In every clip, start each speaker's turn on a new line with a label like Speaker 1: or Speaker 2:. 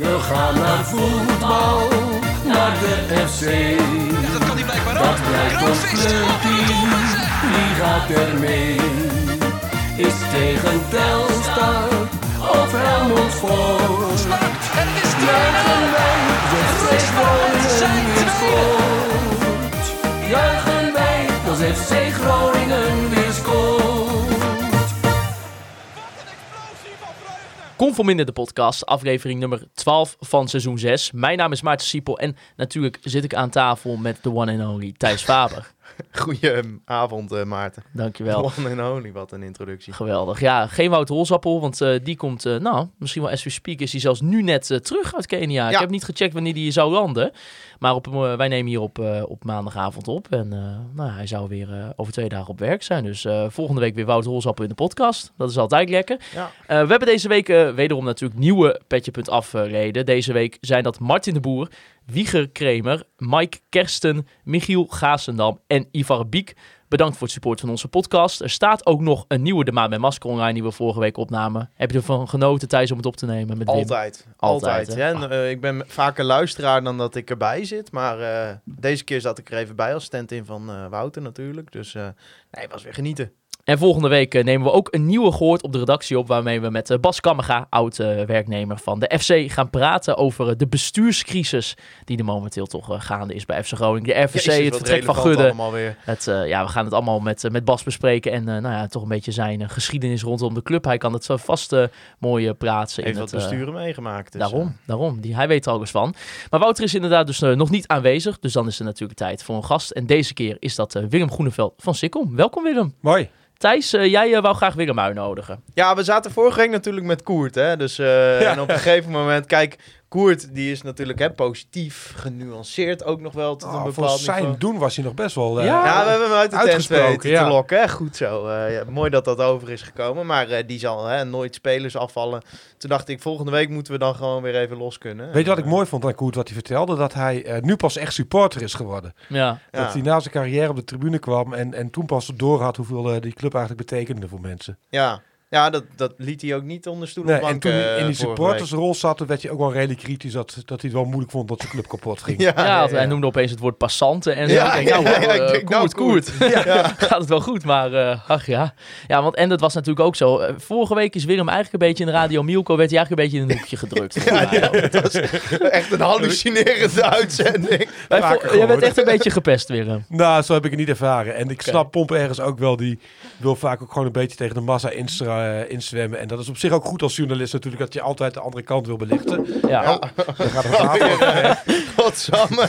Speaker 1: We gaan naar voetbal, naar de FC.
Speaker 2: Dat kan hij blijkbaar
Speaker 1: Dat
Speaker 2: ook.
Speaker 1: blijkt ons clubteam, wie gaat er mee? Is tegen Telstar of Helmond
Speaker 2: 2-0.
Speaker 1: Juichen wij, de FC Groningen weer scoort. Juichen wij, als FC Groningen weer
Speaker 3: Conforminder de podcast, aflevering nummer 12 van seizoen 6. Mijn naam is Maarten Siepel en natuurlijk zit ik aan tafel met de one and only Thijs Faber.
Speaker 4: Goedenavond, eh Maarten.
Speaker 3: Dankjewel.
Speaker 4: One and only, wat een introductie.
Speaker 3: Geweldig. Ja, geen Wout Holsappel, want eh, die komt, eh, nou, misschien wel as we speak, is hij zelfs nu net terug uit Kenia. Ik heb niet gecheckt wanneer hij zou landen. Maar op, wij nemen hier op, op maandagavond op. En nou, hij zou weer over twee dagen op werk zijn. Dus volgende week weer Wout Holsappel in de podcast. Dat is altijd lekker.
Speaker 4: Ja.
Speaker 3: We hebben deze week wederom natuurlijk nieuwe Petje Af eh, leden. Deze week zijn dat Martin de Boer, Wieger Kremer, Mike Kersten, Michiel Gaasendam en Ivar Biek. Bedankt voor het support van onze podcast. Er staat ook nog een nieuwe De Maan met Masker online die we vorige week opnamen. Heb je ervan genoten Thijs om het op te nemen met Wim?
Speaker 4: Altijd.
Speaker 3: Altijd,
Speaker 4: Altijd.
Speaker 3: hè?
Speaker 4: En, eh, ik ben vaker luisteraar dan dat ik erbij zit. Maar eh, deze keer zat ik er even bij als stand-in van eh, Wouter natuurlijk. Dus nee, was weer genieten.
Speaker 3: En volgende week eh, nemen we ook een nieuwe gehoord op de redactie op. Waarmee we met eh, Bas Kammerga, oud-werknemer van de FC, gaan praten over eh, de bestuurscrisis. Die er momenteel toch eh, gaande is bij FC Groningen. De RVC, het vertrek van Gudde. Het, eh, ja, we gaan het allemaal met, eh, met Bas bespreken. En eh, nou ja, toch een beetje zijn eh, geschiedenis rondom de club. Hij kan het zo vast eh, mooi eh, plaatsen.
Speaker 4: Heeft
Speaker 3: in
Speaker 4: wat
Speaker 3: het, eh,
Speaker 4: besturen meegemaakt. Dus,
Speaker 3: daarom,
Speaker 4: eh,
Speaker 3: daarom. Die, hij weet er alles van. Maar Wouter is inderdaad dus eh, nog niet aanwezig. Dus dan is er natuurlijk tijd voor een gast. En deze keer is dat eh, Willem Groeneveld van Sikkom. Welkom Willem.
Speaker 5: Mooi.
Speaker 3: Thijs, eh, jij eh, wou graag Willem uitnodigen.
Speaker 4: Ja, we zaten vorige week natuurlijk met Koert. Hè? Dus, eh, En op een gegeven moment, kijk, Koert die is natuurlijk hè, positief, genuanceerd ook nog wel tot een
Speaker 5: Oh,
Speaker 4: bepaald
Speaker 5: voor zijn
Speaker 4: niveau.
Speaker 5: doen was hij nog best wel... eh,
Speaker 3: Ja.
Speaker 4: Ja, we hebben hem uit de tent weten te
Speaker 5: ja.
Speaker 4: lokken. Hè? Goed zo. Eh, ja, mooi dat dat over is gekomen. Maar eh, die zal hè, nooit spelers afvallen. Toen dacht ik, volgende week moeten we dan gewoon weer even los kunnen.
Speaker 5: Weet je wat ik mooi vond aan Koert, wat hij vertelde? Dat hij nu pas echt supporter is geworden.
Speaker 3: Ja,
Speaker 4: Ja.
Speaker 5: Dat hij na zijn carrière op de tribune kwam en, en toen pas door had hoeveel die club eigenlijk betekende voor mensen.
Speaker 4: Ja, ja dat, dat liet hij ook niet onder stoel
Speaker 5: Nee,
Speaker 4: of bank,
Speaker 5: en toen
Speaker 4: eh,
Speaker 5: hij in die
Speaker 4: week.
Speaker 5: supportersrol zat, toen werd hij ook wel redelijk kritisch dat, dat hij het wel moeilijk vond dat zijn club kapot ging.
Speaker 4: Ja,
Speaker 3: ja,
Speaker 4: ja,
Speaker 3: want hij noemde opeens het woord passanten en zo.
Speaker 4: Ja,
Speaker 3: ik denk, nou,
Speaker 4: ja,
Speaker 3: eh,
Speaker 4: ik nou,
Speaker 3: koert. Gaat het wel goed, maar eh, ach ja. Ja, want en dat was natuurlijk ook zo. Eh, vorige week is Willem eigenlijk een beetje in de Radio Milko, werd hij eigenlijk een beetje in een hoekje gedrukt.
Speaker 4: Ja, ja, het was echt een hallucinerende uitzending.
Speaker 3: Jij bent
Speaker 5: gehoord.
Speaker 3: echt een beetje gepest, Willem.
Speaker 5: Nou, zo heb ik het niet ervaren. En ik snap Pomp ergens ook wel. Die wil vaak ook gewoon een beetje tegen de massa instra- eh, inzwemmen. En dat is op zich ook goed als journalist natuurlijk, dat je altijd de andere kant wil belichten.
Speaker 3: Ja.
Speaker 4: Ja.
Speaker 5: Dan gaat het water.
Speaker 4: Godsamme.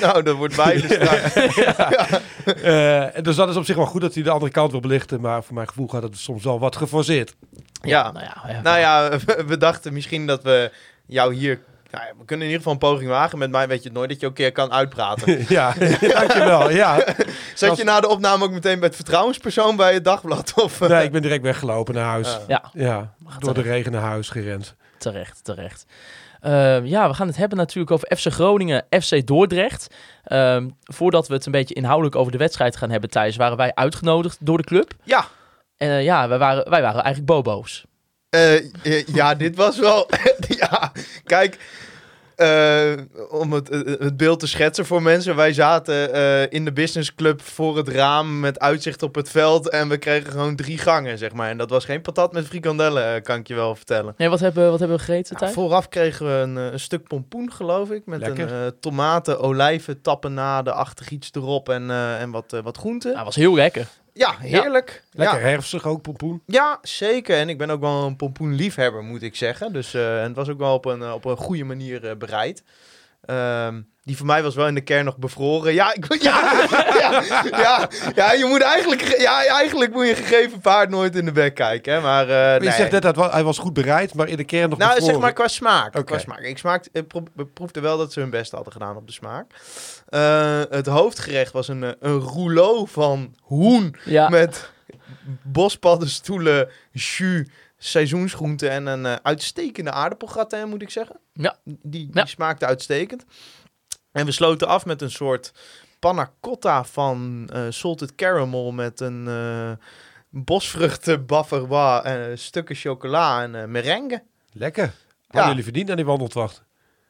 Speaker 4: nou, dat wordt beide straks.
Speaker 5: Eh, dus dat is op zich wel goed dat hij de andere kant wil belichten. Maar voor mijn gevoel gaat het soms wel wat geforceerd.
Speaker 4: Ja.
Speaker 3: Nou ja, ja.
Speaker 4: Nou ja, we, we dachten misschien dat we jou hier... Nou ja, we kunnen in ieder geval een poging wagen. Met mij weet je het nooit dat je ook een keer kan uitpraten.
Speaker 5: ja, dankjewel. Ja.
Speaker 4: Zat je na de opname ook meteen bij het vertrouwenspersoon bij het dagblad? Of, eh?
Speaker 5: Nee, ik ben direct weggelopen naar huis.
Speaker 3: Ja,
Speaker 5: Ja, door de regen naar huis gerend.
Speaker 3: terecht, terecht. Ehm, ja, we gaan het hebben natuurlijk over FC Groningen, FC Dordrecht. Ehm, voordat we het een beetje inhoudelijk over de wedstrijd gaan hebben, Thijs, waren wij uitgenodigd door de club.
Speaker 4: Ja.
Speaker 3: En eh, ja, wij waren, wij waren eigenlijk bobo's.
Speaker 4: Eh, ja, dit was wel... ja, kijk... eh, om het, het het beeld te schetsen voor mensen. Wij zaten eh, in de businessclub voor het raam met uitzicht op het veld. En we kregen gewoon drie gangen, zeg maar. En dat was geen patat met frikandellen, eh, kan ik je wel vertellen.
Speaker 3: Nee, wat hebben, wat hebben we gegeten,
Speaker 4: Ja,
Speaker 3: Thijs?
Speaker 4: vooraf kregen we een, eh, een stuk pompoen, geloof ik. Met
Speaker 5: Lekker.
Speaker 4: een eh, tomaten, olijven, tapenade, achtig iets erop. En, eh, en wat, eh, wat groenten.
Speaker 3: Ja, was heel lekker.
Speaker 4: Ja, heerlijk.
Speaker 5: Lekker
Speaker 4: Ja.
Speaker 5: herfstig ook, pompoen.
Speaker 4: Ja, zeker. En ik ben ook wel een pompoenliefhebber, moet ik zeggen. Dus eh, en het was ook wel op een, eh, op een goede manier eh, bereid. Ehm, die voor mij was wel in de kern nog bevroren. Ja, ik, ja, ja, ja, ja, je moet eigenlijk, ge- ja, eigenlijk moet je gegeven paard nooit in de bek kijken. Hè? Maar, eh,
Speaker 5: Je
Speaker 4: nee.
Speaker 5: zegt net dat hij was goed bereid, maar in de kern nog
Speaker 4: Nou,
Speaker 5: bevroren.
Speaker 4: zeg maar qua smaak. Qua smaak. Ik, smaak, ik pro- ik proefde wel dat ze hun best hadden gedaan op de smaak. Eh, het hoofdgerecht was een, eh, een rouleau van hoen
Speaker 3: Ja,
Speaker 4: met bospaddenstoelen, jus, seizoensgroenten en een uitstekende aardappelgratin, moet ik zeggen.
Speaker 3: Ja.
Speaker 4: Die, die
Speaker 3: Ja.
Speaker 4: smaakte uitstekend. En we sloten af met een soort panna cotta van eh, salted caramel met een eh bosvruchten bavarois, en stukken chocola en eh, merengue.
Speaker 5: Lekker. Hadden
Speaker 4: Ja.
Speaker 5: jullie verdiend aan die wandeltocht?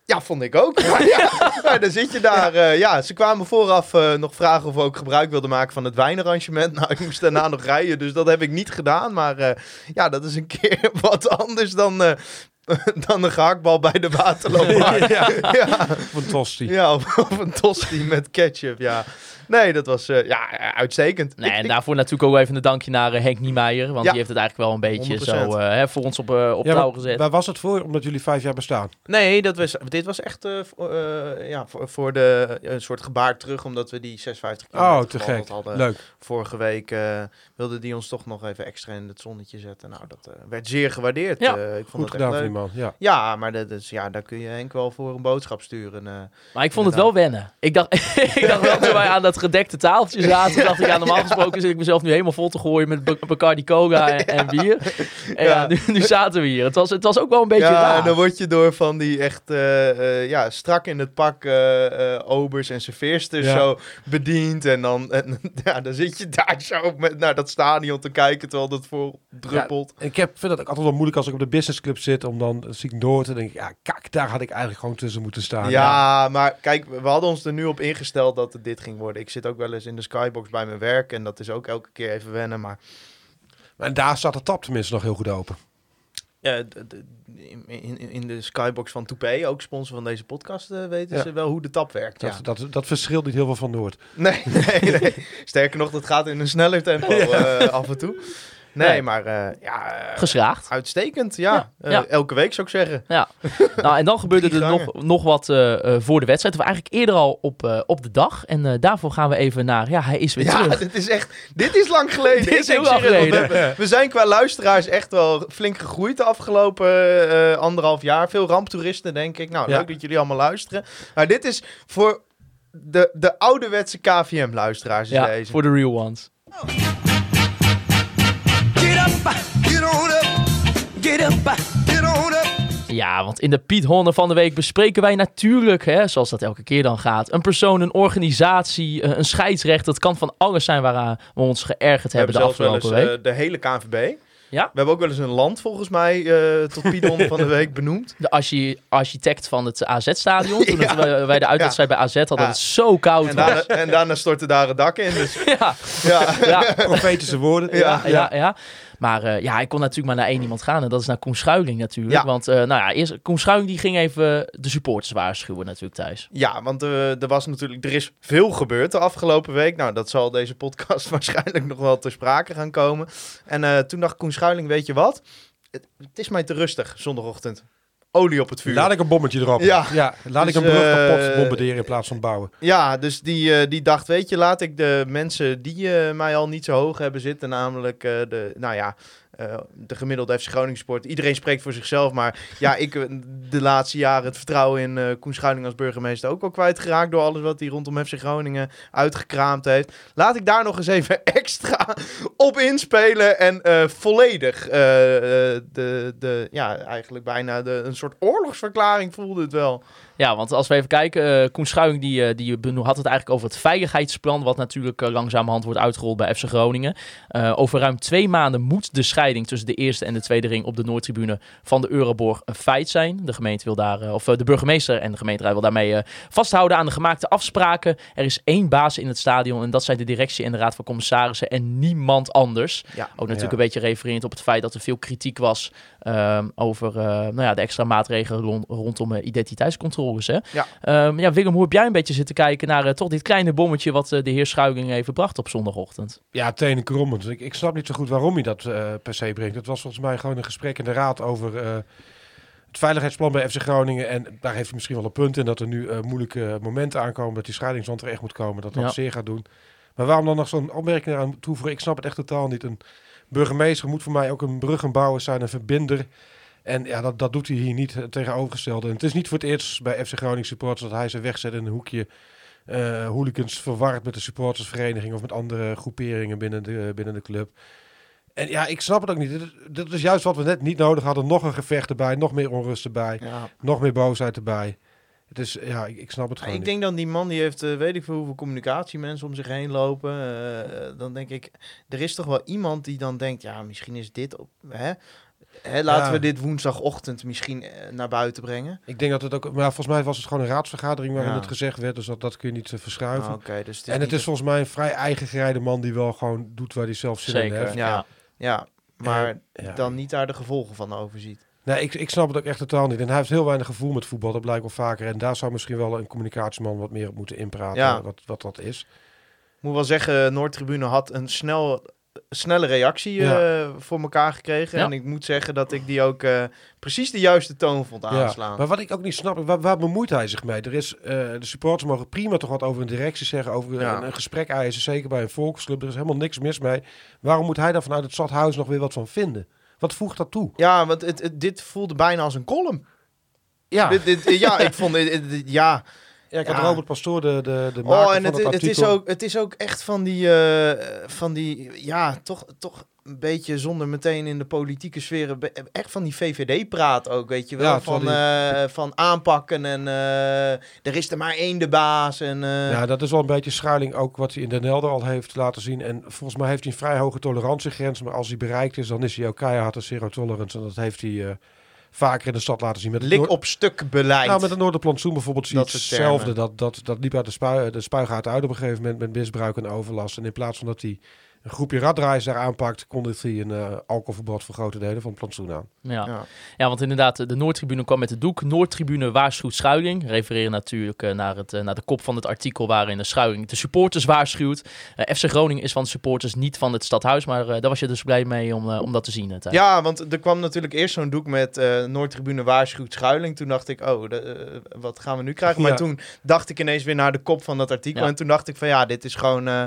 Speaker 4: Ja, vond ik ook. ja, dan zit je daar. ja, ze kwamen vooraf nog vragen of we ook gebruik wilden maken van het wijnarrangement. Nou, ik moest daarna nog rijden, dus dat heb ik niet gedaan. Maar ja, dat is een keer wat anders dan, dan een gehaktbal bij de waterloopmarkt.
Speaker 5: ja,
Speaker 4: ja,
Speaker 5: fantastisch.
Speaker 4: ja of, of een tosti met ketchup, ja. Nee, dat was eh, ja, uitstekend.
Speaker 3: Nee,
Speaker 4: Ik-
Speaker 3: en
Speaker 4: ik-
Speaker 3: daarvoor natuurlijk ook even een dankje naar eh, Henk Niemeyer. Want
Speaker 4: Ja.
Speaker 3: die heeft het eigenlijk wel een beetje
Speaker 4: 100%.
Speaker 3: zo eh, hè, voor ons op, op
Speaker 5: Ja,
Speaker 3: touw
Speaker 5: maar
Speaker 3: gezet.
Speaker 5: Waar was het voor? Omdat jullie vijf jaar bestaan.
Speaker 4: Nee, dat was, dit was echt voor, ja, voor, voor de, een soort gebaar terug, omdat we die 56 kilometer
Speaker 5: Oh, te gek.
Speaker 4: hadden.
Speaker 5: Leuk.
Speaker 4: Vorige week eh, wilde die ons toch nog even extra in het zonnetje zetten. Nou, dat werd zeer gewaardeerd.
Speaker 3: Ja,
Speaker 4: Eh, ik vond
Speaker 5: Goed
Speaker 4: het
Speaker 5: gedaan
Speaker 4: echt leuk.
Speaker 5: Man. Ja.
Speaker 4: Ja, maar dat is, ja, daar kun je Henk wel voor een boodschap sturen. eh.
Speaker 3: Maar ik vond het wel wennen. Ik dacht, ik dacht wel toen wij aan dat gedekte tafeltje zaten, dacht ik, ja, normaal gesproken zit ik mezelf nu helemaal vol te gooien met Bac- Bacardi Cola en, en bier. En ja,
Speaker 4: Ja.
Speaker 3: nu, nu zaten we hier. Het was, het was ook wel een beetje
Speaker 4: ja,
Speaker 3: raar.
Speaker 4: en dan word je door van die echt eh, eh, ja, strak in het pak eh, eh, obers en serveersters
Speaker 5: Ja.
Speaker 4: zo bediend. En dan, en, ja, dan zit je daar zo met, naar dat stadion te kijken terwijl dat vol druppelt.
Speaker 5: Ik heb, vind het ook altijd wel moeilijk als ik op de businessclub zit. Om dan zie ik door te denken. Ja, kijk, daar had ik eigenlijk gewoon tussen moeten staan.
Speaker 4: Ja, maar kijk, we hadden ons er nu op ingesteld dat het dit ging worden. Ik zit ook wel eens in de skybox bij mijn werk en dat is ook elke keer even wennen. Maar
Speaker 5: En daar staat de tap tenminste nog heel goed open.
Speaker 4: ja, in, in, de skybox van Toupé, ook sponsor van deze podcast, eh, weten
Speaker 5: Ja.
Speaker 4: ze wel hoe de tap werkt.
Speaker 5: Dat,
Speaker 4: ja.
Speaker 5: dat, dat verschilt niet heel veel van Noord.
Speaker 4: Nee, nee, nee. Sterker nog, dat gaat in een sneller tempo eh, af en toe. Nee,
Speaker 3: Nee.
Speaker 4: maar eh, ja, eh,
Speaker 3: Geslaagd.
Speaker 4: uitstekend. Ja,
Speaker 3: Ja,
Speaker 4: Eh,
Speaker 3: ja.
Speaker 4: elke week zou ik zeggen.
Speaker 3: Nou, en dan gebeurde er nog, nog wat eh, eh, voor de wedstrijd. We eigenlijk eerder al op, eh, op de dag. En eh, daarvoor gaan we even naar... Ja, hij is weer
Speaker 4: Ja,
Speaker 3: terug.
Speaker 4: dit is echt. Dit is lang geleden.
Speaker 3: Dit is heel lang geleden.
Speaker 4: We, zijn qua luisteraars echt wel flink gegroeid de afgelopen eh, anderhalf jaar. Veel ramptoeristen, denk ik. Nou,
Speaker 5: Ja.
Speaker 4: leuk dat jullie allemaal luisteren. Maar dit is voor de, de ouderwetse KVM-luisteraars.
Speaker 3: Ja,
Speaker 4: deze.
Speaker 3: voor de real ones.
Speaker 1: Get get up, get on up.
Speaker 3: Ja, want in de Piet Honne van de week bespreken wij natuurlijk, hè, zoals dat elke keer dan gaat, een persoon, een organisatie, eh, een scheidsrechter. Het kan van alles zijn waaraan we ons geërgerd
Speaker 4: We
Speaker 3: hebben de
Speaker 4: zelfs wel eens
Speaker 3: afgelopen week.
Speaker 4: eh, de hele KNVB.
Speaker 3: Ja.
Speaker 4: We hebben ook wel eens een land volgens mij eh, tot Pidon van de week benoemd.
Speaker 3: De archi- architect van het AZ-stadion. Toen
Speaker 4: Ja.
Speaker 3: het, wij, wij de uitwedstrijd bij AZ hadden,
Speaker 4: Ja.
Speaker 3: dat het zo koud
Speaker 4: En
Speaker 3: was.
Speaker 4: daarna, en daarna stortte daar het dak in. Dus
Speaker 3: Ja,
Speaker 4: ja,
Speaker 3: ja,
Speaker 5: Profetische woorden.
Speaker 4: Ja.
Speaker 3: ja, ja, ja. Maar eh, ja, ik kon natuurlijk maar naar één iemand gaan. En dat is naar Koen Schuiling natuurlijk.
Speaker 4: Ja.
Speaker 3: Want eh, nou ja, eerst, Koen Schuiling die ging even de supporters waarschuwen natuurlijk thuis.
Speaker 4: ja, want eh, er was natuurlijk, er is veel gebeurd de afgelopen week. Nou, dat zal deze podcast waarschijnlijk nog wel ter sprake gaan komen. En toen dacht Koen Schuiling, weet je wat? Het, het is mij te rustig zondagochtend. Olie op het vuur.
Speaker 5: Laat ik een bommetje erop.
Speaker 4: Ja.
Speaker 5: laat
Speaker 4: Dus,
Speaker 5: ik een brug
Speaker 4: eh,
Speaker 5: kapot bombarderen in plaats van bouwen.
Speaker 4: Ja, dus die, eh, die dacht, weet je, laat ik de mensen die eh, mij al niet zo hoog hebben zitten, namelijk eh, de, nou ja, eh, de gemiddelde FC Groningen sport. Iedereen spreekt voor zichzelf, maar ja, ik eh, de laatste jaren het vertrouwen in eh Koen Schuiling als burgemeester ook al kwijtgeraakt door alles wat hij rondom FC Groningen uitgekraamd heeft. Laat ik daar nog eens even extra op inspelen en volledig de, de, ja, eigenlijk bijna de, een soort oorlogsverklaring voelde het wel.
Speaker 3: Ja, want als we even kijken, eh Koen Schuiling die, eh, die had het eigenlijk over het veiligheidsplan, wat natuurlijk eh, langzamerhand wordt uitgerold bij FC Groningen. Eh, over ruim twee maanden moet de scheiding tussen de eerste en de tweede ring op de Noordtribune van de Euroborg een feit zijn. De gemeente wil daar, of de burgemeester en de gemeenteraad wil daarmee vasthouden aan de gemaakte afspraken. Er is één baas in het stadion en dat zijn de directie en de raad van commissarissen en niemand anders.
Speaker 4: Ja.
Speaker 3: Ook natuurlijk
Speaker 5: Ja.
Speaker 3: een beetje refererend op het feit dat er veel kritiek was ehm, over eh, nou ja, de extra maatregelen rond- rondom eh, Hè?
Speaker 4: Ja.
Speaker 3: Ehm, ja, Willem, hoe heb jij een beetje zitten kijken naar eh, toch dit kleine bommetje wat eh, de heer Schuiling even bracht op zondagochtend?
Speaker 5: Ja, tenen krommend. Ik, ik snap niet zo goed waarom hij dat eh, per se brengt. Het was volgens mij gewoon een gesprek in de raad over eh, het veiligheidsplan bij FC Groningen. En daar heeft hij misschien wel een punt in dat er nu eh, moeilijke momenten aankomen. Dat die scheidingswand er echt moet komen. Dat dat
Speaker 3: Ja.
Speaker 5: zeer gaat doen. Maar waarom dan nog zo'n opmerking aan toevoegen? Ik snap het echt totaal niet. Een burgemeester moet voor mij ook een bruggenbouwer zijn, een verbinder. En ja, dat, dat doet hij hier niet eh, tegenovergestelde. En het is niet voor het eerst bij FC Groningen supporters dat hij ze wegzet in een hoekje. eh hooligans verward met de supportersvereniging of met andere groeperingen binnen de, binnen de club. En ja, ik snap het ook niet. Dit, is- juist wat we net niet nodig hadden. Nog een gevecht erbij, nog meer onrust erbij,
Speaker 4: Ja.
Speaker 5: nog meer boosheid erbij. Het is, ja, ik, ik snap het
Speaker 4: Ja,
Speaker 5: gewoon
Speaker 4: ik denk dan die man die heeft, eh, weet ik veel hoeveel communicatiemensen om zich heen lopen. Eh, dan denk ik, er is toch wel iemand die dan denkt, ja, misschien is dit op, hè? Hè, laten
Speaker 5: Ja.
Speaker 4: we dit woensdagochtend misschien eh, naar buiten brengen.
Speaker 5: Ik denk dat het ook... Maar volgens mij was het gewoon een raadsvergadering waarin
Speaker 4: Ja.
Speaker 5: het gezegd werd. Dus dat, dat kun je niet eh, verschuiven.
Speaker 4: Ah, Oké, dus
Speaker 5: en het is volgens mij een vrij eigen gereide man die wel gewoon doet waar hij zelf zin in heeft.
Speaker 4: Ja.
Speaker 3: Ja.
Speaker 4: Ja, maar
Speaker 5: Ja.
Speaker 4: dan niet daar de gevolgen van overziet.
Speaker 5: Nee, ik, ik snap het ook echt totaal niet. En hij heeft heel weinig gevoel met voetbal. Dat blijkt wel vaker. En daar zou misschien wel een communicatieman wat meer op moeten inpraten.
Speaker 4: Ja.
Speaker 5: Wat, wat dat is.
Speaker 4: Moet wel zeggen, Noordtribune had een snel, snelle reactie
Speaker 5: Ja.
Speaker 4: eh, voor elkaar gekregen.
Speaker 3: Ja.
Speaker 4: En ik moet zeggen dat ik die ook eh, precies de juiste toon vond
Speaker 5: Ja.
Speaker 4: aanslaan.
Speaker 5: Maar wat ik ook niet snap, waar, waar bemoeit hij zich mee? Er is, eh, de supporters mogen prima toch wat over een directie zeggen, over
Speaker 4: Ja.
Speaker 5: een, een gesprek eisen, zeker bij een volksclub. Er is helemaal niks mis mee. Waarom moet hij daar vanuit het stadhuis nog weer wat van vinden? Wat voegt dat toe?
Speaker 4: Ja, want het, het- dit voelde bijna als een column.
Speaker 5: Ja,
Speaker 4: Dit, dit- ja, ik vond dit, dit- ja.
Speaker 5: Ja ik had
Speaker 4: ja.
Speaker 5: Robert Pastoor, de, de, de maker
Speaker 4: Oh, en
Speaker 5: van
Speaker 4: het,
Speaker 5: het,
Speaker 4: is ook, het is ook echt van die, eh, van die, ja, toch, toch een beetje zonder meteen in de politieke sfeer, be- echt van die VVD-praat ook, weet je wel.
Speaker 5: Ja,
Speaker 4: van, eh, van aanpakken en eh, er is er maar één de baas. En,
Speaker 5: Ja, dat is wel een beetje schuiling ook wat hij in Den Helder al heeft laten zien. En volgens mij heeft hij een vrij hoge tolerantiegrens. Maar als die bereikt is, dan is hij ook keihard een zero tolerance. En dat heeft hij vaker in de stad laten zien. Met
Speaker 4: lik op stuk beleid.
Speaker 5: Nou, met het Noorderplantsoen bijvoorbeeld zie je hetzelfde. Dat, dat, dat liep uit de, spui, de spuigaten uit op een gegeven moment met misbruik en overlast. En in plaats van dat hij een groepje raddraaiers daar aanpakt, kondigde hij een eh, alcoholverbod voor grote delen van het plantsoen aan.
Speaker 3: Ja.
Speaker 4: Ja.
Speaker 3: ja, want inderdaad, de Noordtribune kwam met het doek. Noordtribune waarschuwt Schuiling. Refereren natuurlijk eh, naar, het, eh, naar de kop van het artikel waarin de Schuiling de supporters waarschuwt. FC Groningen is van de supporters, niet van het stadhuis. Maar eh, daar was je dus blij mee om, om dat te zien. Thijs.
Speaker 4: Ja, want er kwam natuurlijk eerst zo'n doek met eh Noordtribune waarschuwt schuiling. Toen dacht ik, oh, de- wat gaan we nu krijgen? Maar
Speaker 5: Ja.
Speaker 4: toen dacht ik ineens weer naar de kop van dat artikel.
Speaker 3: Ja.
Speaker 4: En toen dacht ik van ja, dit is gewoon eh,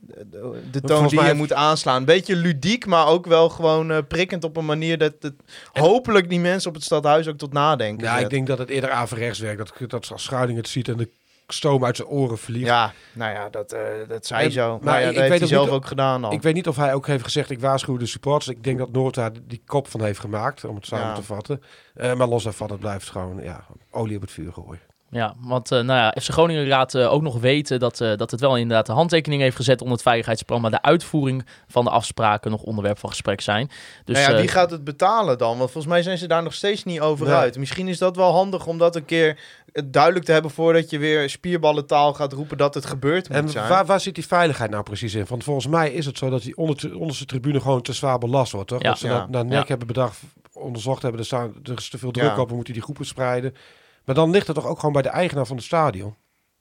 Speaker 4: de, de toon die
Speaker 5: mij
Speaker 4: je moet aanslaan. Beetje ludiek, maar ook wel gewoon eh, prikkend op een manier dat het hopelijk die mensen op het stadhuis ook tot nadenken
Speaker 5: Ja,
Speaker 4: zet.
Speaker 5: ik denk dat het eerder averechts werkt. Dat, dat als Schuiling het ziet en de stoom uit zijn oren vliegt.
Speaker 4: Ja, nou ja, dat, eh, dat zei
Speaker 5: En-
Speaker 4: zo.
Speaker 5: maar
Speaker 4: Maar ja,
Speaker 5: ik-
Speaker 4: dat
Speaker 5: ik
Speaker 4: heeft
Speaker 5: weet
Speaker 4: hij zelf
Speaker 5: niet-
Speaker 4: ook gedaan al.
Speaker 5: Ik weet niet of hij ook heeft gezegd, ik waarschuw de supporters. Ik denk dat Noord daar die kop van heeft gemaakt, om het samen
Speaker 4: Ja.
Speaker 5: te vatten. Eh, maar los daarvan, het blijft gewoon ja, olie op het vuur gooien.
Speaker 3: Ja, want eh, nou ja, FC Groningen laat eh, ook nog weten dat, eh, dat het wel inderdaad de handtekening heeft gezet onder het veiligheidsplan, maar de uitvoering van de afspraken nog onderwerp van gesprek zijn. Dus
Speaker 4: nou ja, wie gaat het betalen dan? Want volgens mij zijn ze daar nog steeds niet over
Speaker 5: Nee.
Speaker 4: uit. Misschien is dat wel handig om dat een keer duidelijk te hebben voordat je weer spierballentaal gaat roepen dat het gebeurd moet
Speaker 5: En
Speaker 4: zijn.
Speaker 5: waar, waar zit die veiligheid nou precies in? Want volgens mij is het zo dat die onder, onderste tribune gewoon te zwaar belast wordt, toch?
Speaker 3: Ja.
Speaker 5: Dat ze
Speaker 4: Ja.
Speaker 5: naar, naar nek
Speaker 3: Ja.
Speaker 5: hebben bedacht, onderzocht hebben, er, staan, er is te veel druk
Speaker 4: Ja.
Speaker 5: op, we moeten die groepen spreiden. Maar dan ligt het toch ook gewoon bij de eigenaar van het stadion?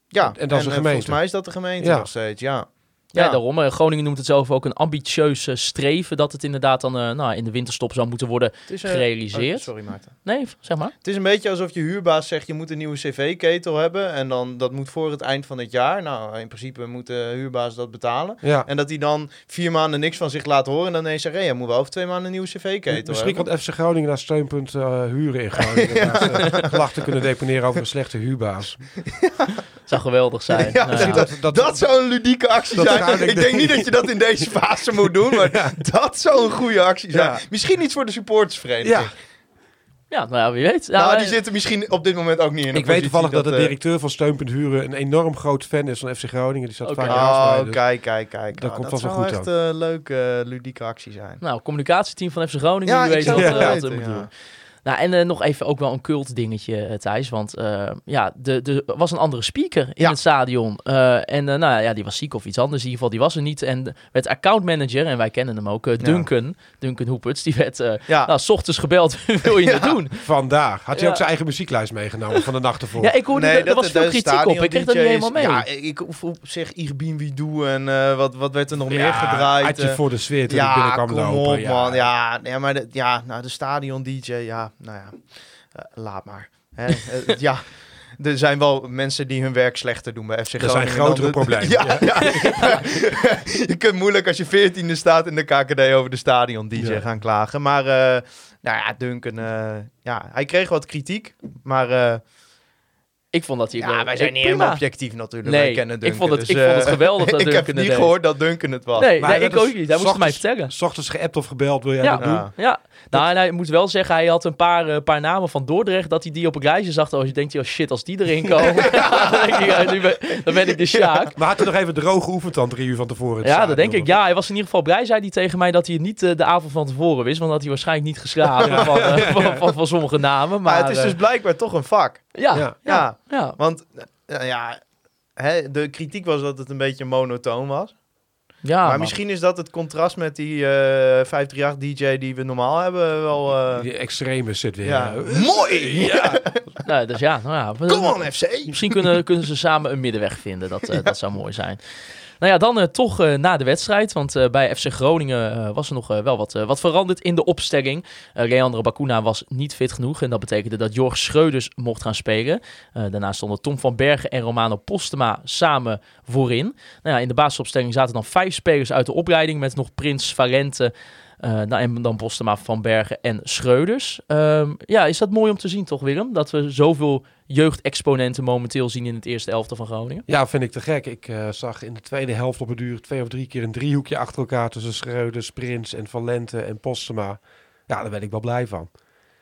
Speaker 4: ja,
Speaker 5: en dat is de
Speaker 4: eh,
Speaker 5: gemeente.
Speaker 4: Volgens mij is dat de gemeente
Speaker 5: Ja.
Speaker 4: nog steeds, ja.
Speaker 3: Ja, daarom. Eh, Groningen noemt het zelf ook een ambitieus eh, streven dat het inderdaad dan eh, nou, in de winterstop zou moeten worden
Speaker 4: is,
Speaker 3: gerealiseerd.
Speaker 4: oh, sorry Maarten.
Speaker 3: Nee, zeg maar.
Speaker 4: Het is een beetje alsof je huurbaas zegt je moet een nieuwe cv-ketel hebben en dan dat moet voor het eind van het jaar. Nou, in principe moet de huurbaas dat betalen.
Speaker 5: Ja.
Speaker 4: En dat hij dan vier maanden niks van zich laat horen en dan ineens zegt, hé, je moet wel over twee maanden een nieuwe cv-ketel
Speaker 5: Misschien kan FC Groningen naar steunpunt eh, huren in Groningen. Ze klachten kunnen deponeren over een slechte huurbaas.
Speaker 3: zou geweldig zijn.
Speaker 4: Ja,
Speaker 3: Nou
Speaker 4: zie
Speaker 3: ja.
Speaker 4: dat- Dat zou een ludieke actie
Speaker 5: Dat
Speaker 4: zijn.
Speaker 5: zou ik
Speaker 4: Ik denk niet dat je dat in deze fase moet doen, maar dat zou een goede actie zijn.
Speaker 5: Ja.
Speaker 4: Misschien iets voor de supportersvereniging.
Speaker 5: Ja,
Speaker 3: Ja, nou ja, wie weet. Ja,
Speaker 4: nou,
Speaker 3: wij-
Speaker 4: die zitten misschien op dit moment ook niet in
Speaker 5: ik weet toevallig dat, de
Speaker 4: eh,
Speaker 5: directeur van Steunpunt Huren een enorm groot fan is van FC Groningen. Die staat
Speaker 3: Oké.
Speaker 5: vaak naast mij.
Speaker 4: Oh,
Speaker 5: dus-
Speaker 4: kijk, kijk, kijk.
Speaker 5: Dat
Speaker 4: Oh,
Speaker 5: komt
Speaker 4: dat zou
Speaker 5: wel goed
Speaker 4: echt een leuke, ludieke actie zijn.
Speaker 3: Nou, communicatieteam van FC Groningen,
Speaker 4: Ja,
Speaker 3: die
Speaker 4: ik
Speaker 3: weet
Speaker 4: zou
Speaker 3: wat,
Speaker 4: het
Speaker 3: eh,
Speaker 4: wel
Speaker 3: wat er
Speaker 4: weten,
Speaker 3: moet
Speaker 4: ja.
Speaker 3: doen. Nou, en eh, nog even ook wel een cult dingetje, eh, Thijs. Want eh, ja, de, de, er was een andere speaker in
Speaker 4: Ja.
Speaker 3: het stadion. Eh, en nou ja, die was ziek of iets anders. In ieder geval, die was er niet. En werd accountmanager, en wij kennen hem ook, Duncan, Duncan Hoeperts. Die werd
Speaker 4: Ja,
Speaker 3: nou, s ochtends gebeld, wil je het doen?
Speaker 5: Vandaag. Had hij
Speaker 3: Ja.
Speaker 5: ook zijn eigen muzieklijst meegenomen van de nacht ervoor?
Speaker 3: Ja, ik hoorde,
Speaker 4: nee,
Speaker 3: er, er was veel
Speaker 4: de
Speaker 3: kritiek op. Ik kreeg dat niet helemaal mee.
Speaker 4: Ja, ik hoef op zich Irbien wie doe en eh, wat, wat werd er nog meer gedraaid.
Speaker 5: Had je voor de sfeer toen ik
Speaker 4: ja,
Speaker 5: binnenkwam
Speaker 4: kom
Speaker 5: lopen.
Speaker 4: op, man. Ja, ja maar de, ja, nou, de stadion-dj, ja, nou ja, eh, laat maar. Hè? Eh, ja, er zijn wel mensen die hun werk slechter doen bij FC
Speaker 5: Er
Speaker 4: Groningen.
Speaker 5: zijn
Speaker 4: dan
Speaker 5: grotere problemen.
Speaker 4: Ja, ja. je kunt moeilijk als je veertiende staat in de KKD over de stadion-dj
Speaker 5: Ja. gaan
Speaker 4: klagen. Maar, eh, nou ja, Duncan, ja, hij kreeg wat kritiek, maar... eh,
Speaker 3: Ik vond dat hij...
Speaker 4: Ja, wij zijn niet
Speaker 3: prima.
Speaker 4: helemaal objectief natuurlijk.
Speaker 3: Nee,
Speaker 4: wij kennen
Speaker 3: ik
Speaker 4: Duncan,
Speaker 3: vond het-
Speaker 4: dus,
Speaker 3: ik vond het
Speaker 4: eh,
Speaker 3: geweldig dat
Speaker 4: ik
Speaker 3: Duncan
Speaker 4: heb
Speaker 3: het
Speaker 4: niet
Speaker 3: deed.
Speaker 4: gehoord dat Duncan het was.
Speaker 3: Nee,
Speaker 5: Maar
Speaker 3: nee
Speaker 5: hij
Speaker 3: ik ook niet. Hij moest het mij vertellen.
Speaker 5: S ochtends geappt of gebeld, wil jij
Speaker 3: Ja.
Speaker 5: dat doen?
Speaker 4: Ja.
Speaker 3: Ja, nou, en hij moet wel zeggen, hij had een paar, eh, paar namen van Dordrecht, dat hij die op een lijstje zag. Als je denkt, oh shit, als die erin komen, dan, ik, ben, dan ben ik de Sjaak.
Speaker 5: Maar had hij nog even droog geoefend dan drie uur van tevoren?
Speaker 3: Ja, dat denk ik. Ja, hij was in ieder geval blij, zei hij tegen mij, dat hij het niet eh, de avond van tevoren wist. Want dat hij waarschijnlijk niet geslapen van, eh, van, sommige namen. Maar,
Speaker 4: het is
Speaker 3: eh,
Speaker 4: dus blijkbaar toch een vak.
Speaker 3: Ja,
Speaker 5: Ja.
Speaker 3: ja,
Speaker 4: want eh, ja, hè, de kritiek was dat het een beetje monotoon was.
Speaker 3: Ja,
Speaker 4: maar
Speaker 3: man.
Speaker 4: misschien is dat het contrast met die eh 538 DJ die we normaal hebben wel... eh,
Speaker 5: Die extreme zit weer.
Speaker 4: ja.
Speaker 5: eh,
Speaker 4: Mooi! Ja.
Speaker 3: Nou, dus ja, nou ja. we-
Speaker 4: Come on, FC!
Speaker 3: Misschien kunnen, kunnen ze samen een middenweg vinden. Dat, eh, dat zou mooi zijn. Nou ja, dan eh, toch eh, na de wedstrijd. Want eh, bij FC Groningen was er nog wel wat, wat veranderd in de opstelling. Leandro Bacuna was niet fit genoeg. En dat betekende dat Jorg Schreuders mocht gaan spelen. Eh, daarna stonden Tom van Bergen en Romano Postema samen voorin. Nou ja, in de basisopstelling zaten dan vijf spelers uit de opleiding. Met nog Prins Valente. Eh, nou, en dan Postema, Van Bergen en Schreuders. Ehm, ja, is dat mooi om te zien toch, Willem? Dat we zoveel jeugdexponenten momenteel zien in het eerste elftal van Groningen.
Speaker 5: Ja, vind ik te gek. Ik eh, zag in de tweede helft op een duur twee of drie keer een driehoekje achter elkaar tussen Schreuders, Prins en Valente en Postema. Ja, daar ben ik wel blij van.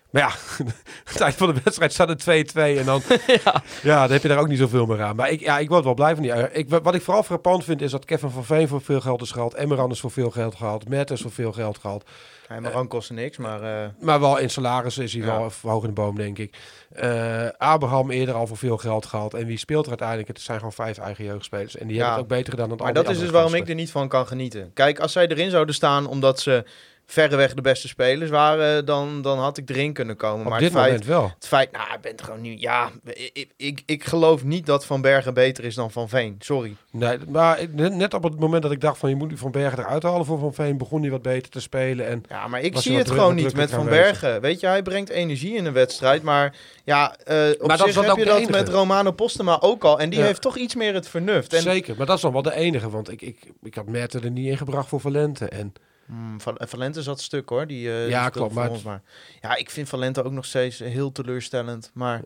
Speaker 5: Maar ja, het eind van de wedstrijd staat het 2-2 en dan,
Speaker 3: ja.
Speaker 5: ja, dan heb je daar ook niet zoveel meer aan. Maar ik, ja, ik word wel blij van die. eh, Ik, wat ik vooral frappant vind is dat Kevin van Veen voor veel geld is gehaald, Emmeran is voor veel geld gehaald, Mertens voor veel geld gehaald.
Speaker 4: Hij mag ook kosten niks, maar... eh,
Speaker 5: Maar wel in salaris is hij
Speaker 4: Ja.
Speaker 5: wel hoog in de boom, denk ik. Eh, Abraham eerder al voor veel geld gehaald. En wie speelt er uiteindelijk? Het zijn gewoon vijf eigen jeugdspelers. En die
Speaker 4: Ja.
Speaker 5: hebben het ook beter gedaan dan
Speaker 4: Maar
Speaker 5: al
Speaker 4: dat is dus waarom ik er niet van kan genieten. Kijk, als zij erin zouden staan omdat ze verreweg de beste spelers waren, dan, dan had ik erin kunnen komen.
Speaker 5: Op
Speaker 4: maar
Speaker 5: dit
Speaker 4: het feit,
Speaker 5: moment wel.
Speaker 4: het feit, nou, ik ben gewoon nu, ja, ik, ik, ik geloof niet dat Van Bergen beter is dan Van Veen. Sorry.
Speaker 5: Nee, maar net op het moment dat ik dacht van je moet Van Bergen eruit halen voor Van Veen, begon hij wat beter te spelen. En
Speaker 4: Ja, maar ik zie het gewoon niet met Van. Bergen. Weet je, hij brengt energie in een wedstrijd, maar ja, eh op
Speaker 5: Maar dat
Speaker 4: zich
Speaker 5: dan
Speaker 4: heb
Speaker 5: ook
Speaker 4: je dat
Speaker 5: enige.
Speaker 4: met Romano Postema ook al. En die
Speaker 5: Ja.
Speaker 4: heeft toch iets meer het vernuft. En,
Speaker 5: zeker, maar dat is dan wel de enige. Want ik, ik, ik had Merten er niet ingebracht voor Valente. En
Speaker 4: Hmm, Val- Valente zat stuk hoor. Die, eh, die
Speaker 5: Ja, klopt, maar
Speaker 4: ja, ik vind Valente ook nog steeds heel teleurstellend. Maar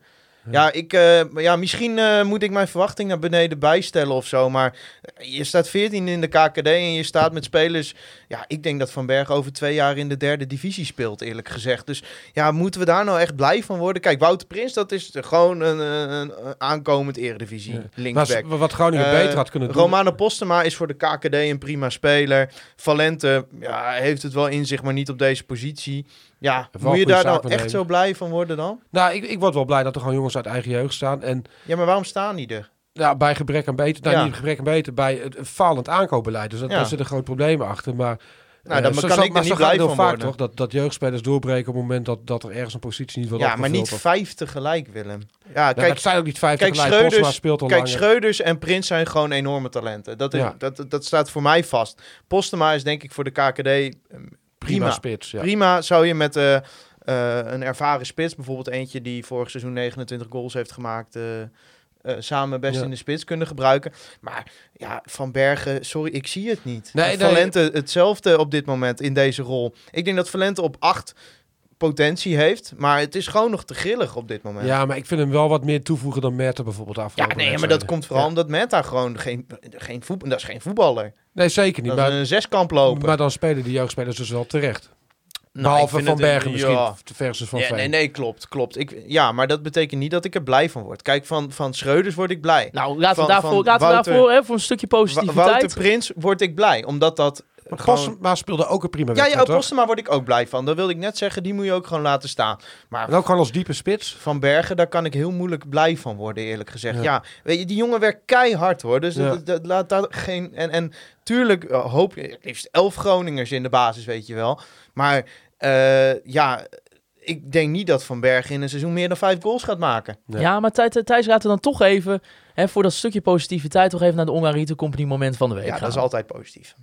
Speaker 4: ja, ik, eh, ja misschien eh, moet ik mijn verwachting naar beneden bijstellen of zo. Maar je staat 14 in de KKD en je staat met spelers. Ja, ik denk dat Van Berg over twee jaar in de derde divisie speelt, eerlijk gezegd. Dus ja, moeten we daar nou echt blij van worden? Kijk, Wouter Prins, dat is gewoon een, aankomend eredivisie
Speaker 5: Ja.
Speaker 4: linksback.
Speaker 5: maar wat Groningen
Speaker 4: Eh,
Speaker 5: beter had kunnen doen.
Speaker 4: Romano Postema is voor de KKD een prima speler. Valente ja, heeft het wel in zich, maar niet op deze positie. Ja, moet je daar nou echt zo blij van worden dan?
Speaker 5: Nou, ik, ik word wel blij dat er gewoon jongens uit eigen jeugd staan. En
Speaker 4: Ja, maar waarom staan die er?
Speaker 5: ja, bij gebrek aan beter, nou
Speaker 4: Ja.
Speaker 5: niet gebrek aan beter, bij het falend aankoopbeleid. Dus dat,
Speaker 4: Ja.
Speaker 5: daar zit een groot probleem achter. Maar
Speaker 4: Nou,
Speaker 5: eh,
Speaker 4: dan
Speaker 5: zo-
Speaker 4: kan
Speaker 5: zo-
Speaker 4: ik
Speaker 5: maar
Speaker 4: niet blij
Speaker 5: heel
Speaker 4: van
Speaker 5: vaak
Speaker 4: worden.
Speaker 5: toch? Dat, dat jeugdspelers doorbreken op het moment dat, dat er ergens een positie niet wordt
Speaker 4: Ja, maar niet vijf tegelijk, Willem. Ja,
Speaker 5: Nou,
Speaker 4: kijk,
Speaker 5: het zijn ook niet vijf
Speaker 4: kijk,
Speaker 5: tegelijk.
Speaker 4: Schreuders-
Speaker 5: speelt al
Speaker 4: kijk
Speaker 5: langer.
Speaker 4: Schreuders en Prins zijn gewoon enorme talenten. Dat, is,
Speaker 5: Ja.
Speaker 4: dat, dat staat voor mij vast. Postema is denk ik voor de KKD eh,
Speaker 5: prima,
Speaker 4: prima.
Speaker 5: spits. Ja.
Speaker 4: Prima zou je met eh, eh, een ervaren spits, bijvoorbeeld eentje die vorig seizoen 29 goals heeft gemaakt, eh, samen best
Speaker 5: Ja.
Speaker 4: in de spits kunnen gebruiken. Maar ja, Van Bergen, sorry, ik zie het niet.
Speaker 5: Nee.
Speaker 4: Valente hetzelfde op dit moment in deze rol. Ik denk dat Valente op 8 potentie heeft, maar het is gewoon nog te grillig op dit moment.
Speaker 5: Ja, maar ik vind hem wel wat meer toevoegen dan Merten bijvoorbeeld de
Speaker 4: Ja, nee, maar dat komt vooral
Speaker 5: Ja.
Speaker 4: omdat Meta gewoon geen, geen voetbal, dat is geen voetballer.
Speaker 5: Nee, zeker niet.
Speaker 4: Dat is
Speaker 5: Maar,
Speaker 4: een zeskamp lopen.
Speaker 5: maar dan spelen die jeugdspelers dus wel terecht.
Speaker 4: Nou, ik
Speaker 5: Behalve
Speaker 4: vind
Speaker 5: Van
Speaker 4: een-
Speaker 5: Bergen misschien
Speaker 4: ja.
Speaker 5: versus Van
Speaker 4: ja,
Speaker 5: Veen.
Speaker 4: nee, nee, klopt, klopt. Ik, ja, maar dat betekent niet dat ik er blij van word. Kijk, van, van Schreuders word ik blij.
Speaker 3: Nou, laten we daarvoor,
Speaker 4: van
Speaker 3: laten we daarvoor hè, voor een stukje positiviteit.
Speaker 4: Wouter Prins word ik blij, omdat dat
Speaker 5: Maar
Speaker 4: gewoon...
Speaker 5: Postma speelde ook een prima
Speaker 4: Ja,
Speaker 5: wedstrijd,
Speaker 4: ja,
Speaker 5: toch?
Speaker 4: Postema word ik ook blij van. Dat wilde ik net zeggen, die moet je ook gewoon laten staan. Maar
Speaker 5: En ook gewoon als diepe spits.
Speaker 4: Van Bergen, daar kan ik heel moeilijk blij van worden, eerlijk gezegd. Ja,
Speaker 5: Ja.
Speaker 4: weet je, die jongen werkt keihard hoor. Dus
Speaker 5: Ja.
Speaker 4: dat, dat, laat daar geen. En, en tuurlijk eh, hoop je, het liefst elf Groningers in de basis, weet je wel. Maar eh, ja, ik denk niet dat Van Bergen in een seizoen meer dan vijf goals gaat maken.
Speaker 5: Ja.
Speaker 3: Ja, maar Thij- Thij- Thijs, laten we dan toch even, hè, voor dat stukje positiviteit, toch even naar de Retail Company moment van de week
Speaker 4: Ja,
Speaker 3: gaan.
Speaker 4: dat is altijd positief.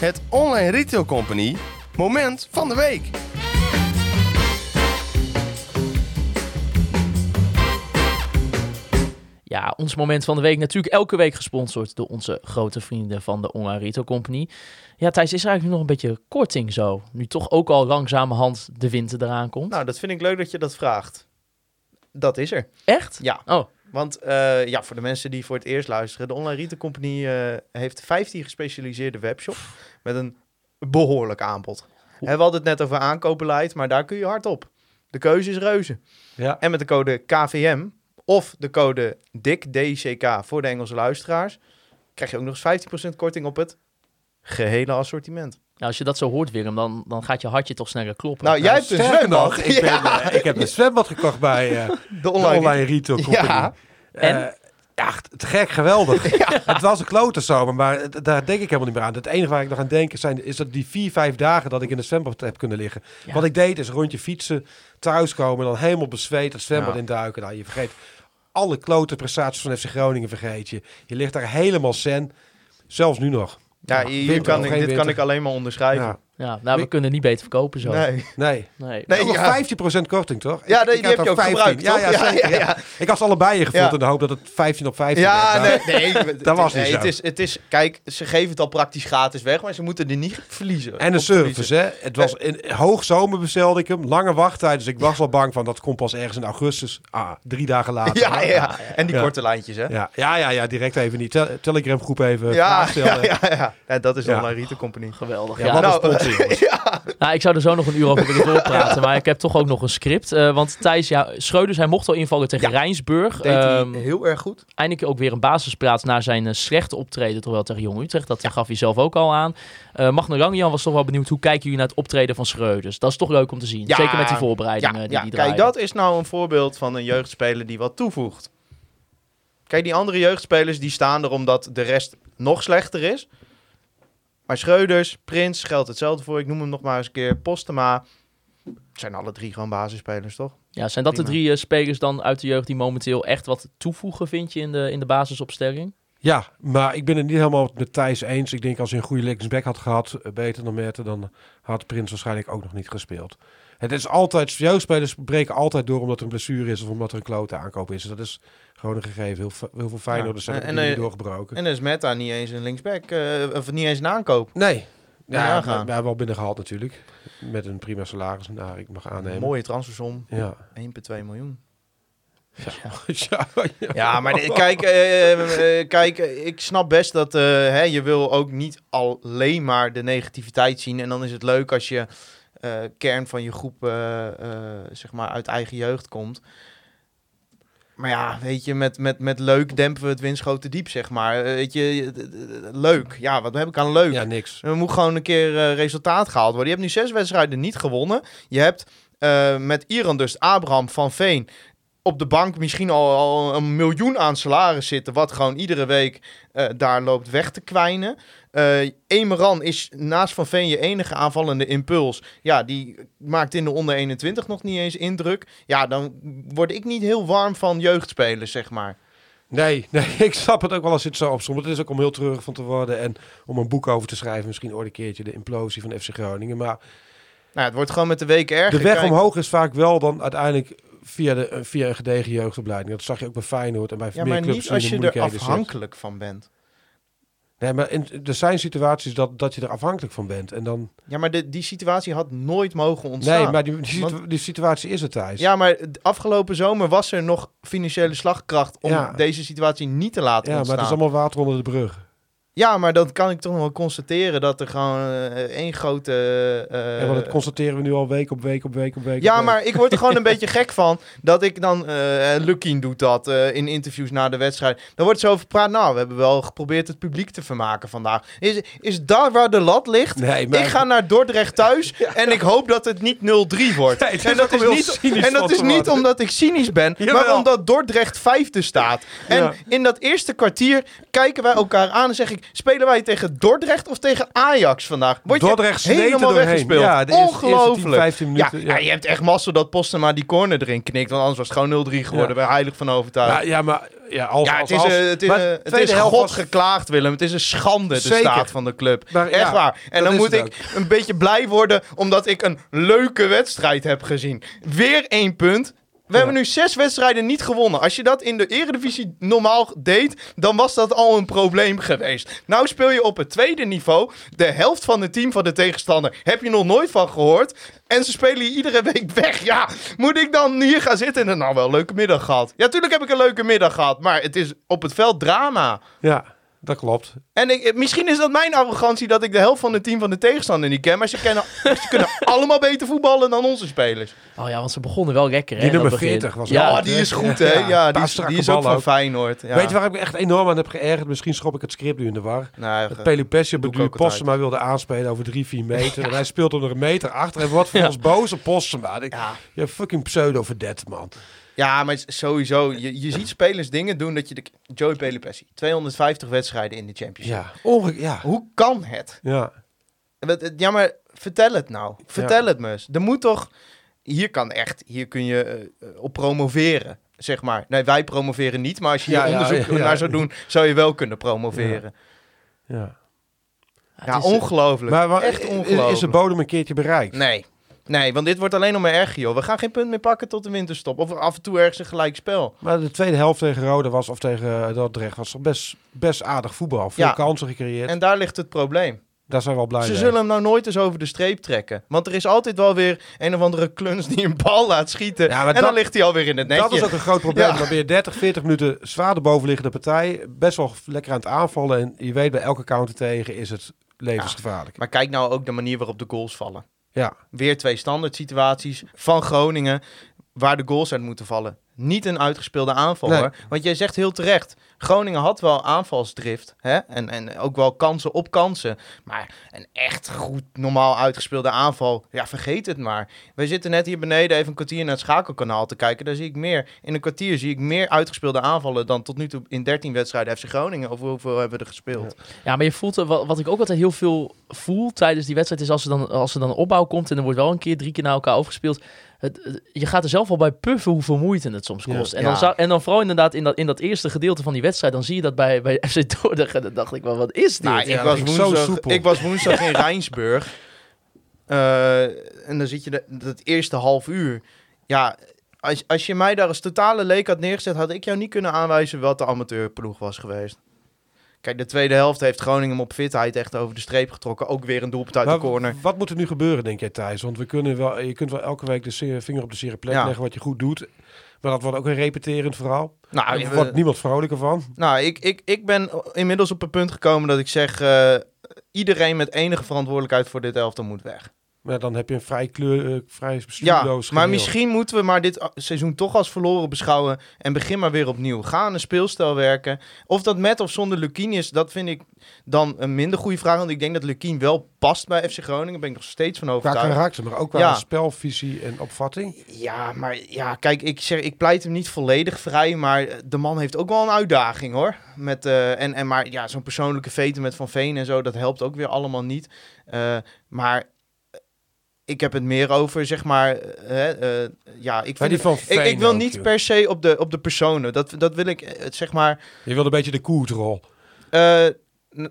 Speaker 6: Het Online Retail Company moment van de week.
Speaker 3: Ja, ons moment van de week natuurlijk elke week gesponsord door onze grote vrienden van de Online Retail Company. Ja, Thijs, is er eigenlijk nog een beetje korting zo? Nu toch ook al langzamerhand de winter eraan komt.
Speaker 4: Nou, dat vind ik leuk dat je dat vraagt. Dat is er.
Speaker 3: Echt?
Speaker 4: Ja.
Speaker 3: Oh,
Speaker 4: Want eh, ja, voor de mensen die voor het eerst luisteren, de Online Retail Company eh, heeft 15 gespecialiseerde webshops met een behoorlijk aanbod. We hadden het net over aankoopbeleid, maar daar kun je hard op. De keuze is reuze.
Speaker 5: Ja.
Speaker 4: En met de code KVM of de code DIK, DCK voor de Engelse luisteraars, krijg je ook nog eens 15% korting op het gehele assortiment.
Speaker 3: nou, als je dat zo hoort, Willem, dan, dan gaat je hartje toch sneller kloppen.
Speaker 4: Nou, jij hebt een
Speaker 5: Sterker
Speaker 4: zwembad.
Speaker 5: nog, ik, ben, eh, ik heb een zwembad gekocht bij eh,
Speaker 4: de
Speaker 5: de
Speaker 4: online,
Speaker 5: online retail company.
Speaker 4: Ja.
Speaker 3: En?
Speaker 5: Eh, ja, te gek, geweldig. Het was een klote zomer, maar het- daar denk ik helemaal niet meer aan. Het enige waar ik nog aan denk zijn, is dat die vier, vijf dagen dat ik in het zwembad heb kunnen liggen.
Speaker 3: Ja.
Speaker 5: Wat ik deed is rondje fietsen, thuiskomen, dan helemaal bezweet het zwembad
Speaker 4: Ja.
Speaker 5: induiken. Nou, je vergeet alle klote prestaties van FC Groningen vergeet je. Je ligt daar helemaal zen, zelfs nu nog.
Speaker 4: Ja, hier
Speaker 5: Winter
Speaker 4: kan ik, dit kan ik alleen maar onderschrijven.
Speaker 5: Ja,
Speaker 3: Ja, nou, we kunnen niet beter verkopen zo.
Speaker 4: Nee.
Speaker 5: nee.
Speaker 3: Nee.
Speaker 4: Nee,
Speaker 5: Ook nog
Speaker 4: ja.
Speaker 5: 15% korting, toch?
Speaker 4: Ja,
Speaker 5: Ik-
Speaker 4: die,
Speaker 5: ik
Speaker 4: die
Speaker 5: had
Speaker 4: heb je ook
Speaker 5: 15.
Speaker 4: gebruikt,
Speaker 5: Ja,
Speaker 4: toch?
Speaker 5: ja, zeker.
Speaker 4: ja.
Speaker 5: Ik had ze allebei ingevuld
Speaker 4: Ja.
Speaker 5: in de hoop dat het 15 op 15
Speaker 4: Ja,
Speaker 5: werd.
Speaker 4: nee, nee.
Speaker 5: Dat was niet
Speaker 4: nee,
Speaker 5: zo.
Speaker 4: Het is, het is, kijk, ze geven het al praktisch gratis weg, maar ze moeten er niet verliezen.
Speaker 5: En de service,
Speaker 4: verliezen.
Speaker 5: hè. Het was in hoog zomer bestelde ik hem. Lange wachttijd. Dus ik was al bang van dat komt pas ergens in augustus. Ah, drie dagen later.
Speaker 4: Ja, ja, en die
Speaker 5: Ja.
Speaker 4: korte lijntjes, hè?
Speaker 5: Ja, ja, ja, ja, direct even niet. Tel- Telegram groep even
Speaker 4: Ja, ja, ja, ja. Ja, dat is
Speaker 5: Ja.
Speaker 4: Online Retail Company.
Speaker 3: Geweldig.
Speaker 5: Ja,
Speaker 3: Ja, nou, nou, ik zou er zo nog een uur over willen doorpraten, maar ik heb toch ook nog een script. Eh, want Thijs, ja, Schreuders, hij mocht al invallen tegen
Speaker 4: Ja.
Speaker 3: Rijnsburg. Ehm,
Speaker 4: heel erg goed.
Speaker 3: eindelijk ook weer een basisplaats na zijn eh, slechte optreden, toch wel tegen Jong Utrecht. Dat gaf hij zelf ook al aan. Uh, Magna Langjan was toch wel benieuwd, hoe kijken jullie naar het optreden van Schreuders? Dat is toch leuk om te zien,
Speaker 4: Ja.
Speaker 3: zeker met die voorbereidingen die
Speaker 4: ja
Speaker 3: die
Speaker 4: kijk,
Speaker 3: draaien.
Speaker 4: dat is nou een voorbeeld van een jeugdspeler die wat toevoegt. Kijk, die andere jeugdspelers die staan er omdat de rest nog slechter is. Maar Schreuders, Prins, geldt hetzelfde voor. Ik noem hem nog maar eens een keer. Postema. Het zijn alle drie gewoon basisspelers, toch?
Speaker 3: Ja, zijn dat de drie eh, spelers dan uit de jeugd die momenteel echt wat toevoegen, vind je, in de, in de basisopstelling?
Speaker 5: Ja, maar ik ben het niet helemaal met Thijs eens. Ik denk als hij een goede linksback had gehad, eh, beter dan Merten, dan had Prins waarschijnlijk ook nog niet gespeeld. Het is altijd, jeugdspelers breken altijd door omdat er een blessure is of omdat er een klote aankoop is. Dat is gewoon een gegeven. Heel, ve- heel veel Feyenoorders
Speaker 4: Ja,
Speaker 5: zijn
Speaker 4: en- en, eh,
Speaker 5: doorgebroken.
Speaker 4: En is Meta niet eens een linksback. eh, of niet eens een aankoop.
Speaker 5: nee.
Speaker 4: Ja,
Speaker 5: maar we hebben wel binnengehaald natuurlijk. Met een prima salaris, naar ik mag aannemen.
Speaker 4: Mooie transfersom.
Speaker 5: Ja.
Speaker 4: 1,2 miljoen.
Speaker 5: ja, ja.
Speaker 4: Ja, maar de- kijk, eh, kijk ik snap best dat hè, je wil ook niet alleen maar de negativiteit zien. En dan is het leuk als je kern van je groep zeg maar uit eigen jeugd komt. Maar ja, weet je, met, met, met leuk dempen we het winschoten diep, zeg maar. Eh, Weet je, eh, eh, leuk. Ja, wat heb ik aan leuk?
Speaker 5: ja, niks.
Speaker 4: Er moet gewoon een keer resultaat gehaald worden. Je hebt nu zes wedstrijden niet gewonnen. Je hebt met Iran dus Abraham van Veen op de bank misschien al, al een miljoen aan salaris zitten. Wat gewoon iedere week eh, daar loopt weg te kwijnen. Eh Emeran is naast Van Veen je enige aanvallende impuls. Ja, die maakt in de onder 21 nog niet eens indruk. Ja, dan word ik niet heel warm van jeugdspelers, zeg maar.
Speaker 5: Nee, nee, ik snap het ook wel als het zo opzomt. Het is ook om heel treurig van te worden en om een boek over te schrijven. Misschien ooit een keertje de implosie van FC Groningen. Maar
Speaker 4: Nou, het wordt gewoon met de week erger.
Speaker 5: de weg
Speaker 4: Kijk-
Speaker 5: omhoog is vaak wel dan uiteindelijk via, de, eh, via een gedegen jeugdopleiding. Dat zag je ook bij Feyenoord en bij
Speaker 4: Ja,
Speaker 5: meer
Speaker 4: maar
Speaker 5: clubs
Speaker 4: niet als je er afhankelijk van bent.
Speaker 5: Nee, maar in, er zijn situaties dat, dat je er afhankelijk van bent. En dan,
Speaker 4: Ja, maar de, die situatie had nooit mogen ontstaan.
Speaker 5: nee, maar die, die, situ-
Speaker 4: Want-
Speaker 5: die situatie is er thuis.
Speaker 4: Ja, maar de afgelopen zomer was er nog financiële slagkracht om
Speaker 5: Ja.
Speaker 4: deze situatie niet te laten
Speaker 5: ja maar
Speaker 4: ontstaan.
Speaker 5: het is allemaal water onder de brug.
Speaker 4: Ja, maar dan kan ik toch nog wel constateren dat er gewoon eh, één grote...
Speaker 5: en want dat constateren we nu al week op week op week op week.
Speaker 4: ja,
Speaker 5: op week.
Speaker 4: maar ik word er gewoon een beetje gek van dat ik dan... eh Lukien doet dat in interviews na de wedstrijd. Dan wordt zo over gepraat. Nou, we hebben wel geprobeerd het publiek te vermaken vandaag. Is, is daar waar de lat ligt?
Speaker 5: Nee, maar-
Speaker 4: Ik ga naar Dordrecht thuis en ik hoop dat het niet 0-3 wordt.
Speaker 5: Nee,
Speaker 4: en dat is niet, en dat is niet omdat ik cynisch ben, maar omdat Dordrecht vijfde staat. En
Speaker 5: Ja.
Speaker 4: in dat eerste kwartier kijken wij elkaar aan en zeg ik... spelen wij tegen Dordrecht of tegen Ajax vandaag? Word je
Speaker 5: Dordrecht er
Speaker 4: helemaal weggespeeld.
Speaker 5: Ja, de eerste- eerste 10,
Speaker 4: Ongelooflijk.
Speaker 5: 15
Speaker 4: ja,
Speaker 5: minuten.
Speaker 4: ja. je hebt echt massa dat Postema die corner erin knikt. Want anders was het gewoon 0-3 geworden. Ben heilig van overtuigd.
Speaker 5: Ja, ja, maar ja, als,
Speaker 4: Ja, het is,
Speaker 5: als-
Speaker 4: het is, het God
Speaker 5: was-
Speaker 4: geklaagd, Willem. Het is een schande, de
Speaker 5: Zeker.
Speaker 4: staat van de club.
Speaker 5: Maar
Speaker 4: Echt waar. En dan moet ik een beetje blij worden omdat ik een leuke wedstrijd heb gezien. Weer één punt. We hebben nu zes wedstrijden niet gewonnen. Als je dat in de eredivisie normaal deed, dan was dat al een probleem geweest. Nou speel je op het tweede niveau. De helft van het team van de tegenstander heb je nog nooit van gehoord. En ze spelen hier iedere week weg. Ja, moet ik dan hier gaan zitten en dan nou wel een leuke middag gehad? Ja, tuurlijk heb ik een leuke middag gehad. Maar het is op het veld drama.
Speaker 5: Ja, dat klopt.
Speaker 4: En ik, misschien is dat mijn arrogantie dat ik de helft van het team van de tegenstander niet ken. Maar ze, kennen, ze kunnen allemaal beter voetballen dan onze spelers.
Speaker 3: Oh ja, want ze begonnen wel lekker. hè,
Speaker 5: Die
Speaker 3: in dat
Speaker 5: nummer
Speaker 3: begin.
Speaker 5: 40 was
Speaker 3: Ja,
Speaker 4: Ja, die is goed, hè? Ja, die is, die is ook van
Speaker 5: ook.
Speaker 4: Feyenoord. Ja.
Speaker 5: Weet je waar ik me echt enorm aan heb geërgerd? Misschien schop ik het script nu in de war.
Speaker 4: Nou,
Speaker 5: Dat
Speaker 4: ook altijd.
Speaker 5: Postema wilde aanspelen over drie, vier meter. En hij speelt er nog een meter achter. En wat voor
Speaker 3: Ja.
Speaker 5: ons boze Postema. Je fucking pseudo-verdette, man.
Speaker 4: Ja, maar sowieso. Je, je ziet spelers dingen doen dat je... De, Joey Pelupessi, 250 wedstrijden in de Championship.
Speaker 5: Ja, onge ja.
Speaker 4: Hoe kan het?
Speaker 5: ja.
Speaker 4: Ja, maar vertel het nou. Vertel het me eens. Er moet toch... Hier kan echt... Hier kun je eh, eh, op promoveren, zeg maar. Nee, wij promoveren niet. Maar als je
Speaker 5: Ja, ja,
Speaker 4: onderzoek
Speaker 5: ja.
Speaker 4: naar zou doen... zou je wel kunnen promoveren.
Speaker 5: ja.
Speaker 3: Ja,
Speaker 4: Ja,
Speaker 3: eh,
Speaker 4: ongelooflijk.
Speaker 5: Maar
Speaker 4: echt
Speaker 5: is,
Speaker 4: ongelooflijk.
Speaker 5: is de bodem een keertje bereikt?
Speaker 4: Nee. Nee, want dit wordt alleen nog maar erger, joh. We gaan geen punt meer pakken tot de winterstop. Of af en toe ergens een gelijk spel.
Speaker 5: Maar de tweede helft tegen Rode was, of tegen uh, Dordrecht, was toch best, best aardig voetbal. Veel
Speaker 4: Ja.
Speaker 5: kansen gecreëerd.
Speaker 4: En daar ligt het probleem.
Speaker 5: Daar zijn we wel blij
Speaker 4: Ze
Speaker 5: mee.
Speaker 4: zullen hem nou nooit eens over de streep trekken. Want er is altijd wel weer een of andere kluns die een bal laat schieten.
Speaker 5: Ja,
Speaker 4: en dan ligt hij alweer in het netje.
Speaker 5: Dat is ook een groot probleem.
Speaker 4: Ja.
Speaker 5: Dan ben je 30, 40 minuten zwaar de bovenliggende partij. Best wel lekker aan het aanvallen. En je weet bij elke counter tegen is het levensgevaarlijk.
Speaker 4: Maar kijk nou ook de manier waarop de goals vallen.
Speaker 5: Ja,
Speaker 4: Weer twee standaard situaties van Groningen waar de goals uit moeten vallen. Niet een uitgespeelde aanval
Speaker 5: Nee.
Speaker 4: hoor. Want jij zegt heel terecht, Groningen had wel aanvalsdrift. Hè? En, en ook wel kansen op kansen. Maar een echt goed, normaal uitgespeelde aanval, ja vergeet het maar. Wij zitten net hier beneden even een kwartier naar het schakelkanaal te kijken. Daar zie ik meer, in een kwartier zie ik meer uitgespeelde aanvallen dan tot nu toe in 13 wedstrijden FC Groningen. Of hoeveel hebben we er gespeeld?
Speaker 3: Ja, maar je voelt, eh, wat, wat ik ook altijd heel veel voel tijdens die wedstrijd, is als er dan, als er dan opbouw komt en er wordt wel een keer drie keer naar elkaar overgespeeld. Het, het- je gaat er zelf al bij puffen hoeveel moeite het soms
Speaker 5: Ja.
Speaker 3: kost. En,
Speaker 4: Ja.
Speaker 3: dan zou, en dan vooral inderdaad in dat, in dat eerste gedeelte van die wedstrijd, dan zie je dat bij, bij FC Dordrecht. En dan dacht ik wel, wat is dit?
Speaker 4: Nou,
Speaker 5: Ja,
Speaker 4: ik,
Speaker 5: dat
Speaker 4: was woensdag,
Speaker 5: soepel.
Speaker 4: ik was woensdag in Rijnsburg. Eh, en dan zit je de, dat eerste half uur. Ja, als, als je mij daar als totale leek had neergezet, had ik jou niet kunnen aanwijzen wat de amateurploeg was geweest. Kijk, de tweede helft heeft Groningen op fitheid echt over de streep getrokken. Ook weer een doelpunt uit
Speaker 5: Maar
Speaker 4: de corner.
Speaker 5: Wat moet er nu gebeuren, denk jij, Thijs? Want we kunnen wel, je kunt wel elke week de vinger op de zere plek
Speaker 4: Ja.
Speaker 5: leggen wat je goed doet. Maar dat wordt ook een repeterend verhaal.
Speaker 4: Nou,
Speaker 5: wordt niemand vrolijker van.
Speaker 4: nou ik, ik, ik ben inmiddels op een punt gekomen dat ik zeg... eh, iedereen met enige verantwoordelijkheid voor dit elftal moet weg.
Speaker 5: Maar dan heb je een vrij, kleur, eh, vrij
Speaker 4: Ja, maar
Speaker 5: geheel.
Speaker 4: misschien moeten we maar dit seizoen toch als verloren beschouwen en begin maar weer opnieuw. Ga aan een speelstijl werken. Of dat met of zonder Lukien is, dat vind ik dan een minder goede vraag. Want ik denk dat Lukien wel past bij FC Groningen. Daar ben ik nog steeds van
Speaker 5: Qua
Speaker 4: overtuigd.
Speaker 5: karakter, maar ook qua
Speaker 4: Ja.
Speaker 5: spelvisie en opvatting.
Speaker 4: Ja, maar ja, kijk, ik, zeg, ik pleit hem niet volledig vrij, maar de man heeft ook wel een uitdaging hoor. Met, eh, en, en maar ja, zo'n persoonlijke veten met Van Veen en zo, dat helpt ook weer allemaal niet. Eh, maar ik heb het meer over, zeg maar, eh, hè, eh, ja, ik vind
Speaker 5: van
Speaker 4: ik, wil
Speaker 5: ook,
Speaker 4: niet
Speaker 5: joh.
Speaker 4: per se op de, op de personen. Dat, dat wil ik, eh, zeg maar.
Speaker 5: Je wil een beetje de koertrol.
Speaker 4: eh,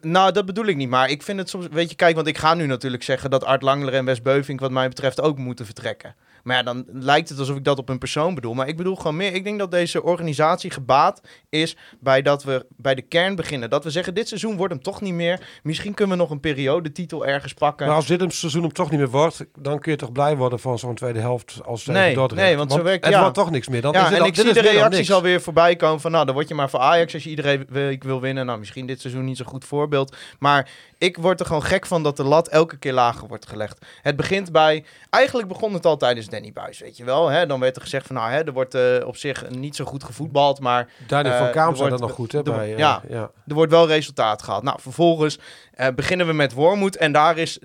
Speaker 4: nou, dat bedoel ik niet. Maar ik vind het soms. Weet je, kijk, want ik ga nu natuurlijk zeggen dat Art Langler en Wes Beuving, wat mij betreft, ook moeten vertrekken. Maar ja, dan lijkt het alsof ik dat op een persoon bedoel. Maar ik bedoel gewoon meer. Ik denk dat deze organisatie gebaat is bij dat we bij de kern beginnen. Dat we zeggen: dit seizoen wordt hem toch niet meer. Misschien kunnen we nog een periodetitel ergens pakken.
Speaker 5: Maar als dit een seizoen hem toch niet meer wordt, dan kun je toch blij worden van zo'n tweede helft als
Speaker 4: Nee, nee, want zo werkt-
Speaker 5: het
Speaker 4: ja.
Speaker 5: wordt toch niks meer. Dan is
Speaker 4: ja,
Speaker 5: dit
Speaker 4: en ik zie
Speaker 5: is
Speaker 4: de reacties alweer voorbij komen van, nou, dan word je maar voor Ajax als je iedereen week wil winnen. Nou, misschien dit seizoen niet zo'n goed voorbeeld. Maar ik word er gewoon gek van dat de lat elke keer lager wordt gelegd. Het begint bij, eigenlijk begon het al tijdens Danny Buis, weet je wel. Hè? Dan werd er gezegd van, nou, hè, er wordt eh, op zich niet zo goed gevoetbald, maar
Speaker 5: Daniel
Speaker 4: Eh,
Speaker 5: van Kaam dat
Speaker 4: wordt-
Speaker 5: nog goed, hè?
Speaker 4: er
Speaker 5: Bij, eh,
Speaker 4: ja.
Speaker 5: ja.
Speaker 4: er wordt wel resultaat gehad. Nou, vervolgens beginnen we met Wormoed en daar is...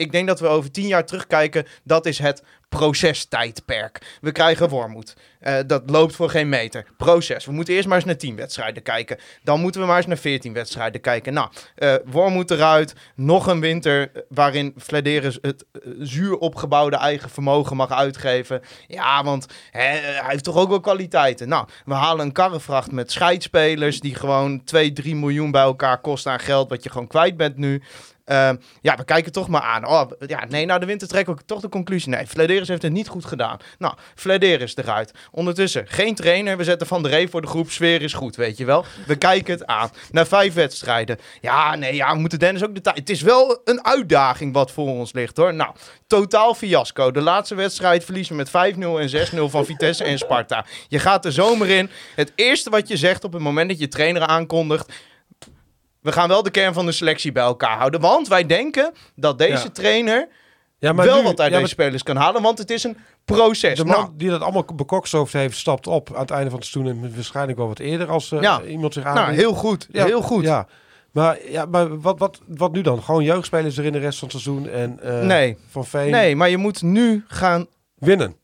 Speaker 4: ik denk dat we over tien jaar terugkijken. Dat is het procestijdperk. We krijgen Wormoed. Eh, dat loopt voor geen meter. Proces. We moeten eerst maar eens naar 10 wedstrijden kijken. Dan moeten we maar eens naar 14 wedstrijden kijken. Nou, eh Wormoed eruit. Nog een winter waarin Flederis het eh, zuur opgebouwde eigen vermogen mag uitgeven. Ja, want hè, hij heeft toch ook wel kwaliteiten. Nou, we halen een karrevracht met scheidspelers die gewoon 2, 3 miljoen bij elkaar kosten aan geld wat je gewoon kwijt bent nu. Ehm, ja, we kijken toch maar aan. Oh, ja, nee, na de winter trekken we toch de conclusie. Nee, Flederis heeft het niet goed gedaan. Nou, Flederis eruit. Ondertussen, geen trainer. We zetten Van der Ree voor de groep. Sfeer is goed, weet je wel. We kijken het aan. Na vijf wedstrijden. Ja, nee, ja, we moeten Dennis ook de tijd... Het is wel een uitdaging wat voor ons ligt, hoor. Nou, totaal fiasco. De laatste wedstrijd verliezen we met 5-0 en 6-0 van Vitesse en Sparta. Je gaat de zomer in. Het eerste wat je zegt op het moment dat je trainer aankondigt... We gaan wel de kern van de selectie bij elkaar houden. Want wij denken dat deze
Speaker 5: Ja.
Speaker 4: trainer
Speaker 5: Ja, maar
Speaker 4: wel
Speaker 5: nu-
Speaker 4: wat uit
Speaker 5: ja,
Speaker 4: deze spelers kan halen. Want het is een proces.
Speaker 5: De man
Speaker 4: Nou,
Speaker 5: die dat allemaal bekokstoofd heeft, stapt op aan het einde van het seizoen. En waarschijnlijk wel wat eerder als eh,
Speaker 4: Ja.
Speaker 5: iemand zich
Speaker 4: nou,
Speaker 5: aanbiedt.
Speaker 4: heel goed. Heel goed.
Speaker 5: Ja. Maar, ja, maar wat, wat, wat nu dan? Gewoon jeugdspelers erin de rest van het seizoen en eh,
Speaker 4: Nee.
Speaker 5: Van Veen
Speaker 4: Nee, maar je moet nu gaan
Speaker 5: winnen.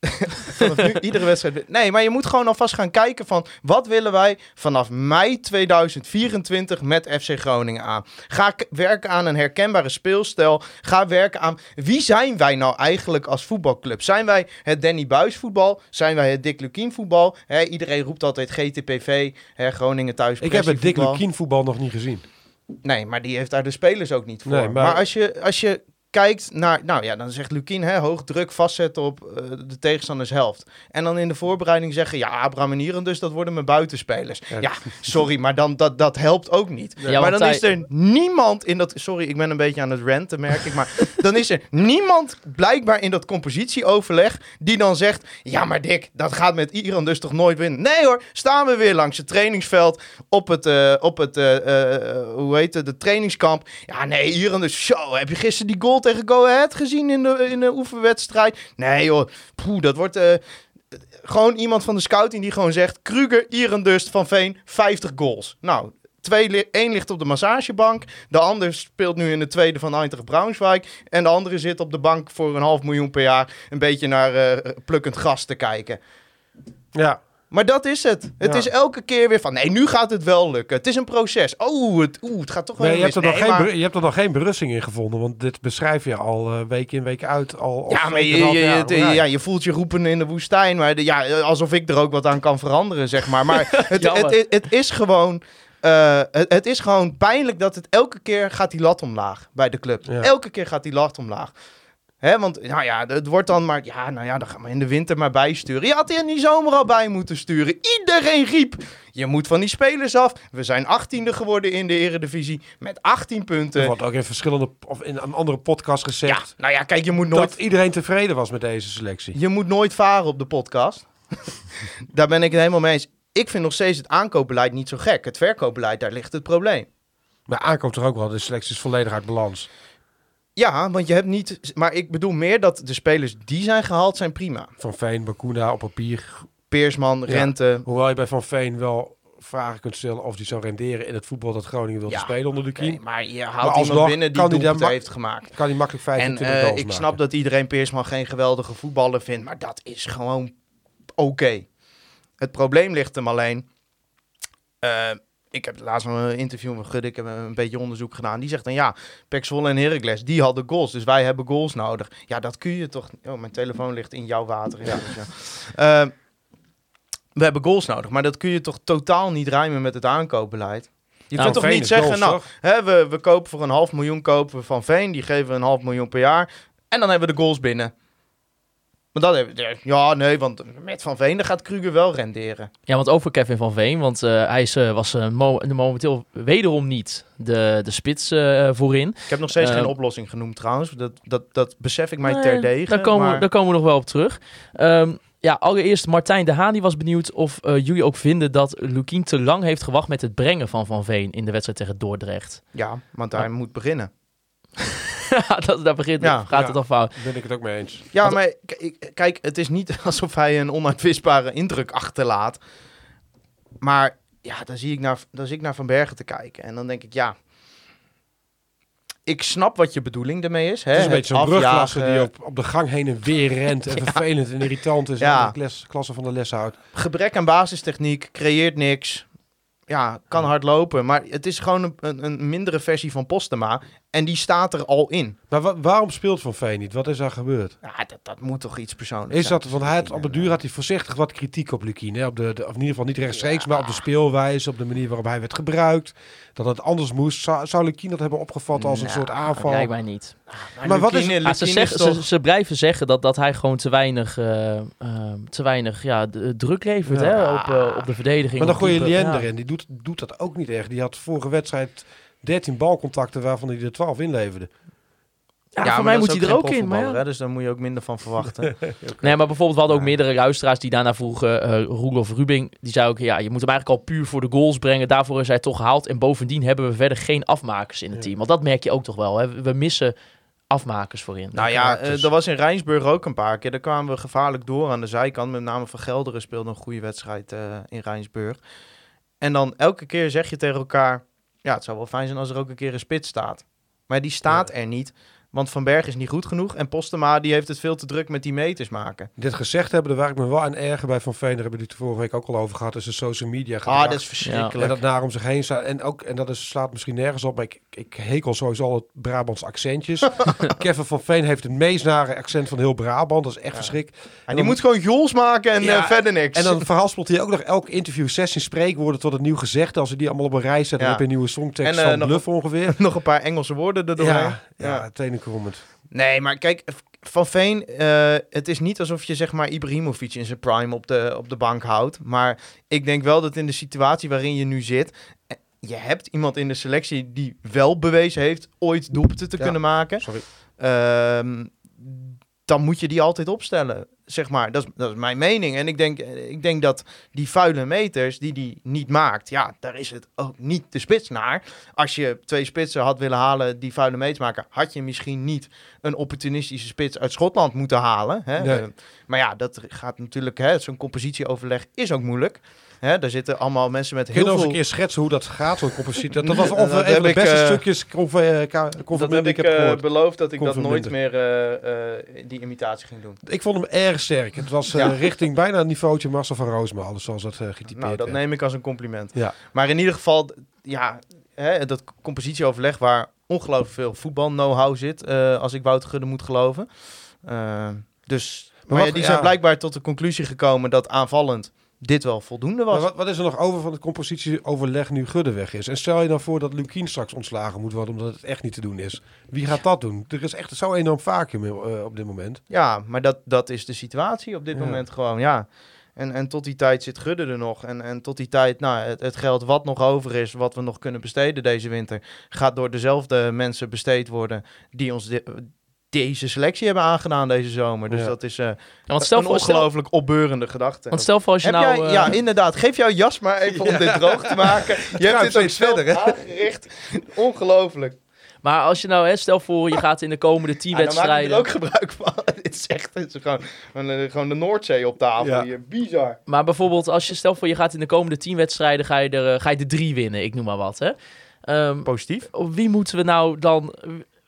Speaker 4: vanaf nu iedere wedstrijd. Nee, maar je moet gewoon alvast gaan kijken van wat willen wij vanaf mei 2024 met FC Groningen aan. Ga werken aan een herkenbare speelstijl. Ga werken aan wie zijn wij nou eigenlijk als voetbalclub? Zijn wij het Danny Buis voetbal? Zijn wij het Dick Lukien voetbal? Iedereen roept altijd GTPV, Groningen thuis.
Speaker 5: Ik heb het Dick. Lukien voetbal nog niet gezien.
Speaker 4: Nee, maar die heeft daar de spelers ook niet voor.
Speaker 5: Nee,
Speaker 4: maar
Speaker 5: maar-
Speaker 4: als, je, als je kijkt naar... Nou ja, dan zegt Lukien, hè, hoog druk vastzetten op eh, de tegenstanders helft. En dan in de voorbereiding zeggen... Ja, Abraham en Ieren, dus dat worden mijn buitenspelers.
Speaker 5: Ja.
Speaker 4: Ja, sorry, maar dan, dat, dat helpt ook niet.
Speaker 3: Ja,
Speaker 4: maar dan
Speaker 3: hij-
Speaker 4: is er niemand in dat... Sorry, ik ben een beetje aan het ranten, merk ik. Maar dan is er niemand blijkbaar in dat compositieoverleg... die dan zegt... Ja, maar Dick, dat gaat met Iran dus toch nooit winnen? Nee hoor, staan we weer langs het trainingsveld... op het, eh, op het eh, eh, hoe heet het, de trainingskamp. Ja, nee, Iran dus... Zo, heb je gisteren die goal tegen Go Ahead gezien in de, in de oefenwedstrijd? Nee joh, poeh, dat wordt... eh, gewoon iemand van de scouting die gewoon zegt... Kruger, Irendust, Van Veen, 50 goals. Nou, twee één ligt op de massagebank. De ander speelt nu in de tweede van Eintracht Braunschweig. En de andere zit op de bank voor een half miljoen per jaar... een beetje naar eh, plukkend gras te kijken.
Speaker 5: Ja,
Speaker 4: Maar dat is het. Het
Speaker 5: Ja.
Speaker 4: is elke keer weer van... Nee, nu gaat het wel lukken. Het is een proces. Oh, het, oeh, het gaat toch wel
Speaker 5: nee, je, hebt er
Speaker 4: Nee,
Speaker 5: geen,
Speaker 4: maar-
Speaker 5: je hebt er nog geen berusting in gevonden. Want dit beschrijf je al eh, week in, week uit. Al,
Speaker 4: Ja, maar je, ja, je voelt je roepen in de woestijn. Maar de- ja, alsof ik er ook wat aan kan veranderen, zeg maar. Maar het, het, het, is gewoon... eh, het, het is gewoon pijnlijk dat het elke keer gaat die lat omlaag bij de club.
Speaker 5: Ja.
Speaker 4: Elke keer gaat die lat omlaag. Hè, want nou ja, het wordt dan maar... Ja, nou ja, dan gaan we in de winter maar bijsturen. Je had er in die zomer al bij moeten sturen. Iedereen riep. Je moet van die spelers af. We zijn achttiende geworden in de eredivisie. Met 18
Speaker 5: Er
Speaker 4: punten.
Speaker 5: wordt ook in verschillende, of in een andere podcast
Speaker 4: Ja,
Speaker 5: gezegd.
Speaker 4: nou ja, kijk, je moet nooit
Speaker 5: Dat iedereen tevreden was met deze selectie.
Speaker 4: Je moet nooit varen op de podcast. daar ben ik het helemaal mee eens. Ik vind nog steeds het aankoopbeleid niet zo gek. Het verkoopbeleid, daar ligt het probleem.
Speaker 5: Maar aankomt er ook wel. De selectie is volledig uit balans.
Speaker 4: Ja, want je hebt niet... Maar ik bedoel meer dat de spelers die zijn gehaald zijn prima.
Speaker 5: Van Veen, Bakuna op papier.
Speaker 4: Peersman,
Speaker 5: Ja.
Speaker 4: Rente.
Speaker 5: Hoewel je bij Van Veen wel vragen kunt stellen of die zou renderen in het voetbal dat Groningen wilde
Speaker 4: Ja,
Speaker 5: spelen onder de kiem.
Speaker 4: Maar je
Speaker 5: Maar
Speaker 4: haalt
Speaker 5: alsnog
Speaker 4: iemand binnen die doelpunten heeft gemaakt.
Speaker 5: Kan hij makkelijk
Speaker 4: En
Speaker 5: 25
Speaker 4: eh,
Speaker 5: goals
Speaker 4: ik
Speaker 5: maken.
Speaker 4: snap dat iedereen Peersman geen geweldige voetballer vindt. Maar dat is gewoon oké. Het probleem ligt hem alleen... eh, ik heb laatst een interview met Gudde. Ik heb een beetje onderzoek gedaan. Die zegt dan ja, Pek Zwolle en Heracles, die hadden goals. Dus wij hebben goals nodig. Ja, dat kun je toch... Oh, mijn telefoon ligt in jouw water. Ja. Dus ja. Eh, we hebben goals nodig. Maar dat kun je toch totaal niet rijmen met het aankoopbeleid? Je
Speaker 3: Nou,
Speaker 4: kunt toch niet zeggen,
Speaker 5: goals,
Speaker 4: nou? Hè, we, we kopen voor een half miljoen kopen we van Veen. Die geven we een half miljoen per jaar. En dan hebben we de goals binnen. Maar dat hebben we, ja, nee, want met Van Veen dan gaat Kruger wel renderen.
Speaker 3: Ja, want over Kevin van Veen, want eh, hij is, eh, was eh, mo- momenteel wederom niet de, de spits eh, voorin.
Speaker 4: Ik heb nog steeds
Speaker 3: Eh,
Speaker 4: geen oplossing genoemd trouwens. Dat, dat, dat besef ik mij
Speaker 3: Nee,
Speaker 4: terdege.
Speaker 3: Daar komen,
Speaker 4: maar-
Speaker 3: daar komen we nog wel op terug. Ehm, ja, allereerst Martijn de Haan die was benieuwd of eh, jullie ook vinden dat Lukien te lang heeft gewacht met het brengen van Van Veen in de wedstrijd tegen Dordrecht.
Speaker 4: Ja, want hij moet beginnen.
Speaker 3: dat, daar begint,
Speaker 4: Ja,
Speaker 3: gaat
Speaker 5: ja.
Speaker 3: het al fout.
Speaker 5: Daar ben ik het ook mee eens.
Speaker 4: Ja,
Speaker 3: Want-
Speaker 4: maar kijk, het is niet alsof hij een onuitwisbare indruk achterlaat. Maar ja, dan zie ik naar, dan zie ik naar Van Bergen te kijken. En dan denk ik, ja... Ik snap wat je bedoeling ermee is. Hè?
Speaker 5: Het is een beetje zo'n brugklasse die op, op de gang heen en weer rent. En vervelend en irritant is.
Speaker 4: Ja.
Speaker 5: En de klas, klasse van de les houdt.
Speaker 4: Gebrek aan basistechniek, creëert niks. Ja, kan hard lopen. Maar het is gewoon een, een, een mindere versie van Postema. En die staat er al in.
Speaker 5: Maar wa- waarom speelt Van Veen niet? Wat is daar gebeurd?
Speaker 4: Ja, dat, dat moet toch iets persoonlijks
Speaker 5: Is
Speaker 4: zijn.
Speaker 5: dat, want hij had, op de duur had hij voorzichtig wat kritiek op Lukien. Hè? Op de, de, of in ieder geval niet rechtstreeks, maar op de speelwijze, op de manier waarop hij werd gebruikt. Dat het anders moest. Zou, zou Lukien dat hebben opgevat als een
Speaker 3: Nou,
Speaker 5: soort aanval?
Speaker 3: Lijkt mij niet.
Speaker 5: Maar wat is-
Speaker 3: Ah, ze,
Speaker 4: is toch-
Speaker 3: ze, ze blijven zeggen dat, dat hij gewoon te weinig, eh, eh, te weinig ja, de- druk levert
Speaker 5: Ja.
Speaker 3: hè, op, eh, op de verdediging.
Speaker 5: maar dan gooi je. Lien
Speaker 3: Ja.
Speaker 5: erin. Die doet, doet dat ook niet echt. Die had vorige wedstrijd 13 balcontacten waarvan hij er 12 inleverde.
Speaker 3: Ja,
Speaker 4: Ja,
Speaker 3: voor mij moet hij er ook in. Maar ja.
Speaker 4: hè, dus daar moet je ook minder van verwachten.
Speaker 3: Nee, maar bijvoorbeeld, we hadden ook
Speaker 4: Ja.
Speaker 3: meerdere luisteraars die daarna vroegen. eh Roelof Rubing, die zei ook, ja, je moet hem eigenlijk al puur voor de goals brengen. Daarvoor is hij toch gehaald. En bovendien hebben we verder geen afmakers in het
Speaker 5: Ja.
Speaker 3: team. Want dat merk je ook toch wel. Hè? We missen afmakers voorin.
Speaker 4: nou ja,
Speaker 5: karakters.
Speaker 4: eh, dat was in Rijnsburg ook een paar keer. Daar kwamen we gevaarlijk door aan de zijkant. Met name Van Gelderen speelde een goede wedstrijd eh, in Rijnsburg. En dan elke keer zeg je tegen elkaar... Ja, het zou wel fijn zijn als er ook een keer een spits staat. Maar die staat er niet. Want Van Berg is niet goed genoeg. En Postema die heeft het veel te druk met die meters maken.
Speaker 5: Dit gezegd hebben, daar waar ik me wel aan erger bij Van Veen, daar hebben we het vorige week ook al over gehad, is de social media gedrag.
Speaker 4: Ah, dat is
Speaker 5: En
Speaker 4: verschrikkelijk.
Speaker 5: dat naar om zich heen staat. En, ook, en dat is, slaat misschien nergens op, maar ik, ik hekel sowieso al het Brabants accentjes. Kevin van Veen heeft het meest nare accent van heel Brabant. Dat is echt verschrikkelijk.
Speaker 4: En die moet gewoon goals maken en
Speaker 5: Ja,
Speaker 4: eh, verder niks.
Speaker 5: En dan verhaspelt hij ook nog elk interview 16 spreekwoorden tot het nieuw gezegde. Als hij die allemaal op een rij zet, dan
Speaker 4: Ja.
Speaker 5: heb je een nieuwe songtekst
Speaker 4: En, eh,
Speaker 5: van
Speaker 4: nog-
Speaker 5: Bluff ongeveer.
Speaker 4: nog een paar Engelse woorden er doorheen.
Speaker 5: Ja, ja, tenenkrommend.
Speaker 4: Nee, maar kijk, Van Veen, eh, het is niet alsof je zeg maar Ibrahimovic in zijn prime op de, op de bank houdt. Maar ik denk wel dat in de situatie waarin je nu zit, eh, je hebt iemand in de selectie die wel bewezen heeft ooit doelpunten te
Speaker 5: Ja.
Speaker 4: kunnen maken.
Speaker 5: Sorry.
Speaker 4: Ehm, dan moet je die altijd opstellen, zeg maar. Dat is, dat is mijn mening. En ik denk, ik denk dat die vuile meters die die niet maakt, ja, daar is het ook niet de spits naar. Als je twee spitsen had willen halen die vuile meters maken, had je misschien niet een opportunistische spits uit Schotland moeten halen. Hè?
Speaker 5: Nee.
Speaker 4: Maar ja, dat gaat natuurlijk, zo'n compositieoverleg is ook moeilijk. Hè? Daar zitten allemaal mensen met
Speaker 5: Kun je
Speaker 4: heel
Speaker 5: nog eens een keer schetsen hoe dat gaat, zo'n compositie? Dat, dat was
Speaker 4: Dat
Speaker 5: ongeveer
Speaker 4: heb
Speaker 5: een de beste
Speaker 4: eh,
Speaker 5: stukjes eh,
Speaker 4: Dat heb ik eh, beloofd dat ik dat nooit meer die imitatie ging doen.
Speaker 5: Ik vond hem erg sterk. Het was
Speaker 4: Ja.
Speaker 5: richting bijna het niveautje Marcel van Roosmalen, zoals dat getypeerd
Speaker 4: Nou, dat
Speaker 5: werd.
Speaker 4: neem ik als een compliment.
Speaker 5: Ja.
Speaker 4: Maar in ieder geval, ja, hè, dat compositieoverleg waar ongelooflijk veel voetbal-know-how zit, als ik Wouter Gudde moet geloven. Dus, maar, ja, die zijn blijkbaar tot de conclusie gekomen dat aanvallend dit wel voldoende was.
Speaker 5: Wat, wat is er nog over van het compositieoverleg nu Gudde weg is? En stel je dan voor dat Lukien straks ontslagen moet worden omdat het echt niet te doen is. Wie gaat dat doen? Er is echt zo enorm vacuüm eh, op dit moment.
Speaker 4: Ja, maar dat, dat is de situatie op dit
Speaker 5: Ja.
Speaker 4: moment gewoon, ja. En, en tot die tijd zit Gudde er nog. En, en tot die tijd, nou, het, het geld wat nog over is, wat we nog kunnen besteden deze winter, gaat door dezelfde mensen besteed worden die ons deze selectie hebben aangedaan deze zomer. Dus
Speaker 5: Ja.
Speaker 4: dat is eh,
Speaker 3: Ja, want stel
Speaker 4: een
Speaker 3: voor, stel,
Speaker 4: ongelooflijk opbeurende gedachte.
Speaker 3: want stel voor als je
Speaker 4: Heb
Speaker 3: nou...
Speaker 4: jij,
Speaker 3: eh,
Speaker 4: ja, inderdaad. Geef jouw jas maar even om dit droog te maken. Je hebt
Speaker 5: gaat
Speaker 4: dit ook
Speaker 5: verder, hè?
Speaker 4: aangericht. Ongelooflijk.
Speaker 3: Maar als je nou, hè, stel voor je gaat in de komende tien
Speaker 4: Ja, dan maak ik
Speaker 3: wedstrijden...
Speaker 4: er ook gebruik van. dit is echt dit is gewoon, gewoon, eh, gewoon de Noordzee op tafel
Speaker 5: Ja.
Speaker 4: hier. Bizar.
Speaker 3: Maar bijvoorbeeld, als je stel voor je gaat in de komende tien wedstrijden, ga je er, ga je er drie winnen, ik noem maar wat. Hè? Ehm,
Speaker 4: Positief.
Speaker 3: op wie moeten we nou dan...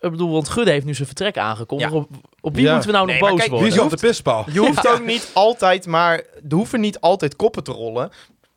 Speaker 3: Ik bedoel, want Gudde heeft nu zijn vertrek aangekondigd.
Speaker 4: Ja.
Speaker 3: Op, op wie
Speaker 5: Ja.
Speaker 3: moeten we nou
Speaker 4: Nee,
Speaker 3: nog boos
Speaker 4: kijk,
Speaker 3: worden?
Speaker 5: Wie is op de pispaal?
Speaker 4: Je hoeft ook niet altijd, maar er hoeven niet altijd koppen te rollen.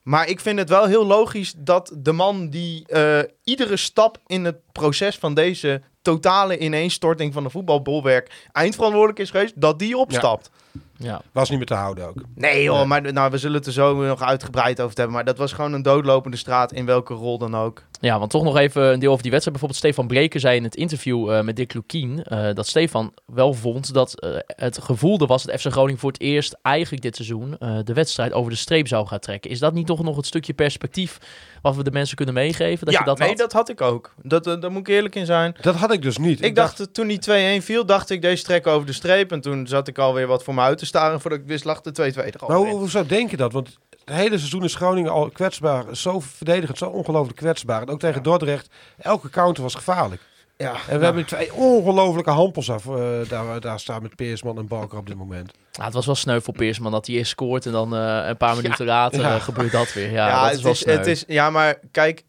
Speaker 4: Maar ik vind het wel heel logisch dat de man die eh, iedere stap in het proces van deze totale ineenstorting van de voetbalbolwerk eindverantwoordelijk is geweest, dat die opstapt.
Speaker 3: Ja.
Speaker 5: Was niet meer te houden ook.
Speaker 4: Nee joh, maar nou, we zullen het er zo nog uitgebreid over hebben. Maar dat was gewoon een doodlopende straat in welke rol dan ook.
Speaker 3: Ja, want toch nog even een deel over die wedstrijd. Bijvoorbeeld Stefan Breken zei in het interview eh, met Dick Lukien... eh, dat Stefan wel vond dat eh, het gevoel er was dat FC Groningen voor het eerst eigenlijk dit seizoen... eh, de wedstrijd over de streep zou gaan trekken. Is dat niet toch nog het stukje perspectief wat we de mensen kunnen meegeven? Dat
Speaker 4: ja,
Speaker 3: je dat
Speaker 4: nee,
Speaker 3: had?
Speaker 4: dat had ik ook. Dat, daar moet ik eerlijk in zijn.
Speaker 5: Dat had ik dus niet.
Speaker 4: Ik, dacht, toen die 2-1 viel, dacht ik deze trek over de streep. En toen zat ik alweer wat voor me uit te staren. Voordat ik wist, lag de 2-2 er al
Speaker 5: Maar hoe,
Speaker 4: in.
Speaker 5: hoezo denk je dat? Want het hele seizoen is Groningen al kwetsbaar. Zo verdedigend, zo ongelooflijk kwetsbaar. En ook tegen Dordrecht, elke counter was gevaarlijk.
Speaker 4: Ja,
Speaker 5: En we
Speaker 4: nou,
Speaker 5: hebben twee ongelofelijke hampels af, eh, daar, daar staan met Peersman en Balker op dit moment.
Speaker 3: Ja, het was wel sneu voor Peersman dat hij eerst scoort... en dan eh, een paar minuten later
Speaker 5: Ja.
Speaker 3: eh, gebeurt dat weer. Ja,
Speaker 4: ja,
Speaker 3: dat is
Speaker 4: het,
Speaker 3: wel
Speaker 4: is,
Speaker 3: sneu.
Speaker 4: het is... Ja, maar kijk.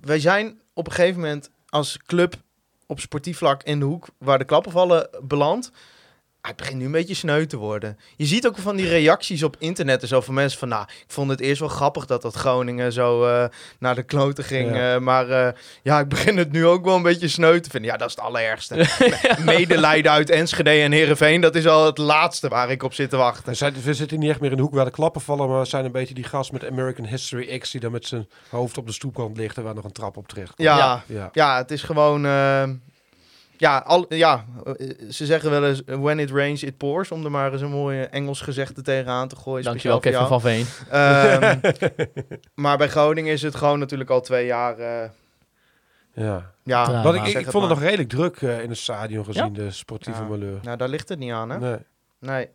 Speaker 4: Wij zijn op een gegeven moment als club op sportief vlak in de hoek waar de klappen vallen beland. Het begint nu een beetje sneu te worden. Je ziet ook van die reacties op internet en zo van mensen van... Nou, ik vond het eerst wel grappig dat dat Groningen zo eh, naar de kloten ging.
Speaker 5: Ja.
Speaker 4: eh, maar eh, ja, ik begin het nu ook wel een beetje sneu te vinden. Ja, dat is het allerergste. Me- Medelijden uit Enschede en Heerenveen, dat is al het laatste waar ik op zit te wachten.
Speaker 5: We, zijn, we zitten niet echt meer in de hoek waar de klappen vallen, maar we zijn een beetje die gast met American History X die dan met zijn hoofd op de stoepkant ligt en waar nog een trap op terecht komt.
Speaker 4: Ja,
Speaker 3: Ja.
Speaker 4: ja.
Speaker 5: Ja.
Speaker 4: het is gewoon... ja, al, ja, eh, ze zeggen wel eens when it rains it pours, om er maar eens een mooie Engels gezegde tegenaan te gooien.
Speaker 3: Dankjewel Kevin
Speaker 4: jou.
Speaker 3: van Veen.
Speaker 4: Ehm, maar bij Groningen is het gewoon natuurlijk al twee jaar. eh,
Speaker 5: Ja.
Speaker 4: ja,
Speaker 5: ik, ik, vond het
Speaker 4: maar.
Speaker 5: nog redelijk druk eh, in het stadion gezien, de sportieve
Speaker 4: Ja.
Speaker 5: malheur.
Speaker 4: Nou, daar ligt het niet aan, hè? Nee.
Speaker 5: Nee,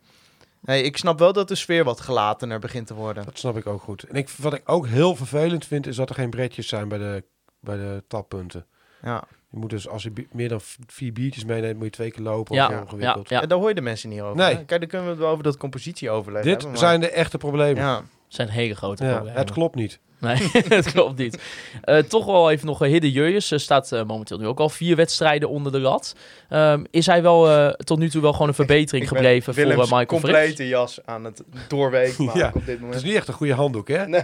Speaker 4: nee. ik snap wel dat de sfeer wat gelatener begint te worden.
Speaker 5: dat snap ik ook goed. En ik, wat ik ook heel vervelend vind, is dat er geen bretjes zijn bij de, bij de tappunten.
Speaker 4: Ja.
Speaker 5: Je moet dus, als je meer dan vier biertjes meeneemt, moet je twee keer lopen.
Speaker 3: Ja,
Speaker 5: of zo
Speaker 3: ja,
Speaker 5: ingewikkeld.
Speaker 3: ja.
Speaker 4: En daar hoor je de mensen niet over.
Speaker 5: Nee.
Speaker 4: hè? Kijk, dan kunnen we het wel over dat compositieoverleg
Speaker 5: Dit
Speaker 4: hebben. maar-
Speaker 5: zijn de echte problemen. Ja.
Speaker 3: Zijn hele grote problemen.
Speaker 5: het klopt niet.
Speaker 3: Nee, het klopt niet. Eh, toch wel even nog uh, Hidde Jurjes. Er staat eh, momenteel nu ook al vier wedstrijden onder de lat. Ehm, is hij wel eh, tot nu toe wel gewoon een verbetering
Speaker 4: Ik
Speaker 3: gebleven voor eh, Michael Frips?
Speaker 4: complete jas aan het doorweken maken
Speaker 5: Ja.
Speaker 4: op dit
Speaker 5: Het
Speaker 4: moment.
Speaker 5: is niet echt een goede handdoek, hè?
Speaker 4: Nee,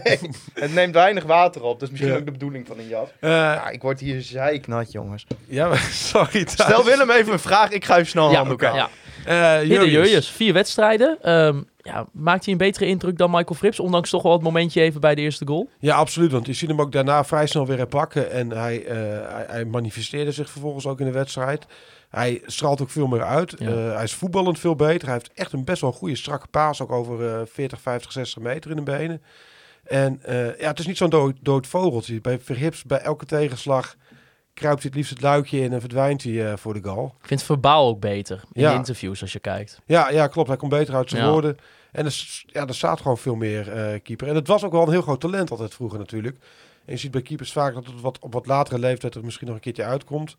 Speaker 4: het neemt weinig water op. Dat is misschien
Speaker 5: Ja.
Speaker 4: ook de bedoeling van een jas.
Speaker 5: Eh,
Speaker 4: Ja, ik word hier zeiknat, jongens.
Speaker 5: ja, maar- sorry.
Speaker 4: Stel Willem even een vraag, ik ga even snel een
Speaker 3: Ja,
Speaker 4: handdoek
Speaker 3: ja.
Speaker 5: Eh,
Speaker 3: Hidde
Speaker 5: Jurrius.
Speaker 3: Jurjes, vier wedstrijden. Ehm, ja, maakt hij een betere indruk dan Michael Frips? Ondanks toch wel het momentje even bij de eerste goal.
Speaker 5: Ja, absoluut. Want je ziet hem ook daarna vrij snel weer herpakken. En hij, eh, hij, hij manifesteerde zich vervolgens ook in de wedstrijd. Hij straalt ook veel meer uit.
Speaker 3: Ja.
Speaker 5: Eh, hij is voetballend veel beter. Hij heeft echt een best wel goede strakke paas. Ook over eh 40, 50, 60 meter in de benen. En eh, ja, het is niet zo'n dood, dood vogeltje. Bij Verhips, bij elke tegenslag kruipt hij het liefst het luikje in en verdwijnt hij eh, voor de goal.
Speaker 3: Ik vind Verbaal ook beter in
Speaker 5: Ja.
Speaker 3: de interviews als je kijkt.
Speaker 5: Ja, ja, klopt. Hij komt beter uit zijn
Speaker 3: Ja.
Speaker 5: woorden. En er, ja, er staat gewoon veel meer eh, keeper. En het was ook wel een heel groot talent altijd vroeger natuurlijk. En je ziet bij keepers vaak dat het wat, op wat latere leeftijd er misschien nog een keertje uitkomt.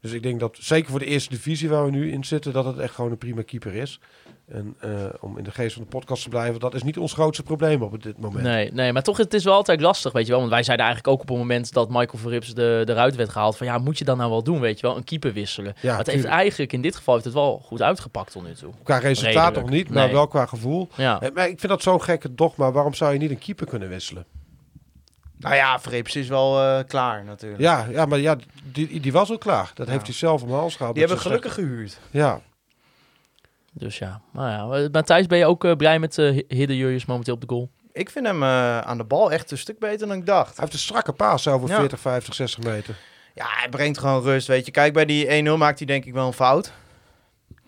Speaker 5: Dus ik denk dat, zeker voor de eerste divisie waar we nu in zitten, dat het echt gewoon een prima keeper is. En eh, om in de geest van de podcast te blijven, dat is niet ons grootste probleem op dit moment.
Speaker 3: Nee, nee, maar toch, het is wel altijd lastig, weet je wel. Want wij zeiden eigenlijk ook op het moment dat Michael Verrips de, eruit werd gehaald... van ja, moet je dan nou wel doen, weet je wel? Een keeper wisselen.
Speaker 5: Ja,
Speaker 3: maar het heeft eigenlijk, in dit geval heeft het wel goed uitgepakt tot nu toe.
Speaker 5: Qua resultaat nog niet, maar
Speaker 3: Nee.
Speaker 5: wel qua gevoel.
Speaker 3: Ja,
Speaker 5: Eh, Maar ik vind dat zo'n gekke dogma. Waarom zou je niet een keeper kunnen wisselen?
Speaker 4: Nou ja, Vreeps is wel eh, klaar natuurlijk.
Speaker 5: Ja, ja maar ja, die, die was al klaar. Dat
Speaker 4: Ja.
Speaker 5: heeft hij zelf om de hals gehad.
Speaker 4: Die hebben gelukkig gehuurd.
Speaker 5: Ja,
Speaker 3: dus ja. Nou ja, Matthijs, ben je ook eh, blij met uh, Hidde Jurjes momenteel op de goal?
Speaker 4: Ik vind hem eh, aan de bal echt een stuk beter dan ik dacht.
Speaker 5: Hij heeft een strakke paas over
Speaker 4: Ja.
Speaker 5: 40, 50, 60 meter.
Speaker 4: Ja, hij brengt gewoon rust, weet je. Kijk, bij die 1-0 maakt hij denk ik wel een fout.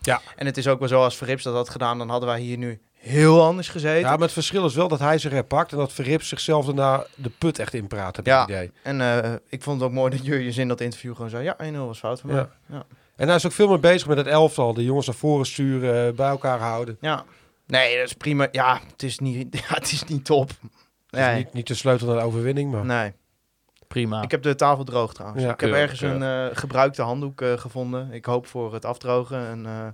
Speaker 5: Ja.
Speaker 4: En het is ook wel zo, als Verrips dat had gedaan, dan hadden wij hier nu heel anders gezeten.
Speaker 5: Ja, maar het verschil is wel dat hij zich herpakt en dat Verrips zichzelf daarna de put echt inpraat, heb ik
Speaker 4: Ja.
Speaker 5: het idee.
Speaker 4: En eh, ik vond het ook mooi dat Jurjens in dat interview gewoon zei, ja, 1-0 was fout van mij.
Speaker 5: Ja.
Speaker 4: Ja.
Speaker 5: En hij is ook veel meer bezig met het elftal. De jongens naar voren sturen, eh, bij elkaar houden.
Speaker 4: ja. Nee, dat is prima. Ja, het is niet, ja, het is niet top.
Speaker 5: Het is
Speaker 4: Nee,
Speaker 5: niet, niet de sleutel naar de overwinning, maar...
Speaker 4: nee.
Speaker 3: Prima.
Speaker 4: Ik heb de tafel droog trouwens.
Speaker 5: Ja.
Speaker 4: ik heb ergens een eh, gebruikte handdoek eh, gevonden. Ik hoop voor het afdrogen. En eh,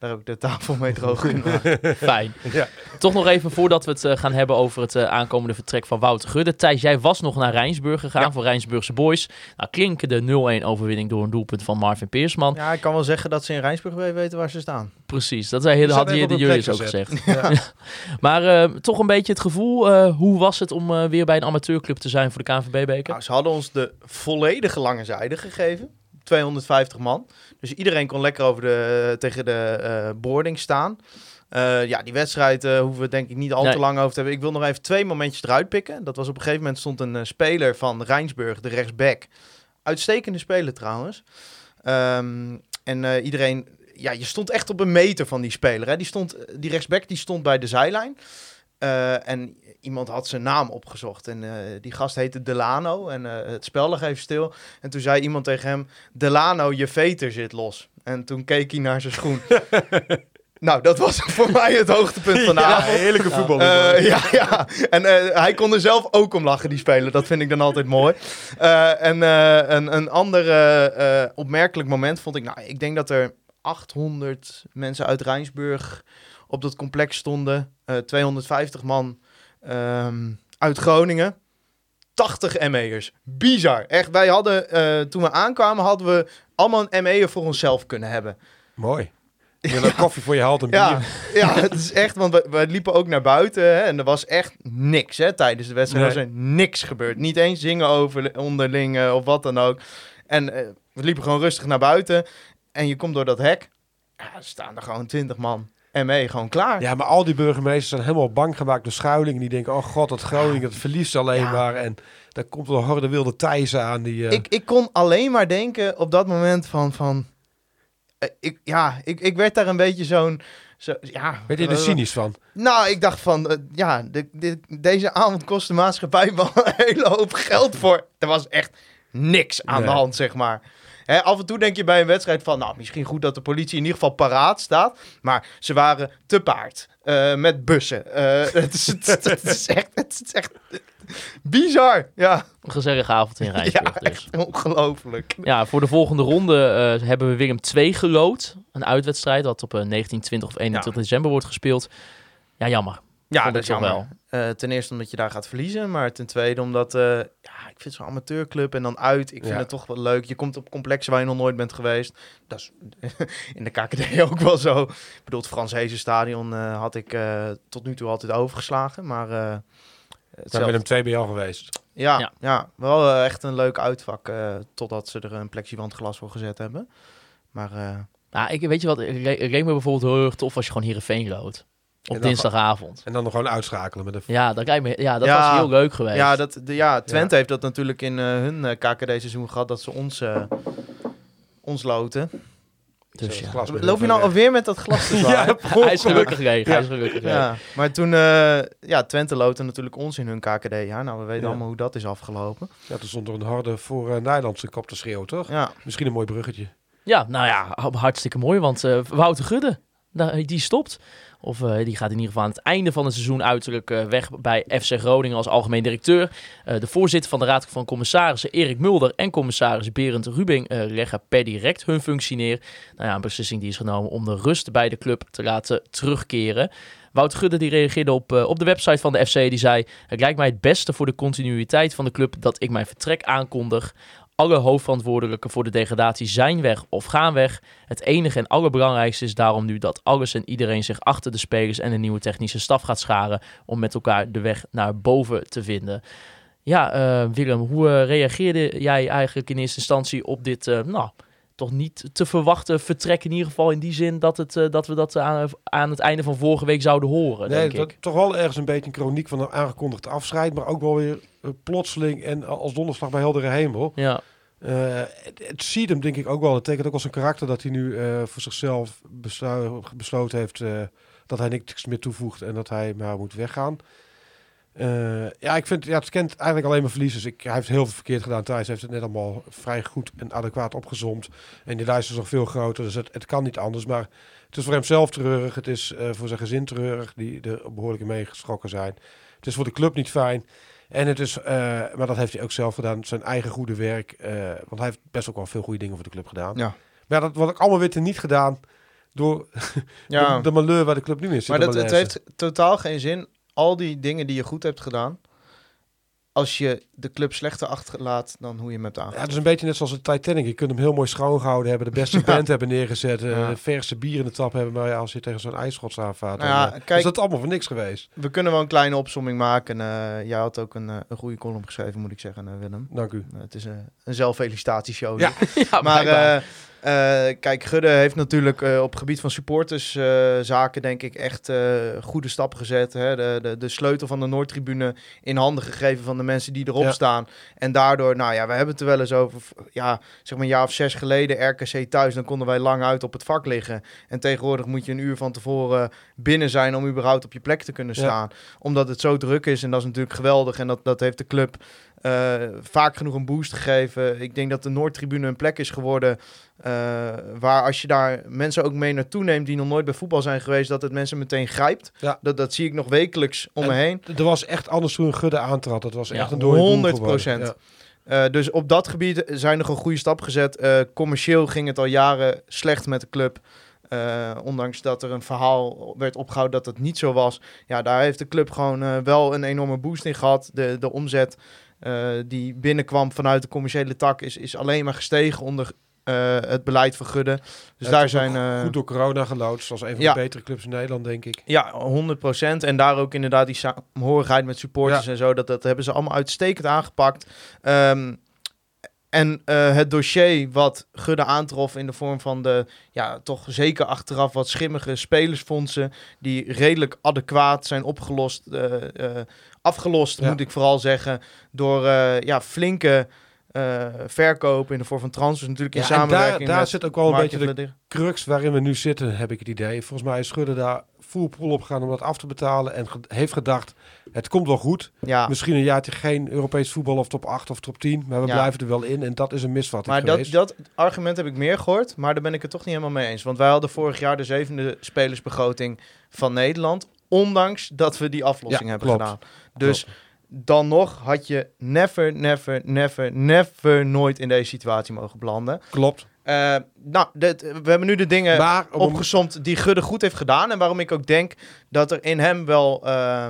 Speaker 4: daar heb ik de tafel mee droog kunnen maken.
Speaker 3: Fijn.
Speaker 5: Ja.
Speaker 3: Toch nog even voordat we het eh, gaan hebben over het eh, aankomende vertrek van Wouter Gudde. Thijs, jij was nog naar Rijnsburg gegaan
Speaker 4: Ja.
Speaker 3: voor Rijnsburgse Boys. Nou, klinken de 0-1 overwinning door een doelpunt van Marvin Peersman.
Speaker 4: Ja, ik kan wel zeggen dat ze in Rijnsburg weer weten waar ze staan.
Speaker 3: Precies, dat zei,
Speaker 5: een
Speaker 3: Jurjes
Speaker 5: plek
Speaker 3: ook gezegd. Maar eh, toch een beetje het gevoel, eh, hoe was het om eh, weer bij een amateurclub te zijn voor de KNVB-beker?
Speaker 4: Nou, ze hadden ons de volledige lange zijde gegeven. 250 man. Dus iedereen kon lekker over de, tegen de eh, boarding staan. Eh, ja, die wedstrijd eh, hoeven we denk ik niet al
Speaker 3: Nee.
Speaker 4: te lang over te hebben. Ik wil nog even twee momentjes eruit pikken. Dat was op een gegeven moment stond een speler van Rijnsburg, de rechtsback. Uitstekende speler trouwens. Ehm, en iedereen, ja, je stond echt op een meter van die speler. Hè. Die, stond, die rechtsback die stond bij de zijlijn. Eh, en iemand had zijn naam opgezocht. En eh, die gast heette Delano. En eh, het spel lag even stil. En toen zei iemand tegen hem: Delano, je veter zit los. En toen keek hij naar zijn schoen. nou, dat was voor mij het hoogtepunt van de
Speaker 5: Ja,
Speaker 4: avond.
Speaker 5: heerlijke voetbal.
Speaker 4: Ja, ja. En hij kon er zelf ook om lachen, die speler. Dat vind ik dan altijd mooi. En een, een ander opmerkelijk moment vond ik... Nou, ik denk dat er 800 mensen uit Rijnsburg op dat complex stonden. Eh 250 man ehm, uit Groningen. 80 ME'ers. Bizar. Echt, wij hadden, eh, toen we aankwamen, hadden we allemaal een ME'er voor onszelf kunnen hebben.
Speaker 5: Mooi. Je hebt koffie voor je haalt en
Speaker 4: Ja,
Speaker 5: bier.
Speaker 4: ja, het is echt, want wij liepen ook naar buiten hè, en er was echt niks hè, tijdens de wedstrijd.
Speaker 5: Nee.
Speaker 4: was er niks gebeurd. Niet eens zingen over onderling eh, of wat dan ook. En eh, we liepen gewoon rustig naar buiten en je komt door dat hek. Ja, er staan er gewoon twintig man en mee, gewoon klaar.
Speaker 5: Ja, maar al die burgemeesters zijn helemaal bang gemaakt door Schuiling. Die denken, oh god, dat Groningen, dat verliest alleen
Speaker 4: Ja.
Speaker 5: maar. En daar komt een harde wilde Thijs aan. Die, eh,
Speaker 4: Ik, ik kon alleen maar denken op dat moment van... van eh, ik, ja, ik, ik werd daar een beetje zo'n... Zo, ja,
Speaker 5: Weet je er
Speaker 4: eh,
Speaker 5: cynisch van?
Speaker 4: Nou, ik dacht van, ja, de, de- deze avond kost de maatschappij wel een hele hoop geld voor. Er was echt niks aan de hand, zeg maar. Hè, af en toe denk je bij een wedstrijd van, nou, misschien goed dat de politie in ieder geval paraat staat. Maar ze waren te paard, eh, met bussen. Eh, het, is, het, het is echt, het is echt bizar. Ja,
Speaker 3: Een gezellige avond in Rijnsburg
Speaker 4: ja
Speaker 3: dus.
Speaker 4: ongelooflijk.
Speaker 3: Ja, voor de volgende ronde eh, hebben we Willem 2 gelood. Een uitwedstrijd wat op eh, 19, 20 of 21 december wordt gespeeld. Ja, jammer.
Speaker 4: Ja, dat is jammer. Eh, ten eerste omdat je daar gaat verliezen, maar ten tweede omdat, eh, ja, ik vind zo'n amateurclub en dan uit, ik vind
Speaker 5: Ja.
Speaker 4: het toch wel leuk. Je komt op complexen waar je nog nooit bent geweest. Dat is in de KKD ook wel zo. Ik bedoel, het Frans Hezen stadion eh, had ik eh, tot nu toe altijd overgeslagen, maar... eh
Speaker 5: Zijn Willem 2 bij jou geweest?
Speaker 4: ja,
Speaker 3: Ja.
Speaker 4: ja. wel echt een leuk uitvak, eh, totdat ze er een plexiglas voor gezet hebben. Maar eh,
Speaker 3: Nou, ik, weet je wat, het re- reed me bijvoorbeeld heel erg tof als je gewoon Heerenveen lood. Op
Speaker 5: En dan
Speaker 3: dinsdagavond.
Speaker 5: En dan nog gewoon uitschakelen met een...
Speaker 3: Ja, dat, lijkt me, ja, dat
Speaker 4: Ja.
Speaker 3: was heel leuk geweest.
Speaker 4: Ja, dat, de, ja Twente heeft dat natuurlijk in eh, hun eh, KKD-seizoen gehad, dat ze ons, eh, ons loten.
Speaker 3: dus ja.
Speaker 5: glas
Speaker 4: Loop je nou alweer met dat glas te zwaaien?
Speaker 3: Hij is gelukkig leeg. Hij is gelukkig leeg.
Speaker 4: Ja, maar toen, eh, ja, Twente loten natuurlijk ons in hun KKD. Ja, nou, we weten
Speaker 5: Ja.
Speaker 4: allemaal hoe dat is afgelopen.
Speaker 5: Ja, toen stond er een harde voor uh, Nederlandse kop te schreeuwen, toch?
Speaker 4: Ja,
Speaker 5: Misschien een mooi bruggetje.
Speaker 3: Ja, nou ja, hartstikke mooi. Want eh, Wouter Gudde, die stopt. Of eh, die gaat in ieder geval aan het einde van het seizoen uiterlijk eh, weg bij FC Groningen als algemeen directeur. Eh, de voorzitter van de Raad van Commissarissen, Erik Mulder, en commissaris Berend Rubing leggen per direct hun functie neer. Nou ja, een beslissing die is genomen om de rust bij de club te laten terugkeren. Wouter Gudde die reageerde op, op de website van de FC. Die zei: Het lijkt mij het beste voor de continuïteit van de club dat ik mijn vertrek aankondig. Alle hoofdverantwoordelijken voor de degradatie zijn weg of gaan weg. Het enige en allerbelangrijkste is daarom nu dat alles en iedereen zich achter de spelers en de nieuwe technische staf gaat scharen om met elkaar de weg naar boven te vinden. Ja, eh, Willem, hoe eh, reageerde jij eigenlijk in eerste instantie op dit, eh, nou, toch niet te verwachten vertrek in ieder geval in die zin dat, het, eh, dat we dat aan, aan het einde van vorige week zouden horen,
Speaker 5: Nee,
Speaker 3: denk
Speaker 5: dat,
Speaker 3: ik.
Speaker 5: toch wel ergens een beetje een chroniek van een aangekondigd afscheid, maar ook wel weer eh, plotseling en als donderslag bij heldere hemel.
Speaker 3: Ja,
Speaker 5: Eh, het, het ziet hem denk ik ook wel. Het tekent ook wel zijn karakter dat hij nu eh, voor zichzelf beslu- besloten heeft eh, dat hij niks meer toevoegt en dat hij maar moet weggaan. Eh, ja, ik vind ja, het kent eigenlijk alleen maar verliezers. Ik, hij heeft heel veel verkeerd gedaan. Thijs heeft het net allemaal vrij goed en adequaat opgezomd. En die lijst is nog veel groter, dus het, het kan niet anders. Maar het is voor hem zelf treurig. Het is eh, voor zijn gezin treurig, die er behoorlijk in meegeschrokken zijn. Het is voor de club niet fijn. En het is, eh, maar dat heeft hij ook zelf gedaan, zijn eigen goede werk. want hij heeft best ook wel veel goede dingen voor de club gedaan.
Speaker 4: Ja.
Speaker 5: Maar ja, dat wordt ook allemaal weer niet gedaan door
Speaker 4: ja.
Speaker 5: de, de malheur waar de club nu in zit.
Speaker 4: maar dat, het heeft totaal geen zin. Al die dingen die je goed hebt gedaan, als je de club slechter achterlaat dan hoe je hem hebt
Speaker 5: Ja,
Speaker 4: aangepakt.
Speaker 5: het is een beetje net zoals de Titanic. Je kunt hem heel mooi schoongehouden hebben, de beste
Speaker 4: Ja.
Speaker 5: band hebben neergezet, eh,
Speaker 4: Ja.
Speaker 5: de verse bier in de tap hebben. Maar ja, als je tegen zo'n ijsschots aanvaart,
Speaker 4: Nou
Speaker 5: dan
Speaker 4: ja,
Speaker 5: eh,
Speaker 4: kijk-
Speaker 5: is dat allemaal voor niks geweest.
Speaker 4: We kunnen wel een kleine opsomming maken. Eh jij had ook een, eh, een goede column geschreven, moet ik zeggen, eh, Willem.
Speaker 5: Dank u.
Speaker 4: Eh, het is een, een zelffelicitatieshow.
Speaker 5: Ja.
Speaker 3: ja
Speaker 4: maar eh, eh, kijk, Gudde heeft natuurlijk eh, op het gebied van supporterszaken zaken denk ik echt eh, goede stappen gezet. Hè? De, de, de sleutel van de Noordtribune in handen gegeven van de mensen die erop
Speaker 5: Ja.
Speaker 4: staan. En daardoor, nou ja, we hebben het er wel eens over, ja, zeg maar een jaar of zes geleden, RKC thuis, dan konden wij lang uit op het vak liggen. En tegenwoordig moet je een uur van tevoren binnen zijn om überhaupt op je plek te kunnen
Speaker 5: Ja.
Speaker 4: staan. Omdat het zo druk is en dat is natuurlijk geweldig. En dat, dat heeft de club eh, vaak genoeg een boost gegeven. Ik denk dat de Noordtribune een plek is geworden eh, waar als je daar mensen ook mee naartoe neemt die nog nooit bij voetbal zijn geweest, dat het mensen meteen grijpt.
Speaker 5: Ja.
Speaker 4: Dat, dat zie ik nog wekelijks om
Speaker 5: En
Speaker 4: me heen.
Speaker 5: Er was echt anders toen een Gudde aantrad. Dat was
Speaker 3: Ja,
Speaker 5: echt een boel
Speaker 4: 100%.
Speaker 5: geworden. Ja.
Speaker 4: Eh, dus op dat gebied zijn er gewoon goede stappen gezet. Commercieel ging het al jaren slecht met de club. Ondanks dat er een verhaal werd opgehouden dat het niet zo was. Ja, daar heeft de club gewoon wel een enorme boost in gehad. De, de omzet die binnenkwam vanuit de commerciële tak is, is alleen maar gestegen onder eh, het beleid van Gudde. Dus
Speaker 5: Ja,
Speaker 4: daar zijn... eh,
Speaker 5: goed door corona geloodst. als een van
Speaker 4: ja.
Speaker 5: de betere clubs in Nederland, denk ik.
Speaker 4: Ja, 100%. En daar ook inderdaad die saamhorigheid met supporters en zo. Dat, dat hebben ze allemaal uitstekend aangepakt. Ehm, en eh, het dossier wat Gudde aantrof in de vorm van de, ja, toch zeker achteraf wat schimmige spelersfondsen. Die redelijk adequaat zijn opgelost, eh, eh, afgelost,
Speaker 5: Ja.
Speaker 4: moet ik vooral zeggen. Door ja, flinke verkopen in de vorm van transfers. Natuurlijk in
Speaker 5: Ja, en
Speaker 4: samenwerking
Speaker 5: daar, daar
Speaker 4: met
Speaker 5: zit ook wel een beetje de crux waarin we nu zitten, heb ik het idee. Volgens mij is Schudde daar full pool op gegaan om dat af te betalen. En ge- heeft gedacht, het komt wel goed.
Speaker 4: Ja.
Speaker 5: Misschien een jaartje geen Europees voetbal of top 8 of top 10. Maar we
Speaker 4: Ja.
Speaker 5: blijven er wel in. En dat is een misvatting
Speaker 4: Maar dat,
Speaker 5: geweest.
Speaker 4: dat argument heb ik meer gehoord, maar daar ben ik het toch niet helemaal mee eens. Want wij hadden vorig jaar de zevende spelersbegroting van Nederland, ondanks dat we die aflossing
Speaker 5: Ja,
Speaker 4: hebben
Speaker 5: klopt.
Speaker 4: gedaan. Dus dan nog had je never, never, never, never nooit in deze situatie mogen belanden.
Speaker 5: Klopt.
Speaker 4: Eh, nou, dit- we hebben nu de dingen
Speaker 5: maar op een-
Speaker 4: opgesomd die Gudde goed heeft gedaan. En waarom ik ook denk dat er in hem wel eh,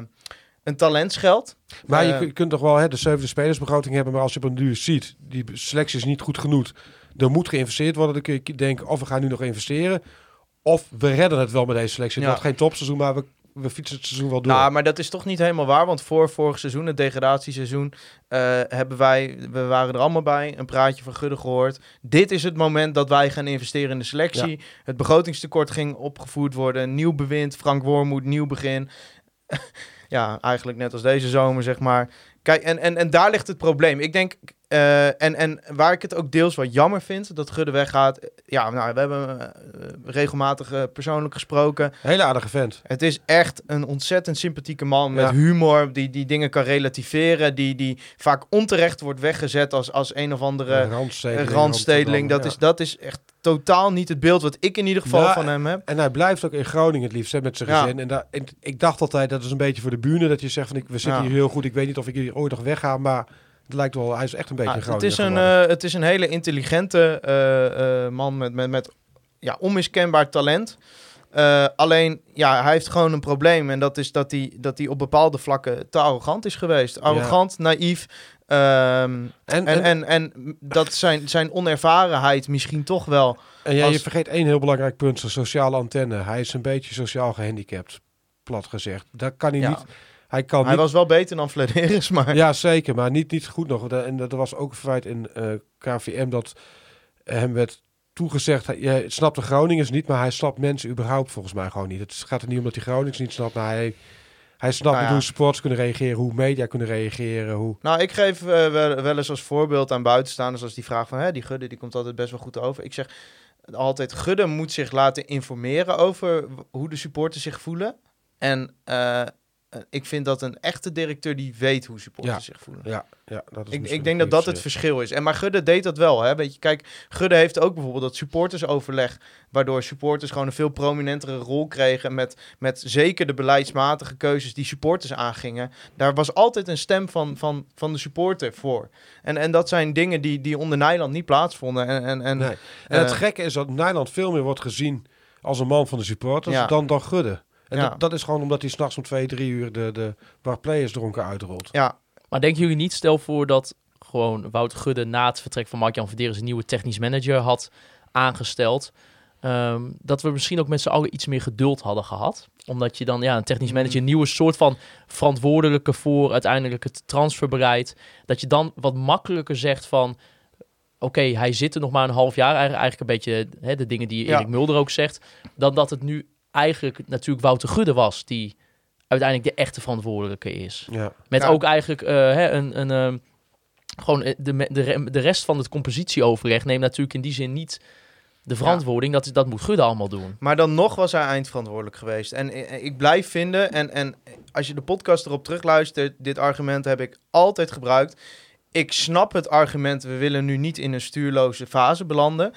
Speaker 4: een talent schuilt.
Speaker 5: Maar je,
Speaker 4: Eh,
Speaker 5: je kunt toch wel hè, de zevende spelersbegroting hebben. Maar als je op een duur ziet, die selectie is niet goed genoeg. Er moet geïnvesteerd worden. Dan kun je denken, of we gaan nu nog investeren. Of we redden het wel met deze selectie. Het
Speaker 4: Ja.
Speaker 5: wordt geen topseizoen, maar we, we fietsen het seizoen wel door.
Speaker 4: Nou, maar dat is toch niet helemaal waar. Want voor vorig seizoen, het degradatieseizoen, eh, hebben wij, we waren er allemaal bij, een praatje van Gudde gehoord. Dit is het moment dat wij gaan investeren in de selectie. Het begrotingstekort ging opgevoerd worden. Nieuw bewind, Frank Wormoed, nieuw begin. ja, eigenlijk net als deze zomer, zeg maar. Kijk, en, en, en daar ligt het probleem. Ik denk, eh, en, en waar ik het ook deels wat jammer vind, dat Gudde weggaat. eh, Ja, nou, we hebben eh, regelmatig persoonlijk gesproken.
Speaker 5: Hele aardige vent.
Speaker 4: Het is echt een ontzettend sympathieke man met
Speaker 5: Ja.
Speaker 4: humor, die, die dingen kan relativeren, die, die vaak onterecht wordt weggezet als, als een of andere
Speaker 5: Een randstedeling.
Speaker 4: randstedeling. Dat,
Speaker 5: Ja.
Speaker 4: is, dat is echt totaal niet het beeld wat ik in ieder geval
Speaker 5: Ja,
Speaker 4: van hem heb.
Speaker 5: En hij blijft ook in Groningen het liefst hè, met zijn
Speaker 4: Ja.
Speaker 5: gezin. En daar, en ik dacht altijd, dat is een beetje voor de bühne. Dat je zegt van, ik, we zitten hier heel goed. Ik weet niet of ik hier ooit nog wegga. Maar het lijkt wel, hij is echt een beetje
Speaker 4: Ah, het, is een, eh, het is een hele intelligente eh, eh, man met, met, met ja, onmiskenbaar talent. Alleen, ja, hij heeft gewoon een probleem. En dat is dat hij, dat hij op bepaalde vlakken te arrogant is geweest. Arrogant, naïef. ehm,
Speaker 5: en,
Speaker 4: En,
Speaker 5: en,
Speaker 4: en, en dat zijn, zijn onervarenheid misschien toch wel.
Speaker 5: en ja, je vergeet één heel belangrijk punt. Zijn sociale antenne. Hij is een beetje sociaal gehandicapt. Plat gezegd. Dat kan hij
Speaker 4: Ja.
Speaker 5: niet. Hij kan
Speaker 4: Hij
Speaker 5: niet
Speaker 4: was wel beter dan Flederis, maar...
Speaker 5: Ja, zeker, maar niet, niet goed nog. En dat was ook een feit in eh, KVM dat hem werd toegezegd. Hij, hij snapt de Groningers niet, maar hij snapt mensen überhaupt volgens mij gewoon niet. Het gaat er niet om dat hij Gronings niet snapt, maar hij, hij snapt
Speaker 4: Nou ja.
Speaker 5: hoe sports kunnen reageren, hoe media kunnen reageren. Hoe...
Speaker 4: Nou, ik geef eh, wel, wel eens als voorbeeld aan buitenstaanders als die vraag van... Hè, die Gudde die komt altijd best wel goed over. Ik zeg altijd, Gudde moet zich laten informeren over hoe de supporters zich voelen. En eh, ik vind dat een echte directeur die weet hoe supporters
Speaker 5: Ja.
Speaker 4: zich voelen.
Speaker 5: Ja, ja, dat is
Speaker 4: Ik, ik denk dat dat het
Speaker 5: eh,
Speaker 4: verschil is. En maar Gudde deed dat wel. Hè? Weet je, kijk, Gudde heeft ook bijvoorbeeld dat supportersoverleg, waardoor supporters gewoon een veel prominentere rol kregen met, met zeker de beleidsmatige keuzes die supporters aangingen. Daar was altijd een stem van, van, van de supporter voor. En, en dat zijn dingen die, die onder Nijland niet plaatsvonden. En, en, en
Speaker 5: Nee. En het
Speaker 4: eh,
Speaker 5: gekke is dat Nederland veel meer wordt gezien als een man van de supporters
Speaker 4: Ja.
Speaker 5: dan, dan Gudde. En
Speaker 4: Ja.
Speaker 5: dat, dat is gewoon omdat hij s'nachts om twee, drie uur de, de bar players dronken uitrolt.
Speaker 4: ja,
Speaker 3: Maar denken jullie niet, stel voor dat gewoon Wouter Gudde na het vertrek van Mark-Jan Verderes een nieuwe technisch manager had aangesteld, ehm, dat we misschien ook met z'n allen iets meer geduld hadden gehad? Omdat je dan ja, een technisch manager, een nieuwe soort van verantwoordelijke voor uiteindelijk het transferbeleid, dat je dan wat makkelijker zegt van, oké, hij zit er nog maar een half jaar, eigenlijk, eigenlijk een beetje hè, de dingen die
Speaker 4: Ja.
Speaker 3: Erik Mulder ook zegt, dan dat het nu eigenlijk natuurlijk Wouter Gudde was die uiteindelijk de echte verantwoordelijke is.
Speaker 5: Ja.
Speaker 3: Met
Speaker 4: Ja.
Speaker 3: ook eigenlijk eh, hè, een, een ehm, gewoon eh, de, de, de rest van het compositieoverleg neemt natuurlijk in die zin niet de verantwoording. Dat, dat moet Gudde allemaal doen.
Speaker 4: Maar dan nog was hij eindverantwoordelijk geweest. En eh, ik blijf vinden, en, en als je de podcast erop terugluistert, dit argument heb ik altijd gebruikt. Ik snap het argument, we willen nu niet in een stuurloze fase belanden.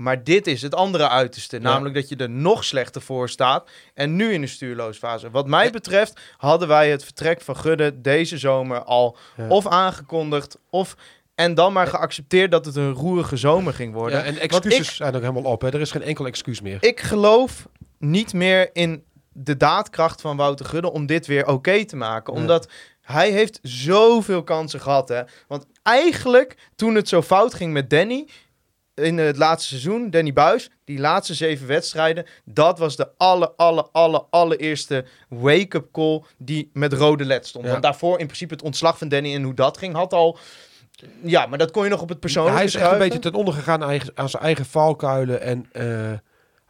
Speaker 4: Maar dit is het andere uiterste. Namelijk dat je er nog slechter voor staat. En nu in een stuurloze fase. Wat mij betreft hadden wij het vertrek van Gudde deze zomer al
Speaker 5: Ja.
Speaker 4: of aangekondigd. Of, en dan maar geaccepteerd dat het een roerige zomer ging worden.
Speaker 5: Ja, en excuses
Speaker 4: ik-
Speaker 5: zijn ook helemaal op. Hè. Er is geen enkel excuus meer.
Speaker 4: ik geloof niet meer in de daadkracht van Wouter Gudde om dit weer oké te maken. Omdat hij heeft zoveel kansen gehad. Hè? Want eigenlijk, toen het zo fout ging met Danny... in het laatste seizoen, Danny Buis, die laatste zeven wedstrijden, dat was de alle, alle, alle, allereerste wake-up call die met rode led stond.
Speaker 5: Ja.
Speaker 4: Want daarvoor in principe het ontslag van Danny en hoe dat ging, had al... Ja, maar dat kon je nog op het persoonlijke
Speaker 5: hij is echt een beetje ten onder gegaan aan zijn eigen valkuilen. En eh,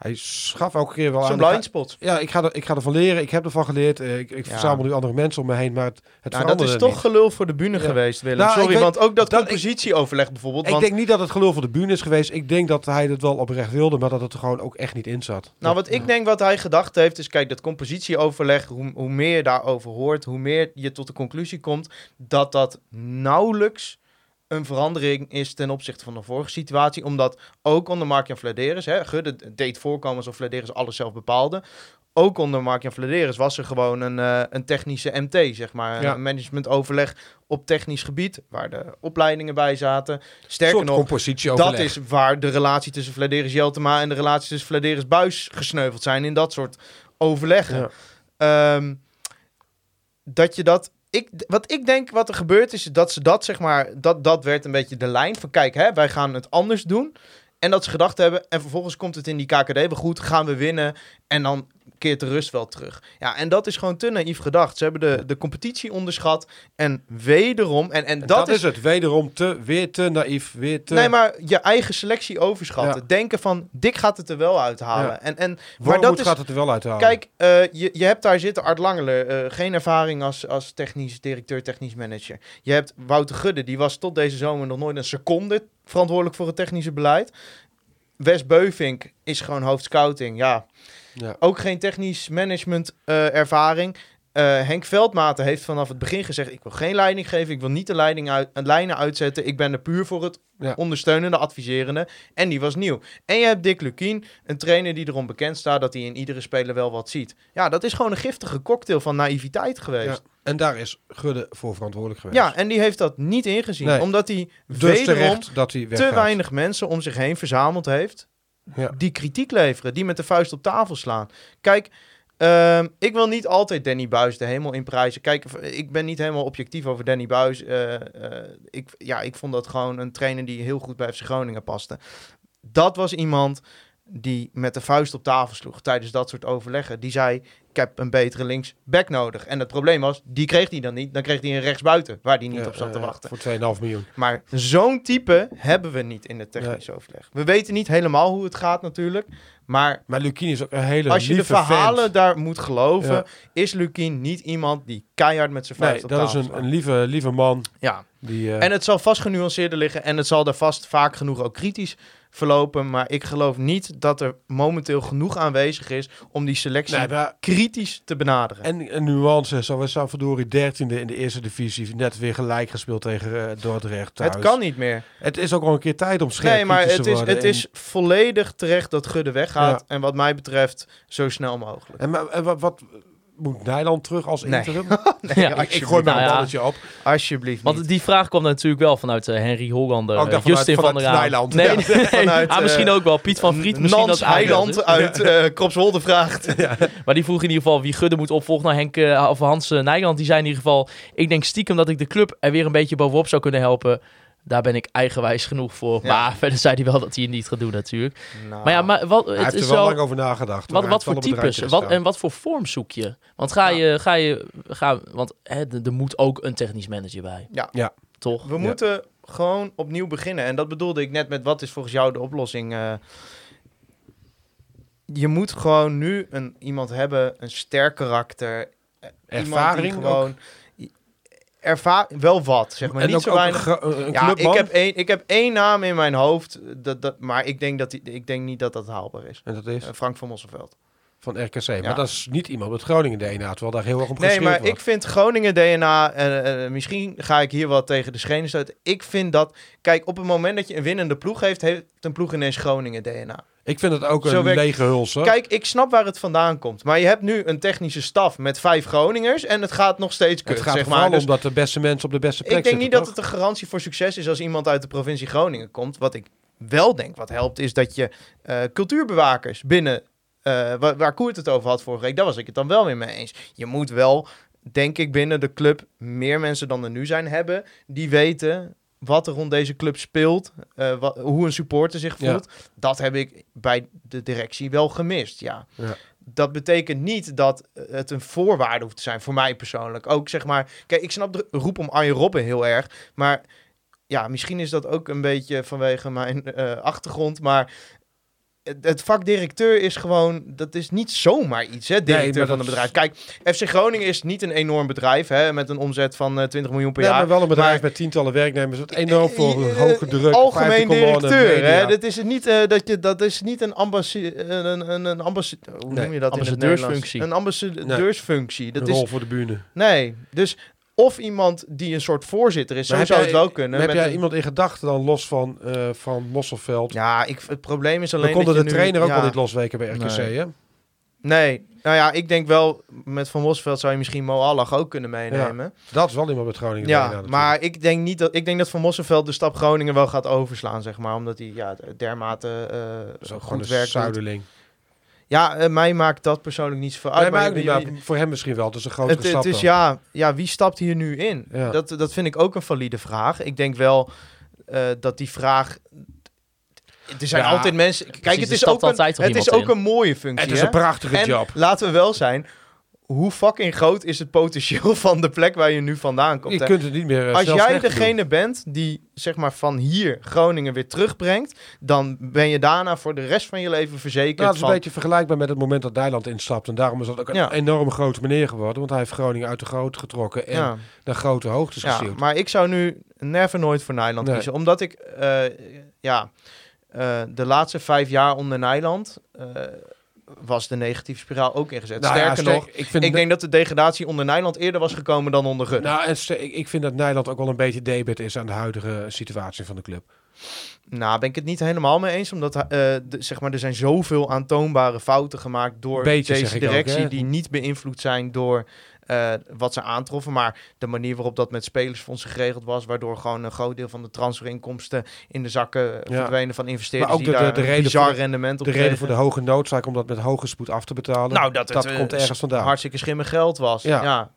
Speaker 5: hij schaf elke keer wel
Speaker 4: Zo'n blind spot.
Speaker 5: Ja, ik ga, er, ik ga ervan leren. Ik heb ervan geleerd. Eh, ik ik
Speaker 4: Ja.
Speaker 5: verzamel nu andere mensen om me heen. Maar het, het
Speaker 4: Nou, dat is toch
Speaker 5: niet.
Speaker 4: gelul voor de bühne
Speaker 5: Ja.
Speaker 4: geweest, Willem.
Speaker 5: Nou, ik
Speaker 4: Sorry, want ook dat,
Speaker 5: dat- ik-
Speaker 4: compositieoverleg bijvoorbeeld.
Speaker 5: Ik
Speaker 4: want,
Speaker 5: denk niet dat het gelul voor de bühne is geweest. Ik denk dat hij het wel oprecht wilde, maar dat het er gewoon ook echt niet in zat.
Speaker 4: Nou, wat ik denk wat hij gedacht heeft, is kijk, dat compositieoverleg, hoe, hoe meer je daarover hoort, hoe meer je tot de conclusie komt dat dat nauwelijks een verandering is ten opzichte van de vorige situatie. Omdat ook onder Mark-Jan Vladeris, hè, Gudde deed voorkomen alsof Vladeris alles zelf bepaalde. Ook onder Mark-Jan Vladeris was er gewoon een, eh, een technische MT, zeg maar.
Speaker 5: Ja.
Speaker 4: Een managementoverleg op technisch gebied, waar de opleidingen bij zaten. Sterker nog, dat is waar de relatie tussen Vladeris Jeltema en de relatie tussen Vladeris Buis gesneuveld zijn in dat soort overleggen.
Speaker 5: Ja.
Speaker 4: Ehm, dat je dat. Ik, wat ik denk wat er gebeurt is dat ze dat zeg maar. Dat, dat werd een beetje de lijn van kijk, hè, wij gaan het anders doen. En dat ze gedacht hebben. En vervolgens komt het in die KKD weer goed. Gaan we winnen. En dan keert de rust wel terug. Ja, en dat is gewoon te naïef gedacht. Ze hebben de, de competitie onderschat. En wederom. En, en
Speaker 5: En
Speaker 4: dat, is
Speaker 5: het. Wederom te, weer te naïef. Weer te...
Speaker 4: Nee, maar je eigen selectie overschatten.
Speaker 5: Ja.
Speaker 4: Denken van, Dick gaat het er wel uithalen.
Speaker 5: Ja.
Speaker 4: En, en, maar
Speaker 5: Wormoed
Speaker 4: dat is,
Speaker 5: gaat het er wel uithalen.
Speaker 4: kijk, eh, je, je hebt daar zitten Art Langeler. eh, geen ervaring als, als technisch directeur, technisch manager. Je hebt Wouter Gudde, die was tot deze zomer nog nooit een seconde verantwoordelijk voor het technische beleid. Wes Beuvink is gewoon hoofdscouting. Ja,
Speaker 5: Ja.
Speaker 4: ook geen technisch management eh, ervaring. Eh, Henk Veldmaten heeft vanaf het begin gezegd: ik wil geen leiding geven, ik wil niet de leiding uit, eh, lijnen uitzetten. Ik ben er puur voor het
Speaker 5: Ja.
Speaker 4: ondersteunende, adviserende. En die was nieuw. En je hebt Dick Lukien, een trainer die erom bekend staat dat hij in iedere speler wel wat ziet. Ja, dat is gewoon een giftige cocktail van naïviteit geweest.
Speaker 5: Ja. En daar is Gudde voor verantwoordelijk geweest.
Speaker 4: Ja, en die heeft dat niet ingezien.
Speaker 5: Nee.
Speaker 4: Omdat hij
Speaker 5: dus terecht dat hij
Speaker 4: te weinig mensen om zich heen verzameld heeft
Speaker 5: Ja.
Speaker 4: die kritiek leveren, die met de vuist op tafel slaan. Kijk, ehm, ik wil niet altijd Danny Buis de hemel in prijzen. Kijk, ik ben niet helemaal objectief over Danny Buis. Eh, eh, ik, ja, ik vond dat gewoon een trainer die heel goed bij FC Groningen paste. Dat was iemand die met de vuist op tafel sloeg tijdens dat soort overleggen. Die zei, ik heb een betere linksback nodig. En het probleem was, die kreeg hij dan niet. Dan kreeg hij een rechtsbuiten, waar hij niet
Speaker 5: Ja,
Speaker 4: op zat te
Speaker 5: eh,
Speaker 4: wachten.
Speaker 5: Voor 2,5 miljoen.
Speaker 4: Maar zo'n type hebben we niet in het technisch overleg. We weten niet helemaal hoe het gaat natuurlijk. Maar
Speaker 5: Maar Lukien is ook een hele
Speaker 4: als je de verhalen
Speaker 5: vent.
Speaker 4: daar moet geloven,
Speaker 5: Ja.
Speaker 4: is Lukien niet iemand die keihard met zijn vuist
Speaker 5: Nee,
Speaker 4: op
Speaker 5: dat is een, een lieve, lieve man.
Speaker 4: Ja,
Speaker 5: Die, eh,
Speaker 4: en het zal vast genuanceerder liggen en het zal daar vast vaak genoeg ook kritisch verlopen. Maar ik geloof niet dat er momenteel genoeg aanwezig is om die selectie
Speaker 5: nee, maar,
Speaker 4: kritisch te benaderen.
Speaker 5: en een nuance. Zo, we staan verdorie dertiende in de eerste divisie. Net weer gelijk gespeeld tegen eh, Dordrecht thuis.
Speaker 4: het kan niet meer.
Speaker 5: Het is ook wel een keer tijd om scherp
Speaker 4: Nee, maar het
Speaker 5: te
Speaker 4: is,
Speaker 5: worden.
Speaker 4: het
Speaker 5: En-
Speaker 4: is volledig terecht dat Gudde weggaat.
Speaker 5: Ja.
Speaker 4: En wat mij betreft zo snel mogelijk.
Speaker 5: En, maar- en wat, wat moet Nijland terug als
Speaker 4: Nee.
Speaker 5: interim?
Speaker 3: Ja,
Speaker 5: ik, ik gooi maar
Speaker 3: Nou
Speaker 5: een
Speaker 3: ja.
Speaker 5: balletje op.
Speaker 4: Alsjeblieft niet.
Speaker 3: Want die vraag kwam natuurlijk wel vanuit eh, Henry Hollander,
Speaker 5: Oh, ik
Speaker 3: eh,
Speaker 5: dacht vanuit-
Speaker 3: Justin van der.
Speaker 5: Nijland.
Speaker 3: Nee,
Speaker 5: Ja,
Speaker 3: nee,
Speaker 4: vanuit,
Speaker 3: ah,
Speaker 4: eh,
Speaker 3: misschien ook wel Piet van Vriet. Misschien
Speaker 4: Nans
Speaker 3: dat het
Speaker 4: Heiland uit eh Kropswolde vraagt.
Speaker 3: Maar die vroeg in ieder geval wie Gudde moet opvolgen. Nou, Henk eh, of Hans eh, Nijland, die zei in ieder geval... Ik denk stiekem dat ik de club er weer een beetje bovenop zou kunnen helpen. Daar ben ik eigenwijs genoeg voor.
Speaker 4: Ja.
Speaker 3: Maar verder zei hij wel dat hij het niet gaat doen natuurlijk.
Speaker 4: Nou,
Speaker 3: Maar ja, maar wat,
Speaker 5: Hij
Speaker 3: het
Speaker 5: heeft
Speaker 3: is
Speaker 5: er wel
Speaker 3: wel...
Speaker 5: lang over nagedacht.
Speaker 3: Wat, wat voor types wat, en wat voor vorm zoek je? Want ga je... Ga je ga, want hè, er moet ook een technisch manager bij.
Speaker 4: Ja.
Speaker 5: Ja.
Speaker 3: Toch?
Speaker 4: we moeten gewoon opnieuw beginnen. En dat bedoelde ik net met wat is volgens jou de oplossing. eh. je moet gewoon nu een, iemand hebben, een sterk karakter. iemand
Speaker 5: Ervaring
Speaker 4: die gewoon... Erva wel wat, zeg maar.
Speaker 5: en
Speaker 4: niet zo weinig. Ja, ik heb, één, ik heb één naam in mijn hoofd, dat, dat, maar ik denk, dat die, ik denk niet dat dat haalbaar is.
Speaker 5: En dat is
Speaker 4: Eh, Frank van Mosselveld.
Speaker 5: Van RKC. Maar dat is niet iemand met Groningen DNA, terwijl daar heel erg om
Speaker 4: Nee, maar
Speaker 5: wordt.
Speaker 4: ik vind Groningen DNA, eh, misschien ga ik hier wat tegen de schenen stoten. Ik vind dat, kijk, op het moment dat je een winnende ploeg heeft, heeft een ploeg ineens Groningen DNA.
Speaker 5: Ik vind het ook
Speaker 4: Zo
Speaker 5: een
Speaker 4: werkt-
Speaker 5: lege huls. hoor.
Speaker 4: Kijk, ik snap waar het vandaan komt. Maar je hebt nu een technische staf met vijf Groningers en het gaat nog steeds kut,
Speaker 5: het gaat
Speaker 4: zeg maar. Dus
Speaker 5: om dat de beste mensen op de beste plek
Speaker 4: ik denk niet dat het een garantie voor succes is als iemand uit de provincie Groningen komt. Wat ik wel denk wat helpt, is dat je eh, cultuurbewakers binnen, eh, waar, waar Koert het over had vorige week, daar was ik het dan wel weer mee eens. Je moet wel, denk ik, binnen de club meer mensen dan er nu zijn hebben, die weten wat er rond deze club speelt, eh, hoe een supporter zich
Speaker 5: Ja.
Speaker 4: voelt, dat heb ik bij de directie wel gemist. Ja.
Speaker 5: Ja.
Speaker 4: Dat betekent niet dat het een voorwaarde hoeft te zijn voor mij persoonlijk. Ook zeg maar, kijk, ik snap de roep om Arjen Robben heel erg, maar ja, misschien is dat ook een beetje vanwege mijn eh, achtergrond, maar het, vak directeur is gewoon, dat is niet zomaar iets, hè, directeur van een bedrijf. Kijk, FC Groningen is niet een enorm bedrijf, hè, met een omzet van eh, 20 miljoen per
Speaker 5: Ja,
Speaker 4: jaar.
Speaker 5: maar wel een bedrijf
Speaker 4: maar-
Speaker 5: met tientallen werknemers. Wat enorm veel
Speaker 4: Eh,
Speaker 5: hoge druk.
Speaker 4: Algemeen directeur, hè? Dat is niet, eh, dat je, dat is niet een ambassadeur, een, een, een ambassadeur, hoe
Speaker 5: Nee,
Speaker 4: noem je dat
Speaker 3: ambassadeursfunctie.
Speaker 4: Een ambassadeursfunctie. Dat
Speaker 5: Een
Speaker 4: is,
Speaker 5: rol voor de bühne.
Speaker 4: nee, dus of iemand die een soort voorzitter is,
Speaker 5: Maar
Speaker 4: zo zou
Speaker 5: jij-
Speaker 4: het wel kunnen.
Speaker 5: Heb jij
Speaker 4: een-
Speaker 5: iemand in gedachten dan los van, eh van Mosselveld?
Speaker 4: Ja, ik, het probleem is alleen
Speaker 5: We konden
Speaker 4: dat
Speaker 5: de
Speaker 4: je nu-
Speaker 5: trainer ook
Speaker 4: ja.
Speaker 5: wel niet losweken bij RKC,
Speaker 3: Nee.
Speaker 5: hè?
Speaker 4: Nee, nou ja, ik denk wel, met Van Mosveld zou je misschien Mo Allach ook kunnen meenemen.
Speaker 5: Dat is wel iemand met Groningen.
Speaker 4: Ja, maar ik denk niet dat ik denk dat Van Mosselveld de stap Groningen wel gaat overslaan, zeg maar, omdat hij ja dermate eh, goed
Speaker 5: een
Speaker 4: werkt. doet. Ja, eh, mij maakt dat persoonlijk niet zoveel uit.
Speaker 5: Nee, maar
Speaker 4: maar
Speaker 5: ook niet,
Speaker 4: je-
Speaker 5: maar voor hem misschien wel. Het is een grote
Speaker 4: het,
Speaker 5: stap
Speaker 4: het is
Speaker 5: dan.
Speaker 4: ja, ja, wie stapt hier nu in?
Speaker 5: Ja.
Speaker 4: Dat, dat vind ik ook een valide vraag. Ik denk wel eh, dat die vraag. Er zijn
Speaker 5: Ja,
Speaker 4: altijd mensen. Kijk,
Speaker 3: precies,
Speaker 4: het is ook, een, het is ook een mooie functie.
Speaker 5: Het is
Speaker 4: hè?
Speaker 5: een prachtige
Speaker 4: en
Speaker 5: job.
Speaker 4: laten we wel zijn. Hoe fucking groot is het potentieel van de plek waar je nu vandaan komt?
Speaker 5: Je
Speaker 4: hè?
Speaker 5: kunt het niet meer eh,
Speaker 4: Als jij degene bent die zeg maar van hier Groningen weer terugbrengt, dan ben je daarna voor de rest van je leven verzekerd.
Speaker 5: Nou, dat is een beetje vergelijkbaar met het moment dat Nederland instapt. En daarom is dat ook een
Speaker 4: Ja.
Speaker 5: enorm grote meneer geworden. Want hij heeft Groningen uit de groot getrokken en
Speaker 4: ja.
Speaker 5: naar grote hoogtes
Speaker 4: Ja,
Speaker 5: gestuurd.
Speaker 4: maar ik zou nu never nooit voor Nederland
Speaker 5: Nee.
Speaker 4: kiezen. Omdat ik, eh, ja, eh, de laatste vijf jaar onder Nederland was de negatieve spiraal ook ingezet.
Speaker 5: Nou
Speaker 4: Sterker
Speaker 5: sterk-
Speaker 4: nog,
Speaker 5: ik, vind
Speaker 4: ik denk dat de degradatie onder Nederland eerder was gekomen dan onder Rutte.
Speaker 5: Nou, en ik, vind dat Nederland ook wel een beetje debet is aan de huidige situatie van de club.
Speaker 4: Nou, ben ik het niet helemaal mee eens. Omdat eh, de, zeg maar, er zijn zoveel aantoonbare fouten gemaakt door
Speaker 5: Beetje,
Speaker 4: deze
Speaker 5: ook,
Speaker 4: directie. die niet beïnvloed zijn door eh, wat ze aantroffen. Maar de manier waarop dat met spelersfondsen geregeld was. Waardoor gewoon een groot deel van de transferinkomsten in de zakken
Speaker 5: Ja.
Speaker 4: verdwenen van investeerders.
Speaker 5: Maar ook
Speaker 4: die
Speaker 5: de- de- reden
Speaker 4: bizar
Speaker 5: voor-
Speaker 4: rendement op
Speaker 5: De reden voor de hoge noodzaak om dat met hoge spoed af te betalen,
Speaker 4: Nou, dat,
Speaker 5: dat
Speaker 4: het, eh,
Speaker 5: komt ergens vandaan.
Speaker 4: hartstikke schimmig geld was.
Speaker 5: Ja.
Speaker 4: Ja.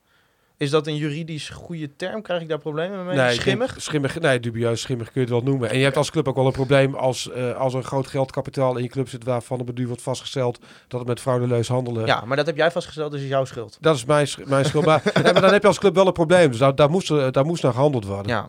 Speaker 4: Is dat een juridisch goede term? Krijg ik daar problemen mee?
Speaker 5: Nee,
Speaker 4: schimmig?
Speaker 5: schimmig? Nee, dubieus schimmig kun je het wel noemen. En je hebt als club ook wel een probleem als, eh, als er een groot geldkapitaal in je club zit waarvan op het duur wordt vastgesteld dat het met fraudeleus handelen.
Speaker 4: Ja, maar dat heb jij vastgesteld, dus is jouw schuld.
Speaker 5: Dat is mijn, sch- mijn schuld. Maar, nee, maar dan heb je als club wel een probleem. Dus daar, daar, moest, er- daar moest naar gehandeld worden.
Speaker 4: Ja.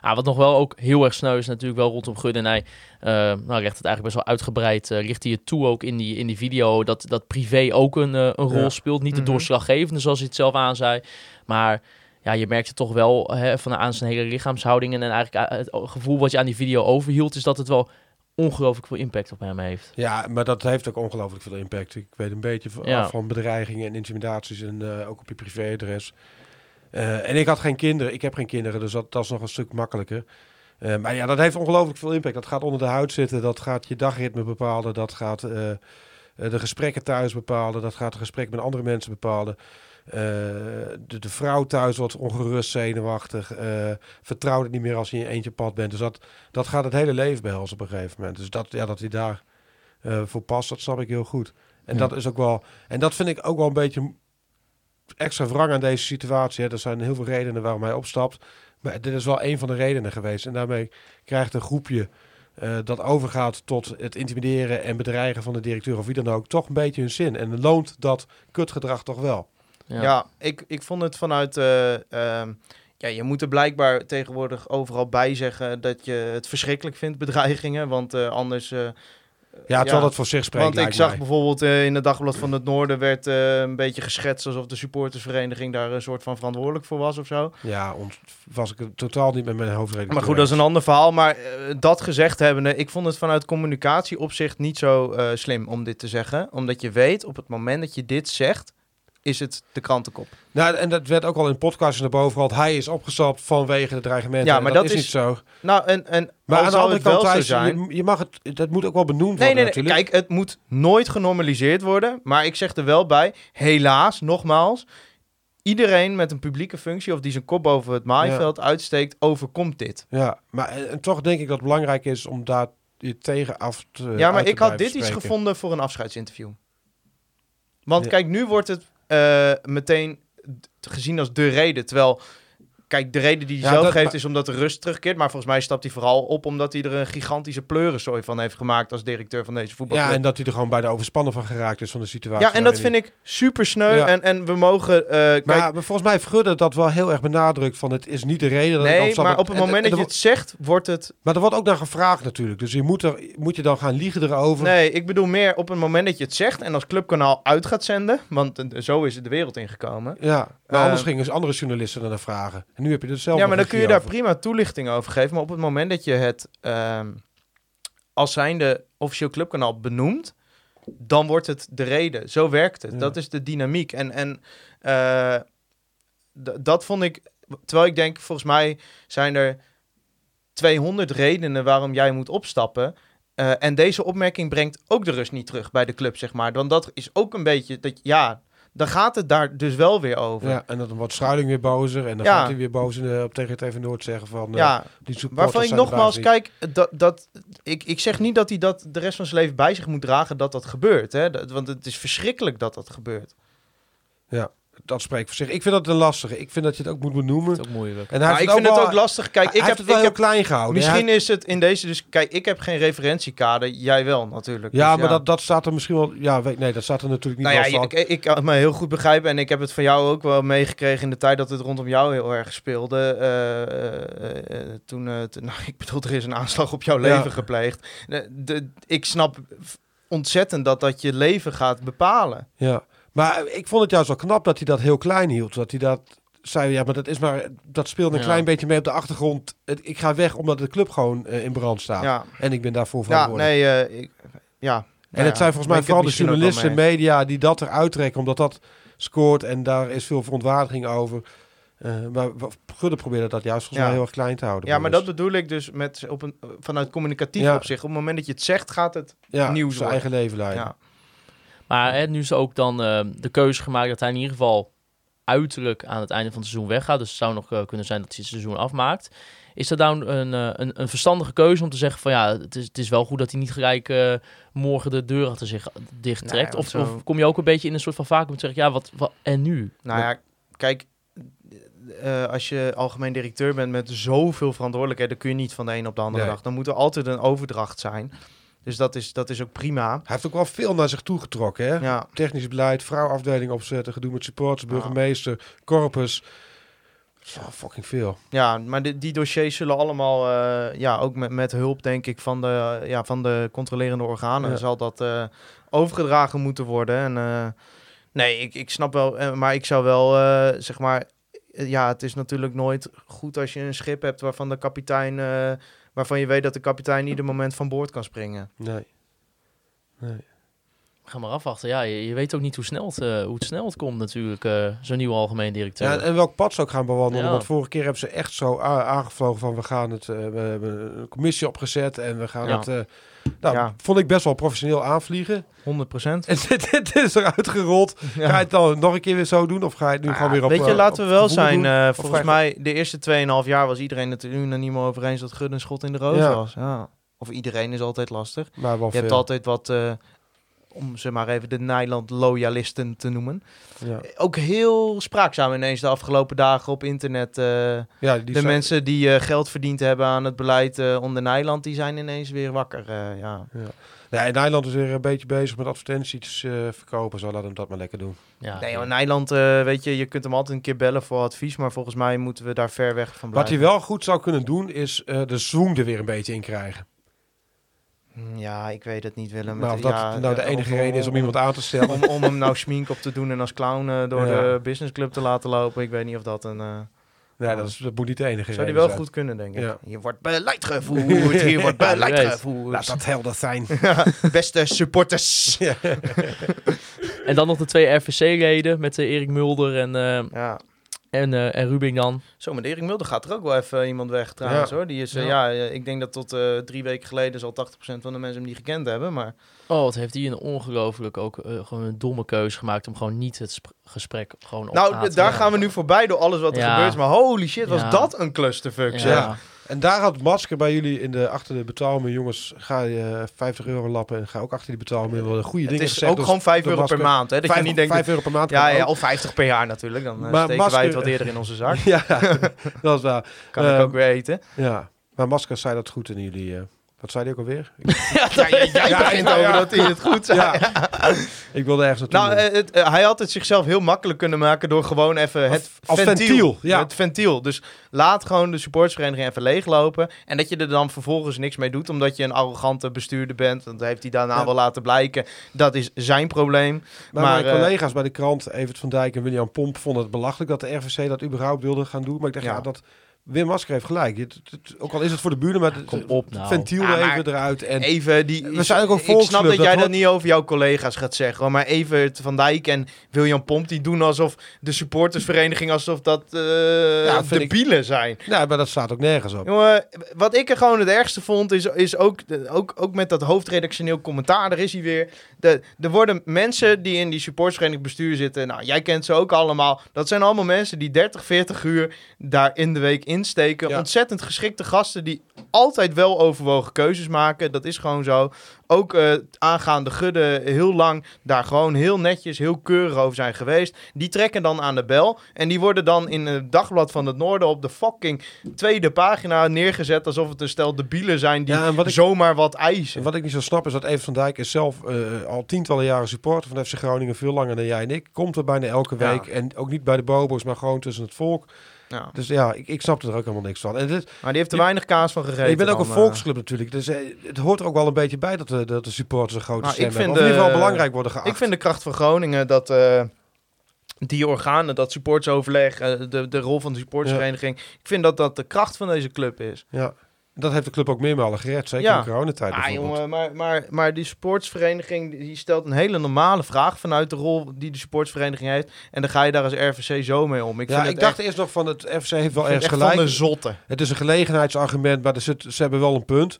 Speaker 3: Ah, wat nog wel ook heel erg sneu is natuurlijk wel rondom Gud en hij. eh nou, legt het eigenlijk best wel uitgebreid. eh richt hij het toe ook in die, in die video. Dat, dat privé ook een, eh, een rol
Speaker 5: Ja.
Speaker 3: speelt. Niet de
Speaker 4: Mhm.
Speaker 3: doorslaggevende zoals hij het zelf aanzei. Maar ja, je merkte toch wel hè, van aan zijn hele lichaamshouding. En eigenlijk het gevoel wat je aan die video overhield. Is dat het wel ongelooflijk veel impact op hem heeft.
Speaker 5: Ja, maar dat heeft ook ongelooflijk veel impact. Ik weet een beetje van,
Speaker 3: Ja.
Speaker 5: van bedreigingen en intimidaties en ook op je privéadres. Eh, en ik had geen kinderen. Ik heb geen kinderen, dus dat, dat is nog een stuk makkelijker. Eh, maar ja, dat heeft ongelooflijk veel impact. Dat gaat onder de huid zitten. Dat gaat je dagritme bepalen. Dat gaat eh, de gesprekken thuis bepalen. Dat gaat de gesprekken met andere mensen bepalen. De, de vrouw thuis wordt ongerust, zenuwachtig. vertrouwt het niet meer als je in je eentje pad bent. Dus dat, dat gaat het hele leven behelzen op een gegeven moment. Dus dat, ja, dat hij daar voor past, dat snap ik heel goed. En
Speaker 3: Ja.
Speaker 5: dat is ook wel. En dat vind ik ook wel een beetje extra wrang aan deze situatie. Hè. Er zijn heel veel redenen waarom hij opstapt. Maar dit is wel een van de redenen geweest. En daarmee krijgt een groepje eh, dat overgaat tot het intimideren en bedreigen van de directeur of wie dan ook, toch een beetje hun zin. En loont dat kutgedrag toch wel.
Speaker 4: Ja, ik, ik vond het vanuit. eh, ehm, ja, je moet er blijkbaar tegenwoordig overal bij zeggen dat je het verschrikkelijk vindt, bedreigingen. Want eh, anders.
Speaker 5: Ja, terwijl dat voor zich spreekt.
Speaker 4: Want ik zag
Speaker 5: mij.
Speaker 4: bijvoorbeeld eh, in het Dagblad van het Noorden werd eh, een beetje geschetst alsof de supportersvereniging daar een soort van verantwoordelijk voor was of zo.
Speaker 5: Ja, was ik het totaal niet met mijn hoofdredacteur.
Speaker 4: Maar goed, dat is een ander verhaal. Maar eh, dat gezegd hebbende, ik vond het vanuit communicatieopzicht niet zo slim om dit te zeggen. Omdat je weet, op het moment dat je dit zegt, is het de krantenkop.
Speaker 5: Nou, en dat werd ook al in podcasts naar boven gehaald. Hij is opgestapt vanwege de dreigementen.
Speaker 4: Ja, maar
Speaker 5: dat,
Speaker 4: dat
Speaker 5: is niet zo.
Speaker 4: Nou, en, en
Speaker 5: Maar aan de andere
Speaker 4: wel
Speaker 5: kant,
Speaker 4: zijn...
Speaker 5: je, je mag het, dat moet ook wel benoemd
Speaker 4: Nee,
Speaker 5: worden
Speaker 4: nee, nee.
Speaker 5: natuurlijk.
Speaker 4: Kijk, het moet nooit genormaliseerd worden. Maar ik zeg er wel bij, helaas, nogmaals... Iedereen met een publieke functie of die zijn kop boven het maaiveld uitsteekt, overkomt dit.
Speaker 5: Ja, maar en, en toch denk ik dat het belangrijk is om daar je tegen af te
Speaker 4: ja, maar ik had dit iets gevonden voor een afscheidsinterview. Want
Speaker 5: Ja.
Speaker 4: kijk, nu wordt het eh, meteen d- gezien als de reden. Terwijl kijk, de reden die hij
Speaker 5: Ja,
Speaker 4: zelf
Speaker 5: dat-
Speaker 4: geeft is omdat de rust terugkeert. Maar volgens mij stapt hij vooral op omdat hij er een gigantische pleurensooi van heeft gemaakt als directeur van deze voetbalclub.
Speaker 5: Ja, en dat hij er gewoon bijna overspannen van geraakt is van de situatie.
Speaker 4: Ja, en dat vind ik super sneu.
Speaker 5: Ja.
Speaker 4: En, en we mogen. eh, kijk,
Speaker 5: Maar, maar volgens mij heeft Gudde dat wel heel erg benadrukt van het is niet de reden. Dat
Speaker 4: nee, maar op het
Speaker 5: en-
Speaker 4: moment
Speaker 5: en
Speaker 4: dat je het zegt, wordt het.
Speaker 5: Maar er wordt ook naar gevraagd natuurlijk. Dus je moet, er, moet je dan gaan liegen erover.
Speaker 4: Nee, ik bedoel meer op het moment dat je het zegt en als clubkanaal uit gaat zenden. Want eh, zo is het de wereld ingekomen.
Speaker 5: Ja, maar
Speaker 4: Eh,
Speaker 5: anders gingen ze andere journalisten naar vragen. En nu heb je er zelf
Speaker 4: Ja, maar dan kun je daar
Speaker 5: over.
Speaker 4: prima toelichting over geven. Maar op het moment dat je het ehm, als zijnde officieel clubkanaal benoemt, dan wordt het de reden. Zo werkt het.
Speaker 5: Ja.
Speaker 4: Dat is de dynamiek. En, en eh, dat vond ik, terwijl ik denk, volgens mij zijn er 200 redenen waarom jij moet opstappen. Eh, en deze opmerking brengt ook de rust niet terug bij de club, zeg maar. Want dat is ook een beetje, dat, ja, dan gaat het daar dus wel weer over.
Speaker 5: Ja, en dan wordt Struiling weer bozer. En dan
Speaker 4: Ja.
Speaker 5: gaat hij weer boos in, op tegen het even Noord zeggen van... eh,
Speaker 4: ja.
Speaker 5: die
Speaker 4: Waarvan ik nogmaals, kijk, dat, dat, ik, ik zeg niet dat hij dat de rest van zijn leven bij zich moet dragen dat dat gebeurt. Hè? Dat, want het is verschrikkelijk dat dat gebeurt.
Speaker 5: Dat spreekt voor zich. Ik vind dat een lastige. Ik vind dat je het ook moet benoemen.
Speaker 3: Dat is ook moeilijk.
Speaker 5: En hij
Speaker 4: Maar ik vind het
Speaker 5: wel-
Speaker 4: ook lastig. Kijk,
Speaker 5: hij
Speaker 4: ik
Speaker 5: heeft
Speaker 4: heb,
Speaker 5: het wel
Speaker 4: ik
Speaker 5: heel
Speaker 4: heb,
Speaker 5: klein gehouden.
Speaker 4: misschien is het in deze dus... Kijk, ik heb geen referentiekader. Jij wel, natuurlijk.
Speaker 5: Ja,
Speaker 4: Dus
Speaker 5: maar Dat, dat staat er misschien wel... Ja, weet, nee, dat staat er natuurlijk niet
Speaker 4: Nou ja, ik, ik kan het me heel goed begrijpen. En ik heb het van jou ook wel meegekregen in de tijd dat het rondom jou heel erg speelde. Eh, eh, eh, toen, eh, toen- nou, ik bedoel, er is een aanslag op jouw
Speaker 5: Ja.
Speaker 4: leven gepleegd. De, de- ik snap ontzettend dat dat je leven gaat bepalen.
Speaker 5: Ja, maar ik vond het juist wel knap dat hij dat heel klein hield. Dat hij dat zei, ja, maar dat is maar... Dat speelde een
Speaker 3: Ja.
Speaker 5: klein beetje mee op de achtergrond. Het- ik ga weg omdat de club gewoon eh, in brand staat.
Speaker 4: Ja,
Speaker 5: En ik ben daarvoor
Speaker 4: ja
Speaker 5: verantwoordelijk.
Speaker 4: nee, eh, ik, ja.
Speaker 5: En het zijn volgens mij vooral de journalisten en media die dat eruit trekken, omdat dat scoort en daar is veel verontwaardiging over. Eh, maar Gudde probeerde dat juist volgens
Speaker 4: Ja.
Speaker 5: mij heel erg klein te houden.
Speaker 4: Ja, maar dat bedoel ik dus met, op een, vanuit communicatief
Speaker 5: Ja.
Speaker 4: opzicht. Op het moment dat je het zegt, gaat het
Speaker 5: ja,
Speaker 4: nieuws
Speaker 5: zijn eigen leven leiden.
Speaker 4: Ja.
Speaker 3: Maar hè, nu is ook dan eh, de keuze gemaakt dat hij in ieder geval uiterlijk aan het einde van het seizoen weggaat. Dus het zou nog eh, kunnen zijn dat hij het seizoen afmaakt. Is dat nou een, eh, een, een verstandige keuze om te zeggen van ja, het is, het is wel goed dat hij niet gelijk eh, morgen de deur achter zich dicht
Speaker 4: Nee,
Speaker 3: trekt? of,
Speaker 4: zo-
Speaker 3: of kom je ook een beetje in een soort van vacuüm te zeggen, ja, wat, wat en nu?
Speaker 4: Nou ja, kijk, als je algemeen directeur bent met zoveel verantwoordelijkheden, kun je niet van de een op de andere
Speaker 5: Nee.
Speaker 4: dag. Dan moet er altijd een overdracht zijn. Dus dat is, dat is ook prima.
Speaker 5: Hij heeft ook wel veel naar zich toe getrokken. Hè?
Speaker 4: Ja,
Speaker 5: Technisch beleid, vrouwafdeling opzetten, gedoe met supporters, burgemeester, corpus. Ja, fucking veel.
Speaker 4: ja maar die, die dossiers zullen allemaal, eh, ja, ook met, met hulp denk ik van de, ja, van de controlerende organen,
Speaker 5: Ja.
Speaker 4: zal dat eh, overgedragen moeten worden. En eh, nee, ik, ik snap wel, maar ik zou wel, zeg maar, ja, het is natuurlijk nooit goed als je een schip hebt waarvan de kapitein, waarvan je weet dat de kapitein ieder moment van boord kan springen.
Speaker 5: Nee. nee.
Speaker 3: Ga maar afwachten. Ja, je, je weet ook niet hoe snel het, eh, hoe het snel het komt natuurlijk, eh, zo'n nieuwe algemeen directeur.
Speaker 5: Ja, en welk pad ze ook gaan bewandelen.
Speaker 3: Ja.
Speaker 5: Want vorige keer hebben ze echt zo aangevlogen van we gaan het, eh, we hebben een commissie opgezet en we gaan
Speaker 3: Ja.
Speaker 5: het. Nou,
Speaker 4: Ja.
Speaker 5: vond ik best wel professioneel aanvliegen.
Speaker 4: 100 procent.
Speaker 5: En dit, dit is eruit gerold. Ga je het dan nog een keer weer zo doen? Of ga je het nu gewoon weer op
Speaker 4: Weet je,
Speaker 5: eh,
Speaker 4: laten we wel zijn. eh, volgens mij, de eerste 2,5 jaar was iedereen het er unaniem over eens dat Gudde een schot in de roos
Speaker 5: Ja.
Speaker 4: was. Ja. Of iedereen is altijd lastig.
Speaker 5: Maar
Speaker 4: Je hebt altijd wat, eh, om ze maar even de Nijland-loyalisten te noemen.
Speaker 5: Ja,
Speaker 4: Ook heel spraakzaam ineens de afgelopen dagen op internet. eh,
Speaker 5: ja die
Speaker 4: de
Speaker 5: zijn-
Speaker 4: mensen die eh, geld verdiend hebben aan het beleid eh onder Nijland, die zijn ineens weer wakker. eh, ja.
Speaker 5: Ja, en Nederland is weer een beetje bezig met advertenties eh, verkopen. Zo laten we dat maar lekker doen.
Speaker 3: ja,
Speaker 4: Nee, Nijland, eh, weet je, je kunt hem altijd een keer bellen voor advies, maar volgens mij moeten we daar ver weg van
Speaker 5: Wat
Speaker 4: blijven.
Speaker 5: hij wel goed zou kunnen doen, is eh, de zoom er weer een beetje in krijgen.
Speaker 4: Mm, Ja, ik weet het niet, Willem.
Speaker 5: Nou, of dat
Speaker 4: ja,
Speaker 5: nou de
Speaker 4: eh,
Speaker 5: enige
Speaker 4: om-
Speaker 5: reden is om iemand aan te stellen.
Speaker 4: om, om hem nou smink op te doen en als clown eh, door
Speaker 5: Ja.
Speaker 4: de businessclub te laten lopen. Ik weet niet of dat een... eh,
Speaker 5: nee, dat, is, dat moet niet de enige
Speaker 4: zou die wel
Speaker 5: zijn.
Speaker 4: goed kunnen, denk ik.
Speaker 5: Ja.
Speaker 4: Hier wordt beleid gevoerd, hier wordt beleid gevoerd.
Speaker 5: Laat dat helder zijn.
Speaker 4: Beste supporters.
Speaker 3: En dan nog de twee RVC-leden met Erik Mulder en, eh,
Speaker 4: Ja.
Speaker 3: En, eh, en Rubing dan.
Speaker 4: Zo, met Erik Mulder gaat er ook wel even iemand weg trouwens
Speaker 5: Ja.
Speaker 4: hoor. Die is, eh,
Speaker 5: Ja.
Speaker 4: ja, eh, ik denk dat tot eh, drie weken geleden zal 80% van de mensen hem niet gekend hebben. Maar
Speaker 3: Oh, wat heeft hij een ongelooflijk ook gewoon een domme keuze gemaakt om gewoon niet het sp- gesprek gewoon op
Speaker 4: nou,
Speaker 3: na te
Speaker 4: d- daar
Speaker 3: gaan.
Speaker 4: we nu voorbij door alles wat er
Speaker 3: Ja.
Speaker 4: gebeurt. Maar holy shit, was
Speaker 3: Ja.
Speaker 4: dat een clusterfuck
Speaker 3: Ja.
Speaker 5: En daar had Masker bij jullie in de, achter de betaalmuur, jongens, ga je eh, 50 euro lappen en ga ook achter die betaalmuur wel goede
Speaker 4: Het
Speaker 5: dingen
Speaker 4: is
Speaker 5: gezegd
Speaker 4: ook gewoon 5
Speaker 5: door
Speaker 4: euro per maand. Hè? Dat je niet denkt,
Speaker 5: vijf euro per maand.
Speaker 4: ja, ja, of 50 per jaar natuurlijk. Dan eh,
Speaker 5: Maar
Speaker 4: steken wij het wat eerder in onze zak.
Speaker 5: ja, dat is waar.
Speaker 4: Kan ik
Speaker 5: Eh,
Speaker 4: ook weer eten.
Speaker 5: Ja, maar Masker zei dat goed in jullie. eh, wat zei hij ook alweer?
Speaker 4: Ja, jij jij
Speaker 5: Ja,
Speaker 4: begint
Speaker 5: ja,
Speaker 4: over
Speaker 5: ja.
Speaker 4: dat hij het goed zei.
Speaker 5: ja, ik wilde ergens naartoe.
Speaker 4: Nou,
Speaker 5: doen.
Speaker 4: eh, het, eh, hij had het zichzelf heel makkelijk kunnen maken door gewoon even het
Speaker 5: als
Speaker 4: ventiel.
Speaker 5: ventiel, ja.
Speaker 4: Het ventiel. Dus laat gewoon de supportersvereniging even leeglopen. En dat je er dan vervolgens niks mee doet, omdat je een arrogante bestuurder bent. Dat heeft hij daarna
Speaker 5: Ja.
Speaker 4: wel laten blijken. Dat is zijn probleem.
Speaker 5: maar,
Speaker 4: maar,
Speaker 5: mijn
Speaker 4: eh,
Speaker 5: collega's bij de krant, Evert van Dijk en William Pomp, vonden het belachelijk dat de RVC dat überhaupt wilde gaan doen. Maar ik dacht, ja,
Speaker 4: Ja.
Speaker 5: dat Wim Masker heeft gelijk. Het, het- ook al is het voor de buren, maar het,
Speaker 3: kom op nou.
Speaker 5: ventiel er
Speaker 4: maar-
Speaker 5: even eruit. En
Speaker 4: Even die,
Speaker 5: We zijn ook een
Speaker 4: Ik snap dat
Speaker 5: dat
Speaker 4: jij dat niet over jouw collega's gaat zeggen. hoor, Maar Evert van Dijk en William Pomp die doen alsof de supportersvereniging alsof dat eh
Speaker 5: Ja, vind ik-
Speaker 4: debielen zijn.
Speaker 5: ja, maar dat staat ook nergens op.
Speaker 4: Jongen, wat ik er gewoon het ergste vond, is, is ook, ook, ook met dat hoofdredactioneel commentaar, daar is hij weer. De, er worden mensen die in die supportsvereniging bestuur zitten, nou, jij kent ze ook allemaal. Dat zijn allemaal mensen die 30, 40 uur daar in de week insteken.
Speaker 5: Ja.
Speaker 4: Ontzettend geschikte gasten die altijd wel overwogen keuzes maken. Dat is gewoon zo. Ook eh, aangaande Gudde heel lang daar gewoon heel netjes, heel keurig over zijn geweest. Die trekken dan aan de bel. En die worden dan in het dagblad van het Noorden op de fucking tweede pagina neergezet. Alsof het een stel debielen zijn die
Speaker 5: Ja, wat ik-
Speaker 4: zomaar wat eisen.
Speaker 5: En wat ik niet zo snap is dat Evert van Dijk is zelf eh, al tientallen jaren supporter van FC Groningen, veel langer dan jij en ik. Komt er bijna elke
Speaker 4: Ja.
Speaker 5: week en ook niet bij de bobo's, maar gewoon tussen het volk.
Speaker 4: Ja.
Speaker 5: Dus ja, ik, ik snap er ook helemaal niks van. En dit,
Speaker 4: Maar die heeft er
Speaker 5: Je-
Speaker 4: weinig kaas van gegeten.
Speaker 5: je bent ook een
Speaker 4: eh.
Speaker 5: volksclub natuurlijk, dus eh, het hoort er ook wel een beetje bij dat de, dat de supporters een grote
Speaker 4: Nou,
Speaker 5: stem
Speaker 4: ik vind,
Speaker 5: in ieder geval
Speaker 4: eh,
Speaker 5: belangrijk worden geacht.
Speaker 4: Ik vind de kracht van Groningen dat eh, die organen, dat supportsoverleg, eh, de, de rol van de supportersvereniging. Ik vind dat dat de kracht van deze club is.
Speaker 5: Ja, dat heeft de club ook meermalen gered, zeker
Speaker 4: Ja.
Speaker 5: in coronatijd
Speaker 4: Ah,
Speaker 5: bijvoorbeeld.
Speaker 4: jongen, maar, maar, maar die sportsvereniging die stelt een hele normale vraag vanuit de rol die de sportsvereniging heeft. En dan ga je daar als RVC zo mee om. Ik
Speaker 5: ja, ik dacht
Speaker 4: echt,
Speaker 5: eerst nog van het FC heeft wel ergens gelijk.
Speaker 4: van de zotte.
Speaker 5: Het is een gelegenheidsargument, maar er zit, ze hebben wel een punt.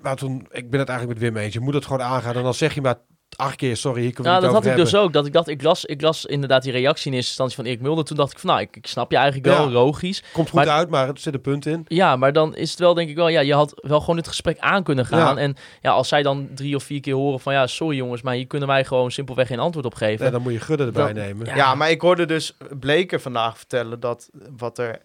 Speaker 5: Maar toen, ik ben het eigenlijk met Wim eens. Je moet het gewoon aangaan. En dan zeg je maar acht keer, sorry,
Speaker 3: Nou,
Speaker 5: het
Speaker 3: dat had ik dus ook. Dat ik dacht, ik las, ik las inderdaad die reactie in eerste instantie van Erik Mulder. Toen dacht ik van, nou, ik, ik snap je eigenlijk wel,
Speaker 5: Ja.
Speaker 3: logisch.
Speaker 5: Komt goed
Speaker 3: Maar-
Speaker 5: uit, maar het zit een punt in.
Speaker 3: Ja, maar dan is het wel denk ik wel, ja, je had wel gewoon het gesprek aan kunnen gaan.
Speaker 5: Ja.
Speaker 3: En ja, als zij dan drie of vier keer horen van, ja, sorry jongens, maar hier kunnen wij gewoon simpelweg geen antwoord op geven.
Speaker 5: Ja, dan moet je Gudde erbij
Speaker 3: Dan-
Speaker 5: nemen.
Speaker 3: Ja.
Speaker 4: Ja. maar ik hoorde dus Bleker vandaag vertellen dat wat er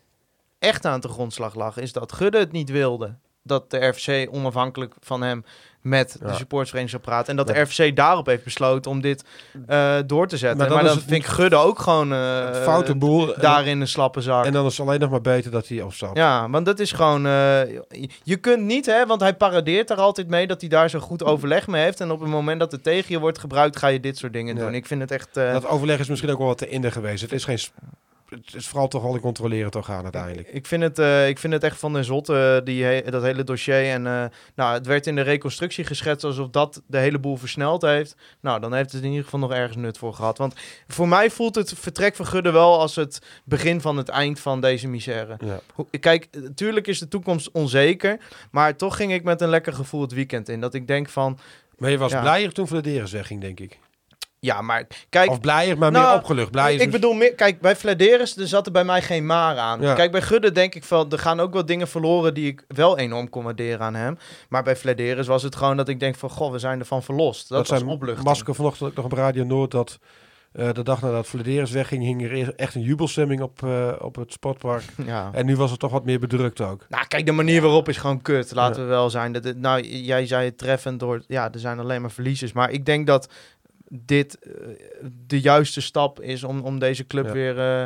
Speaker 4: echt aan de grondslag lag, is dat Gudde het niet wilde. Dat de RFC onafhankelijk van hem met
Speaker 5: Ja.
Speaker 4: de supportsvereniging zou praten. En dat
Speaker 5: Ja.
Speaker 4: de RFC daarop heeft besloten om dit eh, door te zetten.
Speaker 5: Maar
Speaker 4: Maar
Speaker 5: dan
Speaker 4: vind ik Gudde ook gewoon eh,
Speaker 5: Foute boel. En,
Speaker 4: daarin een slappe zak.
Speaker 5: en dan is het alleen nog maar beter dat hij afstapt.
Speaker 4: Ja, want dat is gewoon. eh, je- kunt niet, hè, want hij paradeert daar altijd mee dat hij daar zo goed overleg mee heeft. En op het moment dat het tegen je wordt gebruikt, ga je dit soort dingen
Speaker 5: Ja.
Speaker 4: doen. Ik vind het echt. eh,
Speaker 5: Dat overleg is misschien ook wel wat te innig geweest. Het is geen... Het is vooral toch wel een controlerend orgaan uiteindelijk.
Speaker 4: Ik vind, het, eh, ik vind het echt van de zot, eh, die he- dat hele dossier. En eh, nou, het werd in de reconstructie geschetst alsof dat de hele boel versneld heeft. Nou, dan heeft het in ieder geval nog ergens nut voor gehad. Want voor mij voelt het vertrek van Gudde wel als het begin van het eind van deze misère.
Speaker 5: Ja.
Speaker 4: Kijk, natuurlijk is de toekomst onzeker. Maar toch ging ik met een lekker gevoel het weekend in. Dat ik denk van,
Speaker 5: Maar je was
Speaker 4: Ja.
Speaker 5: blijer toen Vladeris wegging, denk ik.
Speaker 4: Ja, maar kijk...
Speaker 5: Of blijer, maar
Speaker 4: Nou,
Speaker 5: meer opgelucht. Blij is
Speaker 4: ik
Speaker 5: dus-
Speaker 4: bedoel, meer, kijk, bij Vladeris er zat er bij mij geen maar aan.
Speaker 5: Ja.
Speaker 4: Kijk, bij Gudde denk ik van, er gaan ook wel dingen verloren die ik wel enorm kon waarderen aan hem. Maar bij Vladeris was het gewoon dat ik denk van, goh, we zijn ervan verlost. Dat,
Speaker 5: dat
Speaker 4: was
Speaker 5: zijn
Speaker 4: opluchting.
Speaker 5: Masker vanochtend ook nog op Radio Noord dat eh, de dag nadat Vladeris wegging, hing er eerst echt een jubelstemming op, eh, op het sportpark.
Speaker 4: Ja.
Speaker 5: En nu was het toch wat meer bedrukt ook.
Speaker 4: Nou, kijk, de manier waarop is gewoon kut. Laten we wel zijn. Dat het, nou, jij zei het treffend door. Ja, er zijn alleen maar verliezers. Maar ik denk dat dit eh, de juiste stap is om, om deze club
Speaker 5: Ja.
Speaker 4: weer, eh,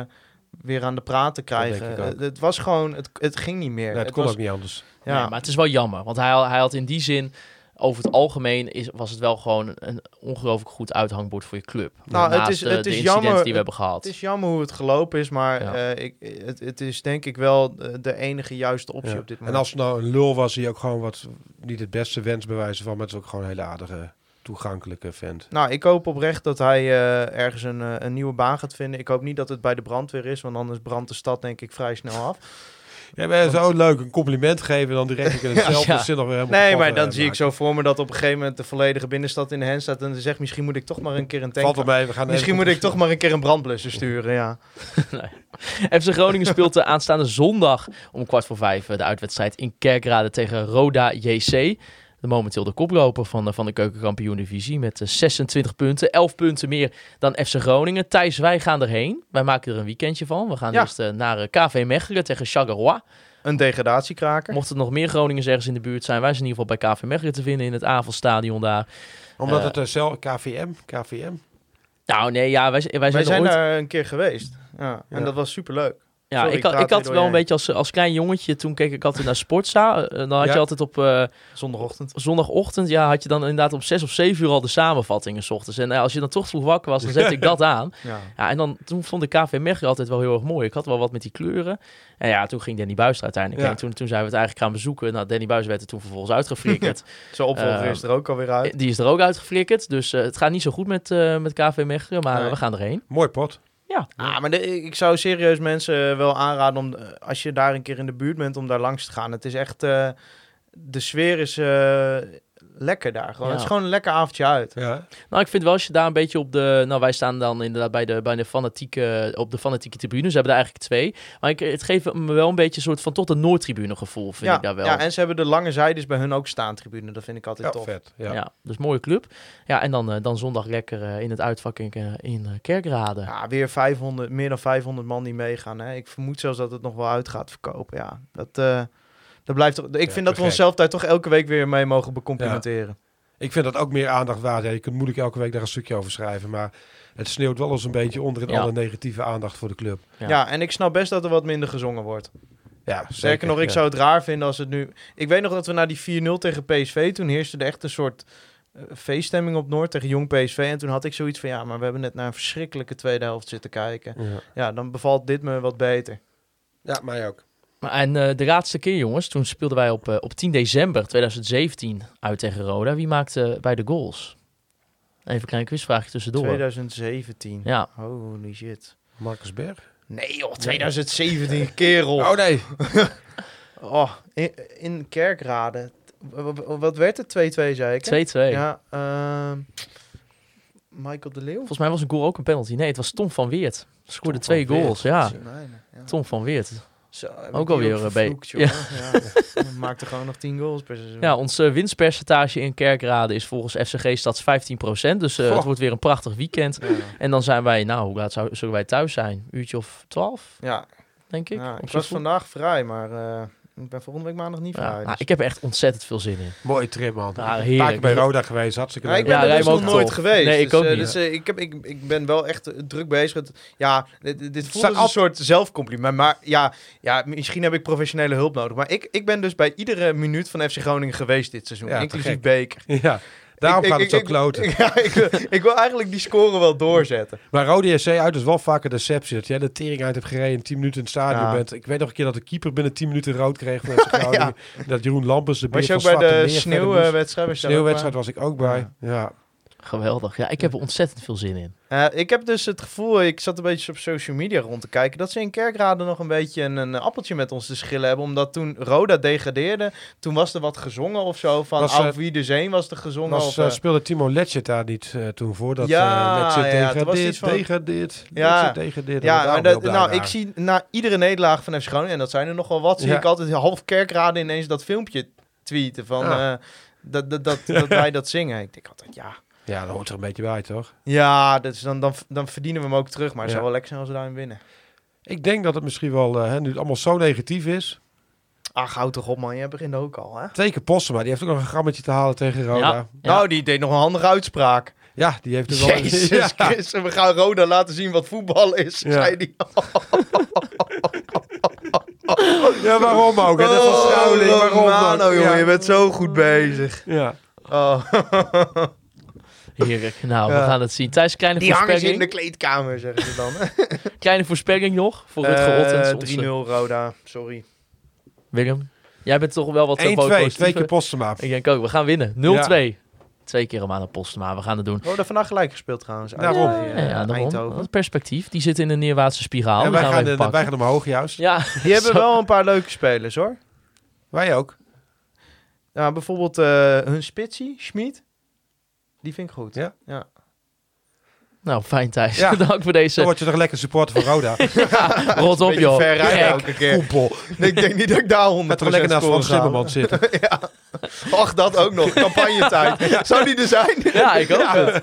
Speaker 4: weer aan de praat te krijgen.
Speaker 5: ook.
Speaker 4: Het, was gewoon, het, het ging niet meer.
Speaker 5: Nee, het
Speaker 4: het
Speaker 5: kon
Speaker 4: was,
Speaker 5: ook niet anders.
Speaker 4: Ja,
Speaker 3: Nee, maar het is wel jammer, want hij, hij had in die zin, over het algemeen, is, was het wel gewoon een ongelooflijk goed uithangbord voor je club.
Speaker 4: Nou, het is- het
Speaker 3: de
Speaker 4: is
Speaker 3: incidenten
Speaker 4: jammer-
Speaker 3: die we hebben gehad.
Speaker 4: Het is jammer hoe het gelopen is, maar
Speaker 3: Ja.
Speaker 4: eh, ik, het, het is denk ik wel de, enige juiste optie
Speaker 5: Ja.
Speaker 4: op dit
Speaker 5: En
Speaker 4: moment.
Speaker 5: als het nou een lul was, die ook gewoon wat, niet het beste wens bewijzen van, maar het is ook gewoon een hele aardige, toegankelijke vent.
Speaker 4: Nou, ik hoop oprecht dat hij eh, ergens een, eh, een nieuwe baan gaat vinden. Ik hoop niet dat het bij de brandweer is, want anders brandt de stad denk ik vrij snel af.
Speaker 5: Jij bent zo leuk, een compliment geven en dan direct in hetzelfde
Speaker 3: Ja.
Speaker 5: zin nog weer helemaal
Speaker 4: Nee, maar dan zie ik zo voor me dat op een gegeven moment de volledige binnenstad in de hand staat. En dan zegt misschien moet ik toch maar een keer een tank.
Speaker 5: Valt mee, we gaan
Speaker 4: Misschien moet ik toch maar een keer een brandblusser sturen, ja.
Speaker 3: FC Groningen speelt de aanstaande zondag om kwart voor vijf eh, de uitwedstrijd in Kerkrade tegen Roda JC. De momenteel de koploper van, de- van de keukenkampioen-divisie met eh, 26 punten. 11 punten meer dan FC Groningen. Thijs, wij gaan erheen. Wij maken er een weekendje van. We gaan
Speaker 4: Ja.
Speaker 3: eerst eh, naar eh, KV Mechelen tegen Charleroi.
Speaker 4: Een degradatiekraker.
Speaker 3: Mocht er nog meer Groningers ergens in de buurt zijn, wij zijn in ieder geval bij KV Mechelen te vinden in het avondstadion daar.
Speaker 5: Omdat
Speaker 3: eh,
Speaker 5: het uh, zelf KVM, KVM.
Speaker 3: Nou nee, ja, wij, wij zijn,
Speaker 4: Wij
Speaker 3: er
Speaker 4: zijn
Speaker 3: ooit...
Speaker 4: daar een keer geweest. Ja, en
Speaker 5: Ja.
Speaker 4: dat was superleuk.
Speaker 3: Ja,
Speaker 4: Sorry,
Speaker 3: ik had,
Speaker 4: ik
Speaker 3: ik had wel een
Speaker 4: je
Speaker 3: beetje als, als klein jongetje, toen keek ik altijd naar Sportza. Eh, dan had je altijd op eh,
Speaker 4: Zondagochtend.
Speaker 3: zondagochtend, ja, had je dan inderdaad om zes of zeven uur al de samenvattingen 's ochtends. En eh, als je dan toch vroeg wakker was, dan zette ik dat aan.
Speaker 4: Ja.
Speaker 3: Ja, en dan, toen vond ik KV Mechelen altijd wel heel erg mooi. Ik had wel wat met die kleuren. En ja, toen ging Danny Buis er uiteindelijk
Speaker 5: Ja.
Speaker 3: Toen, toen zijn we het eigenlijk gaan bezoeken. Nou, Danny Buis werd er toen vervolgens uitgeflikkerd.
Speaker 4: Zijn opvolger is er ook alweer uit.
Speaker 3: Die is er ook uitgeflikkerd. Dus eh, het gaat niet zo goed met, eh, met KV Mechelen, maar
Speaker 4: Nee.
Speaker 3: we gaan erheen.
Speaker 5: Mooi pot.
Speaker 3: Ja,
Speaker 4: Ah, maar ik zou serieus mensen wel aanraden om, eh, als je daar een keer in de buurt bent, om daar langs te gaan. Het is echt, eh, de sfeer is eh, lekker daar. Gewoon.
Speaker 3: Ja.
Speaker 4: Het is gewoon een lekker avondje uit.
Speaker 5: Ja.
Speaker 3: Nou, ik vind wel als je daar een beetje op de... Nou, wij staan dan inderdaad bij de, bij de fanatieke, op de fanatieke tribune. Ze hebben er eigenlijk twee. Maar ik, het geeft me wel een beetje een soort van tot een Noordtribune gevoel, vind
Speaker 4: ja,
Speaker 3: ik daar wel.
Speaker 4: ja, en ze hebben de lange zijdes bij hun ook staantribune. Dat vind ik altijd
Speaker 5: Ja,
Speaker 4: tof.
Speaker 5: vet. Ja.
Speaker 3: Ja. dus mooie club. Ja, en dan, eh, dan zondag lekker eh, in het uitvak in, eh, in Kerkrade.
Speaker 4: Ja, weer 500, meer dan 500 man die meegaan. Hè. Ik vermoed zelfs dat het nog wel uit gaat verkopen. Ja, dat, eh, dat blijft toch. Ik vind dat we onszelf daar toch elke week weer mee mogen becomplimenteren.
Speaker 5: Ik vind dat ook meer aandacht waard. Ja, je kunt moeilijk elke week daar een stukje over schrijven. Maar het sneeuwt wel eens een beetje onder in
Speaker 3: Ja.
Speaker 5: alle negatieve aandacht voor de club.
Speaker 3: Ja.
Speaker 4: Ja. en ik snap best dat er wat minder gezongen wordt.
Speaker 5: Ja,
Speaker 4: Sterker nog, ik
Speaker 5: ja.
Speaker 4: zou het raar vinden als het nu... Ik weet nog dat we na die 4-0 tegen PSV... Toen heerste er echt een soort eh, feeststemming op Noord tegen jong PSV. En toen had ik zoiets van... Ja, maar we hebben net naar een verschrikkelijke tweede helft zitten kijken.
Speaker 5: Ja.
Speaker 4: Ja, dan bevalt dit me wat beter.
Speaker 5: ja, mij ook.
Speaker 3: En eh, de laatste keer, jongens, toen speelden wij op, eh, op 10 december 2017 uit tegen Roda. Wie maakte bij de goals? Even een klein quizvraagje tussendoor.
Speaker 4: 2017.
Speaker 3: Ja,
Speaker 4: Holy shit.
Speaker 5: Marcus Berg.
Speaker 4: Nee joh, 2017, kerel.
Speaker 5: Oh nee.
Speaker 4: Oh, in, in Kerkrade. Wat werd het? 2-2 zei ik. hè?
Speaker 3: 2-2.
Speaker 4: Ja, ehm, Michael de Leeuw.
Speaker 3: Volgens mij was een goal ook een penalty. Nee, het was Tom van Weert. Scoorde
Speaker 4: Tom
Speaker 3: twee
Speaker 4: Weert.
Speaker 3: goals, ja.
Speaker 4: Ja.
Speaker 3: Tom van Weert.
Speaker 4: Zo,
Speaker 3: Ook alweer,
Speaker 4: ook
Speaker 3: eh,
Speaker 4: vervloekt,
Speaker 3: be-
Speaker 4: joh. Ja. Maakte gewoon nog 10 goals per seizoen.
Speaker 3: Ja, ons eh, winstpercentage in Kerkrade is volgens FCG Stads 15%. Dus eh,
Speaker 5: Goh.
Speaker 3: het wordt weer een prachtig weekend.
Speaker 4: Ja.
Speaker 3: En dan zijn wij, nou, hoe laat zou, zullen wij thuis zijn? Uurtje of 12,
Speaker 4: Ja,
Speaker 3: denk ik.
Speaker 4: ja, ik was vandaag vrij, maar eh, ik ben volgende week maandag niet
Speaker 3: Ja,
Speaker 4: vrij.
Speaker 3: nou,
Speaker 4: dus-
Speaker 3: ik heb er echt ontzettend veel zin in.
Speaker 5: Mooie trip, man.
Speaker 3: Ja,
Speaker 5: Een
Speaker 3: heerlijk.
Speaker 5: keer bij Roda geweest. Hartstikke
Speaker 4: Ja,
Speaker 5: leuk.
Speaker 4: ik ben
Speaker 3: Ja,
Speaker 4: er dus nog nooit
Speaker 3: tof.
Speaker 4: geweest.
Speaker 3: Nee, ik
Speaker 4: dus,
Speaker 3: ook
Speaker 4: eh,
Speaker 3: niet.
Speaker 4: Dus, eh, ik, heb, ik, ik ben wel echt eh, druk bezig. met- Ja, dit, dit voelt als een soort zelfcompliment. Maar ja, ja, misschien heb ik professionele hulp nodig. Maar ik, ik ben dus bij iedere minuut van FC Groningen geweest dit seizoen.
Speaker 5: Ja,
Speaker 4: inclusief beker.
Speaker 5: Ja, daarom
Speaker 4: Ik-
Speaker 5: gaat
Speaker 4: ik-
Speaker 5: het zo
Speaker 4: ik-
Speaker 5: kloten.
Speaker 4: Ja, ik, wil- eigenlijk die score wel doorzetten.
Speaker 5: Maar Rode SC uit is wel vaak een deceptie. Dat jij de tering uit hebt gereden en 10 minuten in het stadion
Speaker 4: Ja.
Speaker 5: bent. Ik weet nog een keer dat de keeper binnen 10 minuten rood kreeg. Groningen. Dat Jeroen Lampers de
Speaker 4: Was
Speaker 5: beer
Speaker 4: je ook bij de sneeuwwedstrijd? Was
Speaker 5: Sneeuwwedstrijd was ik ook bij. Ja.
Speaker 3: Geweldig. Ja, ik heb er ontzettend veel zin in.
Speaker 4: Eh, ik heb dus het gevoel, ik zat een beetje op social media rond te kijken, dat ze in Kerkrade nog een beetje een, een appeltje met ons te schillen hebben. Omdat toen Roda degradeerde, toen was er wat gezongen of zo. Van
Speaker 5: Was,
Speaker 4: Auf
Speaker 5: eh,
Speaker 4: Wiedersehen was er gezongen.
Speaker 5: Was,
Speaker 4: of,
Speaker 5: eh, speelde Timo Letchert daar niet eh, toen voor? Dat
Speaker 4: Ja,
Speaker 5: Letchert
Speaker 4: ja,
Speaker 5: degradeert,
Speaker 4: van-
Speaker 5: degradeert,
Speaker 4: Ja.
Speaker 5: Degradeert.
Speaker 4: ja, maar dat, nou, ik zie na iedere nederlaag van FC Groningen, en dat zijn er nogal wat, zie ik altijd half Kerkrade ineens dat filmpje tweeten van
Speaker 5: Ja.
Speaker 4: eh, dat, dat, dat, dat wij dat zingen. Ik denk altijd, ja,
Speaker 5: Ja, dat hoort er een beetje bij, toch?
Speaker 4: ja dus dan, dan, dan verdienen we hem ook terug. Maar het
Speaker 5: Ja.
Speaker 4: zou wel lekker zijn als we daarin winnen.
Speaker 5: Ik denk dat het misschien wel, eh, hè, nu het allemaal zo negatief is.
Speaker 4: Ach, houd toch op man, jij begint ook al hè?
Speaker 5: Twee keer Postema, die heeft ook nog een grammetje te halen tegen Roda.
Speaker 3: Ja.
Speaker 5: Ja,
Speaker 4: Nou, die deed nog een handige uitspraak.
Speaker 5: die heeft er wel...
Speaker 4: Jezus
Speaker 5: Ja.
Speaker 4: Christus, we gaan Roda laten zien wat voetbal is,
Speaker 5: Ja.
Speaker 4: zei die.
Speaker 5: Ja, waarom ook? hè? Net als Schouwing, waarom
Speaker 4: Romano? Oh, jongen,
Speaker 5: Ja.
Speaker 4: je bent zo goed bezig.
Speaker 5: Ja.
Speaker 4: Oh.
Speaker 3: Heerlijk. Nou, we
Speaker 4: Ja.
Speaker 3: gaan het zien. Thijs, kleine
Speaker 4: Die hangen ze in
Speaker 3: voorspelling.
Speaker 4: de kleedkamer, zeggen ze dan.
Speaker 3: Kleine voorspelling nog voor Rutger
Speaker 4: Eh,
Speaker 3: Ottens. onze-
Speaker 4: 3-0 Roda, sorry.
Speaker 3: Willem, jij bent toch wel wat
Speaker 5: 1-2,
Speaker 3: uh,
Speaker 5: twee keer Postema.
Speaker 3: Ik denk ook, we gaan winnen. 0-2. Twee keer Romano Postema. We gaan het doen.
Speaker 4: We hebben vandaag gelijk gespeeld trouwens.
Speaker 5: Daarom.
Speaker 3: Ja,
Speaker 4: eh,
Speaker 3: ja, daarom.
Speaker 4: Eindhoven.
Speaker 3: Dat perspectief. Die zit in een neerwaartse spiraal.
Speaker 5: en
Speaker 3: Die
Speaker 5: wij
Speaker 3: gaan we
Speaker 5: gaan,
Speaker 3: even
Speaker 5: de- wij gaan omhoog juist.
Speaker 3: Ja,
Speaker 4: Die hebben wel een paar leuke spelers hoor.
Speaker 5: Wij ook.
Speaker 4: Ja, bijvoorbeeld eh, hun spitsie, Schmid. Die vind ik goed.
Speaker 5: Ja.
Speaker 4: ja.
Speaker 3: Nou, fijn Thijs.
Speaker 5: Ja.
Speaker 3: Dank voor
Speaker 5: Dan
Speaker 3: deze
Speaker 5: word je toch lekker supporter van Roda.
Speaker 3: rot op, joh.
Speaker 4: ver rijden elke keer. Nee, ik denk niet dat ik daar 100%
Speaker 5: Gaat toch lekker naast
Speaker 4: scoren ga.
Speaker 5: Timmermans zitten.
Speaker 4: Ach, dat ook nog. Campagnetijd. Zou die er zijn?
Speaker 3: Ja, ik ook. het.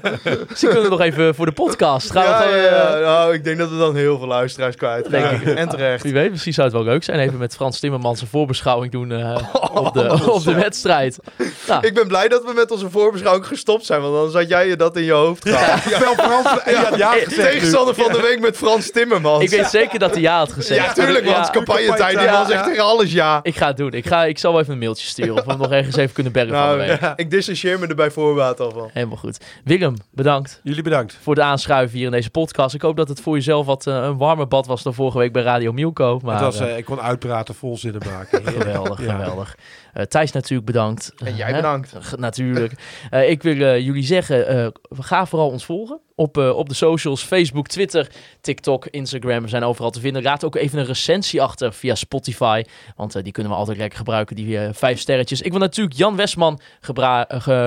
Speaker 3: Misschien kunnen we nog even voor de podcast. Gaan we
Speaker 4: ja,
Speaker 3: gewoon,
Speaker 4: ja,
Speaker 3: eh,
Speaker 4: ja. Nou, ik denk dat we dan heel veel luisteraars kwijt
Speaker 3: Denk
Speaker 4: raken. En terecht.
Speaker 3: Wie weet, misschien zou het wel leuk zijn. Even met Frans Timmermans een voorbeschouwing doen eh, op, de,
Speaker 4: Oh,
Speaker 3: op de wedstrijd. Nou,
Speaker 4: Ik ben blij dat we met onze voorbeschouwing gestopt zijn, want anders had jij je dat in je hoofd gehad.
Speaker 5: Wel Frans. En je had ja gezegd nu.
Speaker 4: Tegenstander van de week met Frans Timmermans.
Speaker 3: ik weet zeker dat hij ja had gezegd.
Speaker 4: ja, tuurlijk, want
Speaker 3: Ja,
Speaker 4: campagnetijd, die
Speaker 5: Ja,
Speaker 4: man zegt
Speaker 5: ja.
Speaker 4: tegen alles ja.
Speaker 3: ik ga het doen. Ik, ga, ik zal wel even een mailtje sturen of we nog ergens even kunnen van de
Speaker 4: Nou, ik dissocieer me er bij voorbaat al van.
Speaker 3: Helemaal goed. Willem, bedankt
Speaker 5: Jullie bedankt.
Speaker 3: voor de aanschuiven hier in deze podcast. Ik hoop dat het voor jezelf wat eh, een warmer bad was dan vorige week bij Radio Milko. Maar
Speaker 5: het was,
Speaker 3: eh,
Speaker 5: eh, ik kon uitpraten, vol zinnen maken.
Speaker 3: geweldig,
Speaker 5: Ja.
Speaker 3: geweldig. Eh, Thijs natuurlijk bedankt.
Speaker 4: En jij bedankt.
Speaker 3: Natuurlijk. Eh, ik wil eh, jullie zeggen, eh ga vooral ons volgen op, eh, op de socials. Facebook, Twitter, TikTok, Instagram. We zijn overal te vinden. Raad ook even een recensie achter via Spotify. Want eh, die kunnen we altijd lekker gebruiken, die vijf sterretjes. Ik wil natuurlijk Jan Westman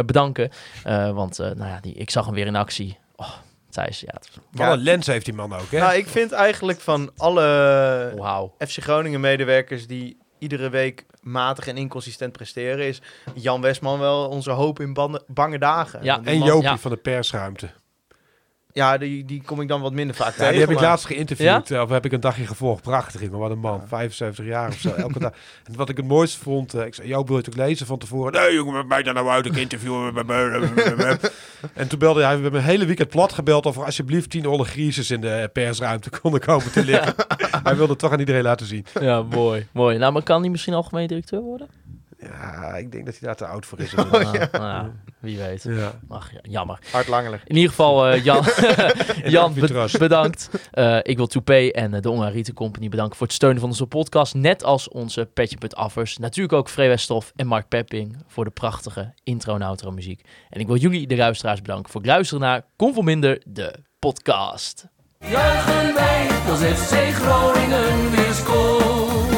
Speaker 3: bedanken. Eh, want eh, nou ja, die, ik zag hem weer in actie. Oh, Thijs, ja. het-
Speaker 5: Wat een lens heeft die man ook, hè?
Speaker 4: Nou, ik vind eigenlijk van alle. FC Groningen medewerkers die iedere week matig en inconsistent presteren, is Jan Westman wel onze hoop in banden- bange dagen.
Speaker 3: Ja.
Speaker 5: En
Speaker 4: man-
Speaker 5: Jopie
Speaker 3: ja.
Speaker 5: van de persruimte.
Speaker 4: Ja, die, die kom ik dan wat minder vaak
Speaker 5: Ja,
Speaker 4: tegen.
Speaker 5: die heb ik
Speaker 4: maar-
Speaker 5: laatst geïnterviewd. eh, Of heb ik een dagje gevolgd. Prachtig, jongen. Wat een man. 75 jaar of zo. Elke dag. En wat ik het mooiste vond. eh, ik zei, Joop, wil je het ook lezen van tevoren? Nee, jongen, met mij dan nou uit. Ik interviewen. en toen belde hij. We hebben een hele weekend plat gebeld. Of er alsjeblieft 10 olle griezes in de persruimte konden komen te liggen. hij wilde het toch aan iedereen laten zien.
Speaker 3: Ja, mooi. mooi. Nou, maar kan hij misschien algemeen directeur worden?
Speaker 5: Ja, ik denk dat hij daar te oud voor is.
Speaker 3: Nou, nou ja, wie weet.
Speaker 5: ja.
Speaker 3: Ach, ja, jammer.
Speaker 4: Hard langelig.
Speaker 3: In ieder geval, eh, Jan, Jan be- bedankt. Eh, ik wil Toupé en eh, de Ongarite Company bedanken voor het steunen van onze podcast. Net als onze Petje.affers. Natuurlijk ook Free Westhoff en Mark Pepping voor de prachtige intro en outro muziek. En ik wil jullie, de luisteraars, bedanken voor het luisteren naar Conforminder, de podcast.
Speaker 1: Juichen wij als FC Groningen weer scoort.